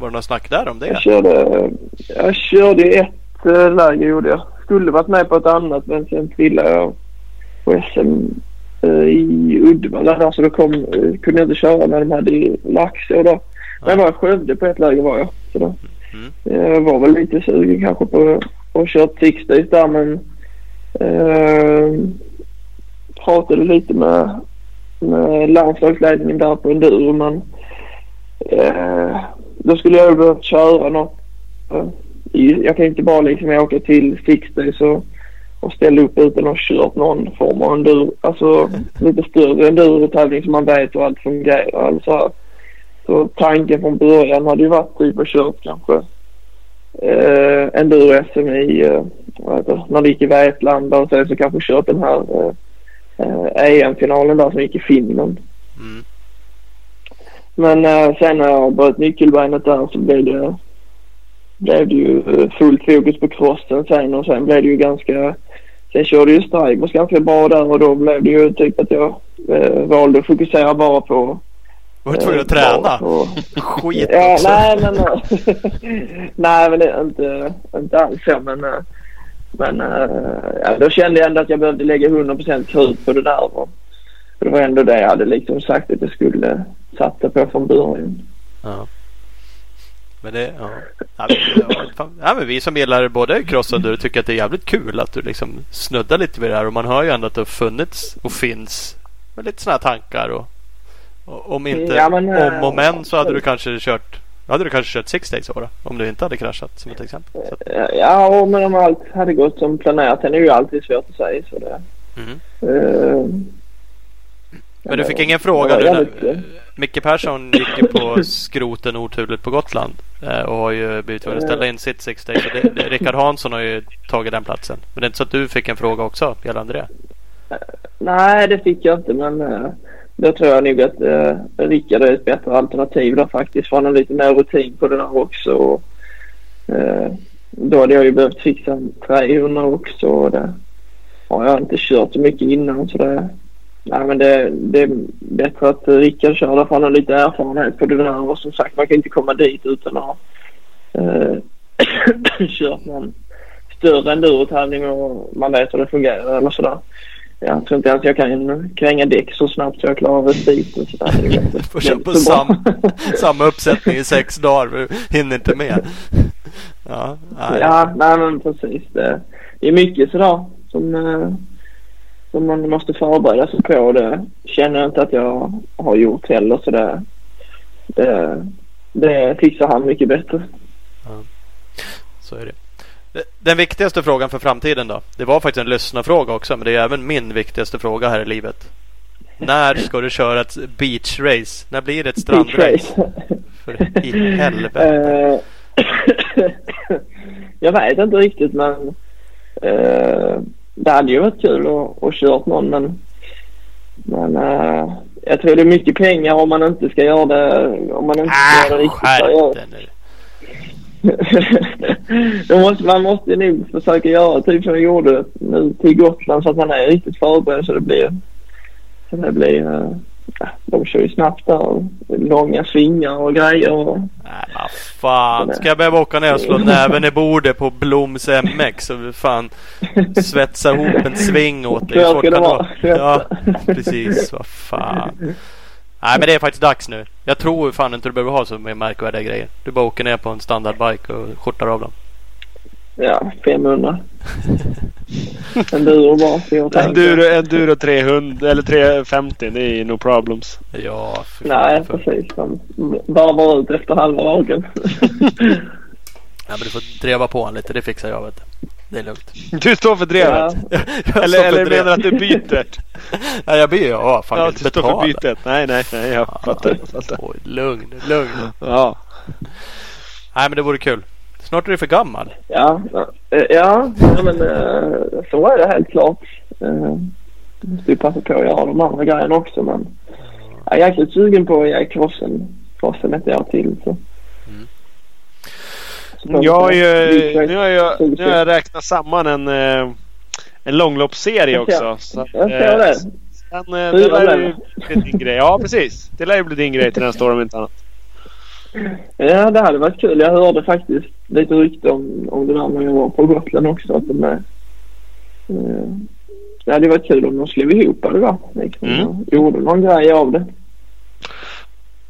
Speaker 2: var det något snack där om
Speaker 4: Jag
Speaker 2: det?
Speaker 4: körde, jag körde ett äh, läger gjorde jag. Skulle varit med på ett annat men sen trillade jag på SM eh, i Uddevalla där så då kom, eh, kunde jag inte köra när de hade i Laxå då. Men jag var i Skövde på ett läger var jag. Så då,
Speaker 2: Mm.
Speaker 4: Jag var väl lite sugen kanske på att köra Days där men eh, pratade lite med, med landslagsledningen där på enduro men eh, då skulle jag behövt köra något. eh, Jag kan inte bara liksom åka till Days och, och ställa upp utan att ha kört någon form av enduro. Alltså lite större enduro-tävling som man vet hur allt fungerar. Alltså, så tanken från början hade ju varit typ att kört kanske eh, enduro-SM i, eh, det, när det gick i Vetlanda och sen så kanske kört den här eh, eh, EM-finalen där som gick i Finland.
Speaker 2: Mm.
Speaker 4: Men eh, sen när jag bröt nyckelbenet där så blev det, blev det ju fullt fokus på crossen sen och sen blev det ju ganska Sen körde ju Stribers ganska bra där och då blev det ju typ att jag eh, valde att fokusera bara på
Speaker 2: Var du tvungen att träna? Skit
Speaker 4: Ja,
Speaker 2: också.
Speaker 4: nej men, eh, nej men inte, inte alls så men, eh, men eh, ja, då kände jag ändå att jag behövde lägga 100% krut på det där. Och det var ändå det jag hade liksom sagt att jag skulle satsa på från början.
Speaker 2: Ja. Men det, ja. Ja, men, vi som gillar både cross och enduro tycker att det är jävligt kul att du liksom snuddar lite vid det här. Och man hör ju ändå att det har funnits och finns med lite sådana här tankar. Och om inte
Speaker 4: Ja, men, eh,
Speaker 2: om och men så hade du kanske kört hade du kanske kört six days då, om du inte hade kraschat som ett exempel. Så att,
Speaker 4: Ja, men om allt hade gått som planerat. Det är ju alltid svårt att säga. Så det,
Speaker 2: mhm.
Speaker 4: eh,
Speaker 2: Men du fick ingen fråga du
Speaker 4: var
Speaker 2: när. Micke Persson gick ju på skroten oturligt på Gotland. eh, Och har ju blivit tvungen att ställa in sitt six days. Så det, det, Rickard Hansson har ju tagit den platsen. Men det är inte så att du fick en fråga också gällande det?
Speaker 4: Nej, det fick jag inte. Men eh, då tror jag nog att eh, Rickard är ett bättre alternativ där faktiskt. För han har lite mer rutin på det där också. Och, eh, då hade jag ju behövt fixa en 300 också. Och det har jag inte kört så mycket innan. Så det, nej, men det, det är bättre att Rickard kör där för han har lite erfarenhet på det där. Och som sagt, man kan inte komma dit utan att ha eh, kört någon större endurotävling och man vet hur det fungerar eller sådär. Jag tror inte ens jag kan kränga däck så snabbt så jag klarar reciten. Så där. Det är inte-
Speaker 2: Får
Speaker 4: bra.
Speaker 2: sam, samma uppsättning i sex dagar. Du hinner inte med. Ja, nej.
Speaker 4: Ja, nej men precis. Det, det är mycket sådär som, eh, som man måste förbereda sig på. Det känner jag inte att jag har gjort heller. Så det, det, det fixar han mycket bättre.
Speaker 2: Så är det. Den viktigaste frågan för framtiden då? Det var faktiskt en lyssnarfråga också. Men det är även min viktigaste fråga här i livet. När ska du köra ett beachrace? När blir det ett strandrace? För i helvete.
Speaker 4: Eh, jag vet inte riktigt men eh, det hade ju varit kul att, att kört någon men, men eh, jag tror det är mycket pengar om man inte ska göra det om man inte ska göra det riktigt
Speaker 2: skärp
Speaker 4: seriöst.
Speaker 2: Nu.
Speaker 4: Måste, man måste nog försöka göra typ som jag gjorde nu till Gotland så att man är riktigt förberedd så det blir så det blir eh, de kör ju snabbt där långa svingar och grejer och
Speaker 2: Nej, vad fan. Ska jag behöva åka ner och slå näven i bordet på Bloms MX och fan svetsa ihop en sving åt dig?
Speaker 4: Så ska det vara.
Speaker 2: Ja, precis. Vad fan. Nej, men det är faktiskt dags nu. Jag tror fan inte du behöver ha så mycket märkvärdiga grejer. Du bara åker ner på en standardbike och skjortar av dem.
Speaker 4: Ja, 500. Enduro bara.
Speaker 3: Enduro, enduro 300 eller 350 det är no problems.
Speaker 2: Ja, fan,
Speaker 4: Nej,
Speaker 2: för-
Speaker 4: precis. De varvar ut efter halva dagen.
Speaker 2: Ja, men du får dreva på honom lite. Det fixar jag vet du. Det är lugnt.
Speaker 3: Du står för drevet.
Speaker 4: ja,
Speaker 2: Jag
Speaker 3: Eller, eller
Speaker 2: drev.
Speaker 3: menar att du byter?
Speaker 2: Nej, jag blir ja, fan
Speaker 3: ja, du står för bytet. Nej, nej, nej. Jag fattar. Jag fattar.
Speaker 2: Oj, lugn, lugn.
Speaker 3: Ja.
Speaker 2: Nej, men det vore kul. Snart är du för gammal.
Speaker 4: ja, ja, ja, men eh, så är det helt klart. Eh, måste ju passa på att göra de andra grejerna också men jag är jäkligt sugen på att göra crossen, crossen ett år till. Så.
Speaker 3: Jag har ju, nu har jag, nu har jag räknat samman en, eh, en långloppsserie också. Så, att,
Speaker 4: Jag ser
Speaker 3: eh,
Speaker 4: det.
Speaker 3: Sen, eh, det lär ju
Speaker 4: län.
Speaker 3: bli din grej. Ja, precis. Det lär ju bli din grej till nästa år om inte annat.
Speaker 4: Ja, det hade varit kul. Jag hörde faktiskt lite rykte om, om det där när jag var på Gotland också. Att de, eh, det hade varit kul om de slog ihop det där. Liksom,
Speaker 3: Mm.
Speaker 4: gjorde någon grej av det.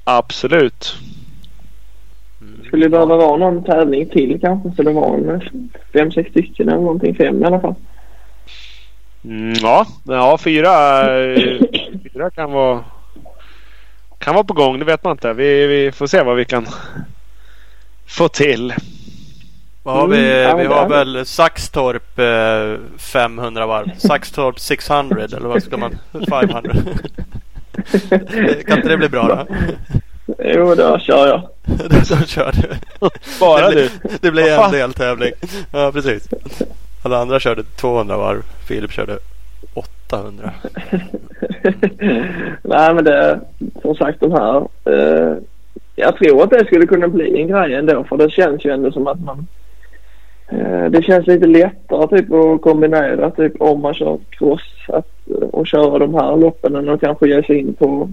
Speaker 3: Absolut.
Speaker 4: Skulle det behöva vara någon tävling till kanske så det var en fem, sex stycken eller någonting. Fem i alla fall.
Speaker 3: Mm, ja, ja fyra, eh, fyra kan vara kan vara på gång. Det vet man inte. Vi, vi får se vad vi kan få till.
Speaker 2: Vad har vi?
Speaker 4: Mm,
Speaker 2: vi har väl Saxtorp eh, 500 varv. Saxtorp 600 eller vad ska man? 500. kan inte det bli bra då?
Speaker 4: Jo, då kör jag.
Speaker 2: Då kör du.
Speaker 3: Bara
Speaker 2: det
Speaker 3: du.
Speaker 2: blir, det
Speaker 3: Vad
Speaker 2: en deltävling. Ja precis. Alla andra körde 200 varv. Filip körde 800.
Speaker 4: Nej, men det som sagt de här. Eh, jag tror att det skulle kunna bli en grej ändå för det känns ju ändå som att man eh, det känns lite lättare typ att kombinera typ om man kör cross att, eh, och köra de här loppen än att kanske ge sig in på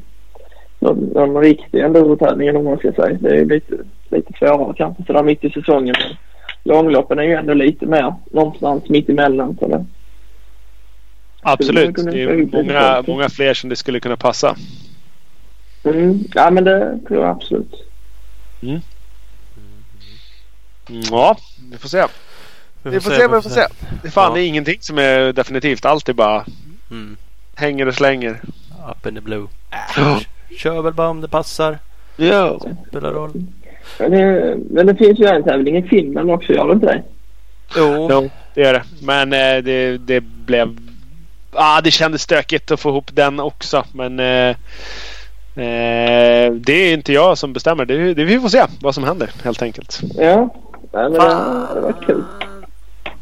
Speaker 4: någon, någon riktig endurotävling eller vad man ska säga. Det är lite, lite svårare kanske sådär mitt i säsongen. Men långloppen är ju ändå lite mer någonstans mitt emellan. Så det,
Speaker 3: Absolut. Det är många, många fler som det skulle kunna passa.
Speaker 4: mm, ja men det tror jag absolut.
Speaker 3: Ja, vi får se. Vi får se, vi får se. Det är fan,
Speaker 2: Ja.
Speaker 3: det är ingenting som är definitivt. Allt är bara
Speaker 2: Mm.
Speaker 3: hänger och slänger.
Speaker 2: Up in the blue.
Speaker 3: Ja.
Speaker 2: Kör väl bara om det passar.
Speaker 3: Ja.
Speaker 2: Spelar roll.
Speaker 4: Men det, men det finns ju en tävling i Finland också, gör det inte det?
Speaker 2: Jo.
Speaker 3: Jo, det är det. Men eh, det, det blev... Ah, det kändes stökigt att få ihop den också. Men eh, eh, det är inte jag som bestämmer. Det, det, vi får se vad som händer helt enkelt.
Speaker 4: Ja. Nej, men det, det var kul.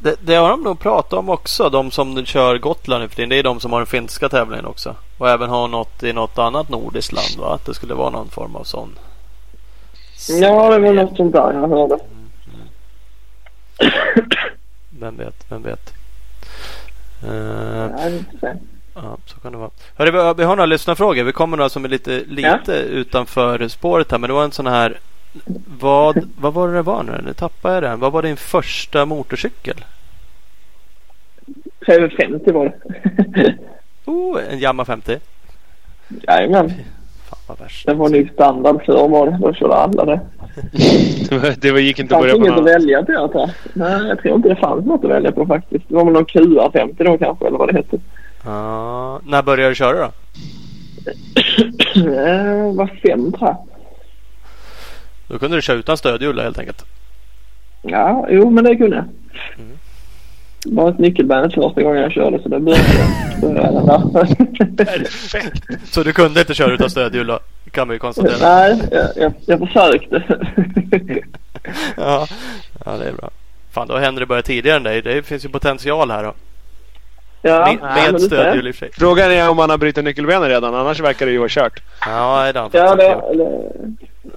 Speaker 2: Det, det har de nog pratat om också. De som kör Gotland nu för tiden. Det är de som har den finska tävlingen också. Och även har något i något annat nordiskt land va? Att det skulle vara någon form av sån.
Speaker 4: Ja, det var något sånt där jag hörde.
Speaker 2: Vem vet, vem vet. Eh,
Speaker 4: Ja,
Speaker 2: ja, så kan det vara. Hörru, vi- har några lyssnarfrågor. Vi kommer några som är lite, lite utanför spåret här. Men det var en sån här. Vad, vad var det det var nu? Nu tappade jag den. Vad var din första motorcykel?
Speaker 4: 350 var det.
Speaker 2: Oh, en Yamaha 50.
Speaker 4: Jajamän.
Speaker 2: Fan vad värst.
Speaker 4: Det var nog standard förr var det. Då körde alla det.
Speaker 3: det var- gick
Speaker 4: Det
Speaker 3: inte att
Speaker 4: fanns
Speaker 3: börja på
Speaker 4: inget att
Speaker 3: något.
Speaker 4: välja på jag. Nej, jag tror inte det fanns något att välja på faktiskt. Det var väl någon QR50 då kanske, eller vad det hette.
Speaker 2: Ja, när började du köra då?
Speaker 4: Eh, var fem tror jag.
Speaker 2: Då kunde du köra utan stödhjul helt enkelt.
Speaker 4: Ja, jo men det kunde jag.
Speaker 2: Mm.
Speaker 4: Det var ett nyckelband första gången jag körde så det började, den.
Speaker 3: Perfekt.
Speaker 2: Så du kunde inte köra utan stödhjul då? Kan vi ju konstatera.
Speaker 4: Nej, jag, jag, jag försökte.
Speaker 2: Ja. ja, det är bra. Fan, då händer det bara tidigare än dig. Det finns ju potential här då.
Speaker 4: ja,
Speaker 2: Med, med stödhjul i och för sig.
Speaker 3: Frågan är om han har brutit nyckelbenet redan. Annars verkar det ju vara kört.
Speaker 2: Ja, det har han
Speaker 4: Ja, det,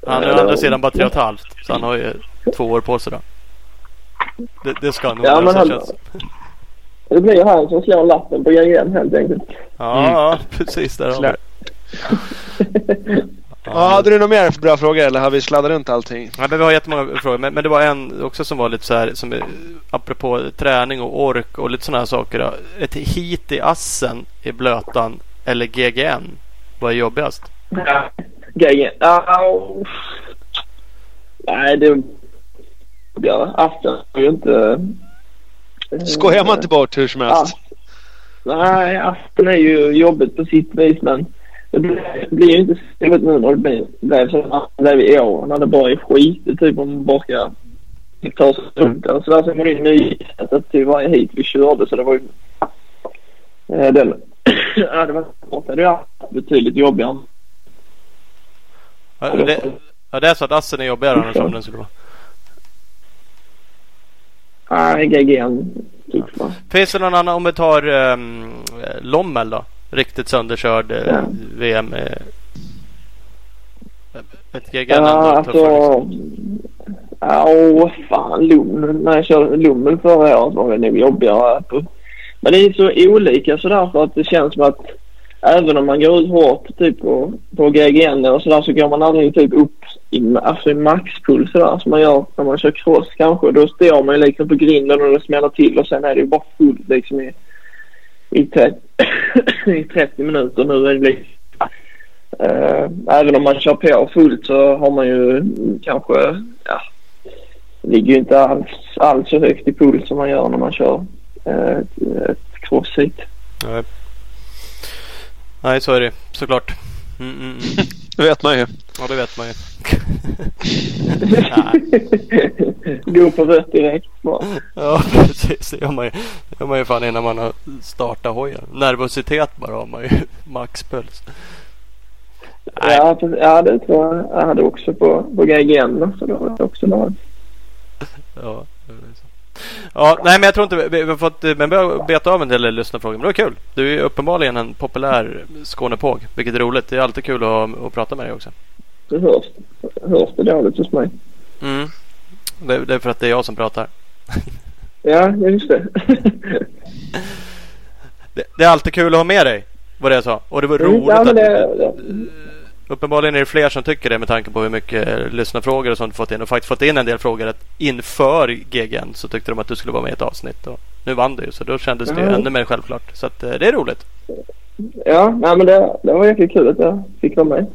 Speaker 2: Han är å
Speaker 4: det-
Speaker 2: andra sidan bara tre och ett halvt. Så han har ju två år på sig då. Det, det ska nog
Speaker 4: Ja,
Speaker 2: så
Speaker 4: han-
Speaker 2: känns.
Speaker 4: det blir han som slår lappen på GGN helt enkelt.
Speaker 2: Ja,
Speaker 3: Mm.
Speaker 2: ja, precis. Där har vi.
Speaker 3: Ja, hade du några mer bra frågor eller har vi sladdat runt allting?
Speaker 2: Ja, men vi har jättemånga frågor. Men, men det var en också som var lite så här. Som, apropå träning och ork och lite sådana här saker. Då. Ett hit i assen i blötan eller GGN. Vad är jobbigast?
Speaker 4: Ja. GGN. Ja, nej, det... Ja, afton är ju inte...
Speaker 3: Skojar man inte bort hur som helst?
Speaker 4: Nej, afton är ju jobbigt på sitt vis men det blir, ju inte så jobbigt nu när det blev så det blev i år när det bara är skit typ om man bara ska ta sig runt och sådär. Sen var det ju nyhetet till varje hit vi körde så det var ju eh, den ja det var svårt. Det var betydligt jobbigare.
Speaker 2: Ja, det, ja, det är så att assen är jobbigare annars om den skulle vara.
Speaker 4: Nej, tycker man.
Speaker 2: Finns det någon annan om vi tar um, Lommel då? Riktigt sönderkörd uh,
Speaker 4: Ja.
Speaker 2: VM. Uh, ett GGN
Speaker 4: Ja, alltså...
Speaker 2: tuffare.
Speaker 4: Ja, åh, fan. Lom, när jag körde Lommel förra året var det nog jobbigare. På. Men det är så olika sådär för att det känns som att även om man går ut hårt typ på, på GGN och sådär så går man aldrig typ upp i, alltså i maxpuls sådär som man gör när man kör cross kanske. Då står man ju liksom på grinden och det smäller till och sen är det ju bara fullt liksom i, i, 30, i 30 minuter. Nu är det liksom äh, även om man kör på fullt så har man ju kanske, ja, ligger ju inte alls, alls så högt i puls som man gör när man kör äh, ett, ett crossheat.
Speaker 2: Nej. Nej, så är det såklart. Mm, mm, mm.
Speaker 3: Det vet man ju.
Speaker 2: Ja, det vet man ju.
Speaker 4: Gå på rött direkt bara.
Speaker 2: Ja, precis. Det gör man ju, det gör man ju fan innan man har startat hojen. Nervositet bara har man ju. Maxpuls.
Speaker 4: Ja, precis. ja, det tror jag jag hade också på, på GGN. Så då var det också lag.
Speaker 2: Ja, det. Ja, nej men jag tror inte vi, har fått, men vi har betat av en del lyssnarfrågor. Men det var kul. Du är uppenbarligen en populär Skånepåg. Vilket är roligt. Det är alltid kul att, att prata med dig också.
Speaker 4: Det hörs, hörs det dåligt hos mig.
Speaker 2: Mm. Det, det är för att det är jag som pratar.
Speaker 4: Ja, just det.
Speaker 2: Det, det är alltid kul att ha med dig. Vad det jag sa. Och det var
Speaker 4: Mm,
Speaker 2: roligt
Speaker 4: ja, men
Speaker 2: att... Uppenbarligen är det fler som tycker det med tanke på hur mycket eh, lyssnarfrågor och sånt fått in. Och faktiskt fått in en del frågor att inför GGN så tyckte de att du skulle vara med i ett avsnitt. Och nu vann du ju så då kändes det ju
Speaker 4: Ja.
Speaker 2: ännu mer självklart. Så att, eh, det är roligt.
Speaker 4: ja, nej, men det, det var jäkligt kul att jag fick vara med.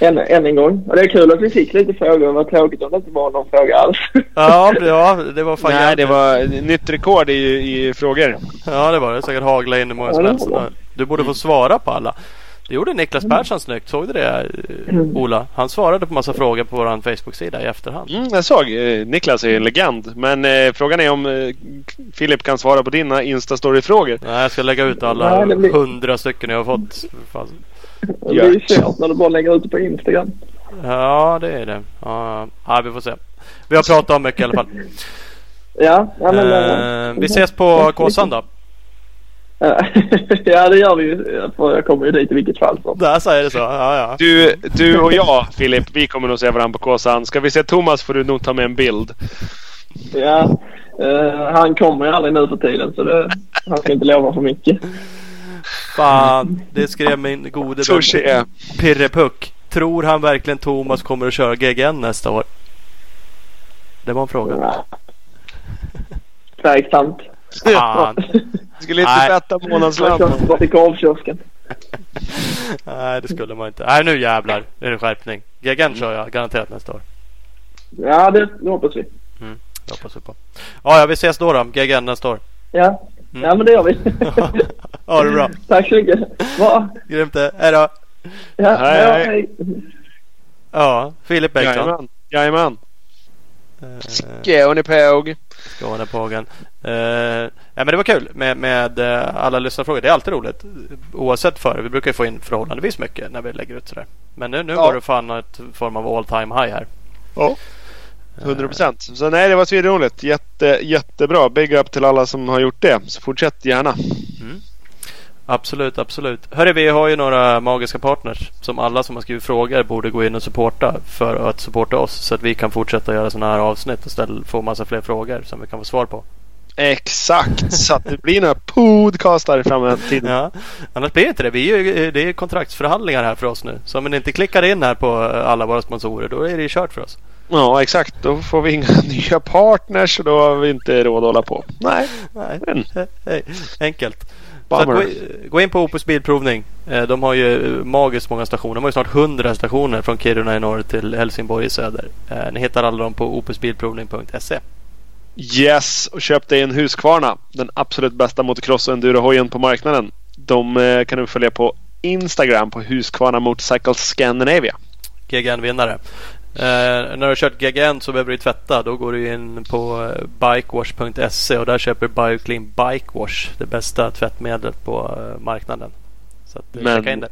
Speaker 4: än, än en gång. Och det är kul att vi fick lite frågor. Det var tråkigt om det inte var någon fråga alls.
Speaker 2: Ja, ja det var fan
Speaker 3: Nej,
Speaker 2: jävligt.
Speaker 3: det var nytt rekord i, i frågor.
Speaker 2: Ja det var det. Säkert hagla in hur många
Speaker 4: Ja,
Speaker 2: som helst. Du borde få svara på alla. Det gjorde Niklas Persson snyggt. Såg du det eh, Ola? Han svarade på massa frågor på vår Facebook-sida i efterhand.
Speaker 3: Mm, jag såg. Eh, Niklas är en legend. Men eh, frågan är om eh, Filip kan svara på dina Instastory-frågor.
Speaker 2: Nej, jag ska lägga ut alla
Speaker 4: Nej, blir-
Speaker 2: hundra stycken jag har fått. Fan.
Speaker 4: Det blir ju svårt när du bara lägger ut det på Instagram.
Speaker 2: Ja, det är det. Ja, ja, vi får se. Vi har pratat om mycket i alla fall.
Speaker 4: Ja, ja men...
Speaker 2: Eh, vi ses på Kåsan då.
Speaker 4: ja, det gör vi ju. För jag kommer ju dit i vilket fall. Så.
Speaker 2: Där säger det så. Ja, ja.
Speaker 3: Du, du och jag Filip, vi kommer nog se varandra på Kåsan. Ska vi se Thomas får du nog ta med en bild.
Speaker 4: Ja, eh, han kommer ju aldrig nu för tiden så det, han ska inte lova för mycket.
Speaker 2: Fan, det skrev min gode vän. Pirre Puck. Tror han verkligen Thomas kommer att köra GGN nästa år? Det var en fråga.
Speaker 4: Tveksamt.
Speaker 2: Fan.
Speaker 3: Skulle inte
Speaker 2: Nej.
Speaker 3: tvätta
Speaker 4: Jag
Speaker 3: månadslön.
Speaker 4: kör bara till korvkiosken.
Speaker 2: Nej, det skulle man inte. Nej, nu jävlar. Det är en skärpning. GGN kör jag garanterat nästa år.
Speaker 4: Ja, det, det hoppas vi.
Speaker 2: Det hoppas vi på. Ja, ja, vi ses då då. GGN nästa år.
Speaker 4: Ja,
Speaker 2: Mm.
Speaker 4: ja men det gör vi.
Speaker 2: Ha det bra.
Speaker 4: Tack så mycket. Bra.
Speaker 2: Grymt det. Hej då.
Speaker 4: Ja,
Speaker 3: Hej,
Speaker 4: ja,
Speaker 3: hej.
Speaker 4: hej.
Speaker 2: Ja, Filip Bengtsson.
Speaker 3: Jajamän. Jajamän.
Speaker 2: Eh,
Speaker 3: Skånepåg.
Speaker 2: Skånepågen. Uh, ja, men det var kul med, med eh, alla lyssnarfrågor. Det är alltid roligt. Oavsett för. Vi brukar ju få in förhållandevis mycket när vi lägger ut sådär. Men nu, nu
Speaker 3: Ja.
Speaker 2: var det fan ett form av all time high här.
Speaker 3: Ja. 100 procent. Så nej, det var svinroligt. Jätte, jättebra. Big up till alla som har gjort det. Så fortsätt gärna.
Speaker 2: Absolut, absolut. Hörru, vi har ju några magiska partners som alla som har skrivit frågor borde gå in och supporta för att supporta oss så att vi kan fortsätta göra sådana här avsnitt och ställa, få massa fler frågor som vi kan få svar på.
Speaker 3: Exakt. Så att det blir några podcastar i framtiden.
Speaker 2: Ja, annars blir det inte det. Vi är ju, det är kontraktsförhandlingar här för oss nu. Så om ni inte klickar in här på alla våra sponsorer då är det ju kört för oss.
Speaker 3: Ja, exakt. Då får vi inga nya partners och då har vi inte råd att hålla på. Nej,
Speaker 2: Nej,
Speaker 3: men
Speaker 2: enkelt. Gå, gå in på Opus Bilprovning. Eh, De har ju magiskt många stationer. De har ju snart 100 stationer från Kiruna i norr till Helsingborg i söder. Eh, Ni hittar alla dem på opusbilprovning.se.
Speaker 3: Yes, och köp dig en Husqvarna. Den absolut bästa motocross och endurohojen på marknaden. De eh, kan du följa på Instagram på Husqvarna Motorcycle Scandinavia.
Speaker 2: GGN-vinnare. Eh, när du har kört GGN så behöver du tvätta. Då går du in på eh, bikewash.se och där köper du Bioclean Bike Wash. Det bästa tvättmedlet på eh, marknaden. Så att, eh,
Speaker 3: Men-
Speaker 2: in det.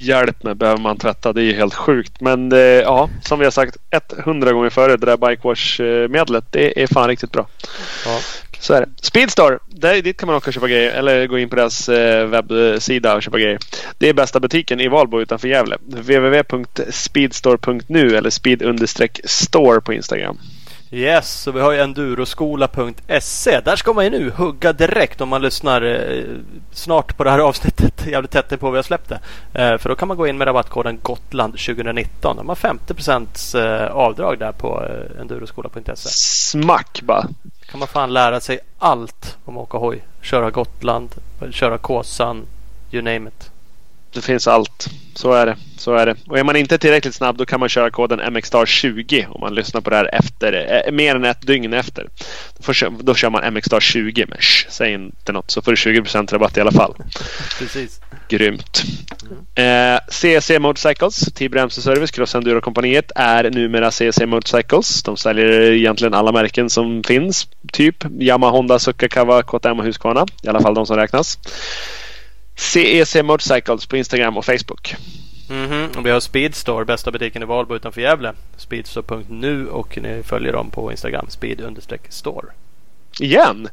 Speaker 3: Hjälp mig, behöver man tvätta? Det är ju helt sjukt. Men eh, ja, som vi har sagt 100 gånger före, det där Bikewash-medlet, det är fan riktigt bra.
Speaker 2: Ja.
Speaker 3: Så är det. Speedstore, där, dit kan man också köpa grejer. Eller gå in på deras eh, webbsida och köpa grejer. Det är bästa butiken i Valbo utanför Gävle. www.speedstore.nu eller speed-store på Instagram.
Speaker 2: Yes, så vi har ju enduroskola.se. Där ska man ju nu hugga direkt om man lyssnar eh, snart på det här avsnittet. Jävligt tätt på vi har släppt det. Eh, för då kan man gå in med rabattkoden Gotland 2019. De har 50 eh, avdrag där på eh, enduroskola.se.
Speaker 3: Smack bara
Speaker 2: kan man fan lära sig allt om att åka hoj. Köra Gotland, köra Kåsan, you name it.
Speaker 3: Det finns allt. Så är det. Så är det. Och är man inte tillräckligt snabb då kan man köra koden MXstar20 om man lyssnar på det här efter, eh, mer än ett dygn efter. Då, får, då kör man MXstar20 med sh, säg inte något så får du 20% rabatt i alla fall.
Speaker 2: Precis.
Speaker 3: Grymt. Eh, CC Motorcycles, Tibro MC Service, Cross Enduro kompaniet är numera CC Motorcycles. De säljer egentligen alla märken som finns. Typ Yamaha, Honda, Suzuka, Kawa, KTM och Husqvarna. I alla fall de som räknas. CEC Motorcycles på Instagram och Facebook.
Speaker 2: Mhm, och vi har Speedstore, bästa butiken i Valbo utanför Gävle. Speedstore.nu och ni följer dem på Instagram, speed-store.
Speaker 3: Igen?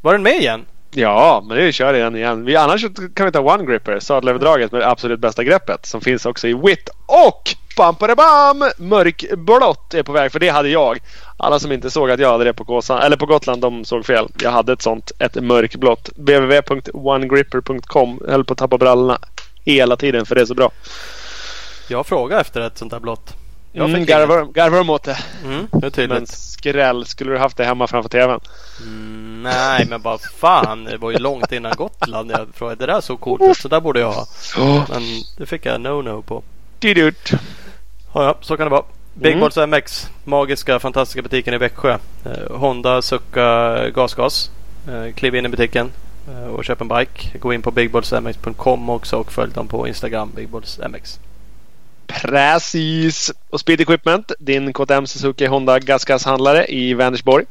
Speaker 2: Var den med igen?
Speaker 3: Ja, men det kör igen igen. Vi, annars kan vi ta One Gripper, sadelöverdraget med det absolut bästa greppet som finns också i Wit och bam, bam, mörkblått är på väg för det hade jag. Alla som inte såg att jag hade det på, Kåsan, eller på Gotland de såg fel. Jag hade ett sånt, ett mörkblått. www.onegripper.com höll på att tappa brallorna hela tiden för det är så bra.
Speaker 2: Jag frågade efter ett sånt där blått. Jag
Speaker 3: Mm,
Speaker 2: fick
Speaker 3: garvar, garvar de åt det.
Speaker 2: Mm, det
Speaker 3: Men skräll, skulle du haft det hemma framför TVn?
Speaker 2: Mm, nej, men vad fan. Det var ju långt innan Gotland. Jag frågade, det där såg coolt ut. Så där borde jag ha. Men det fick jag no-no på.
Speaker 3: Didut.
Speaker 2: Ja, ja, så kan det vara. Big Balls MX. Magiska, fantastiska butiken i Växjö. Eh, Honda, Succa, Gasgas. Eh, kliv in i butiken eh, och köp en bike. Gå in på bigballsmx.com också och följ dem på Instagram, bigballsmx.
Speaker 3: Precis. Och Speed Equipment, din KTM Suzuki Honda gasgashandlare i Vänersborg.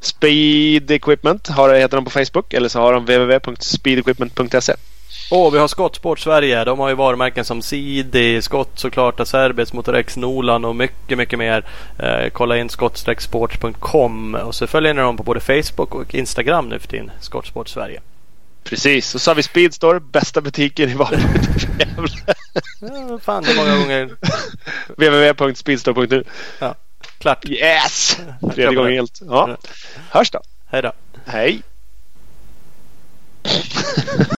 Speaker 3: Speed Equipment har, heter de på Facebook eller så har de www.speedequipment.se.
Speaker 2: Och vi har Skottsport Sverige. De har ju varumärken som Sidi, Skott såklart, Acerbis, Motorex, Nolan och mycket, mycket mer. Eh, kolla in skott-sports.com och så följer ni dem på både Facebook och Instagram nu för tiden. Skottsport Sverige.
Speaker 3: Precis. Och så har vi Speedstore, bästa butiken i Varberg.
Speaker 2: Ja, fan, det är många gånger.
Speaker 3: www.speedstore.nu
Speaker 2: Ja, klart.
Speaker 3: Yes! Tredje gången helt. Ja. Hörs då.
Speaker 2: Hej då.
Speaker 3: Hej!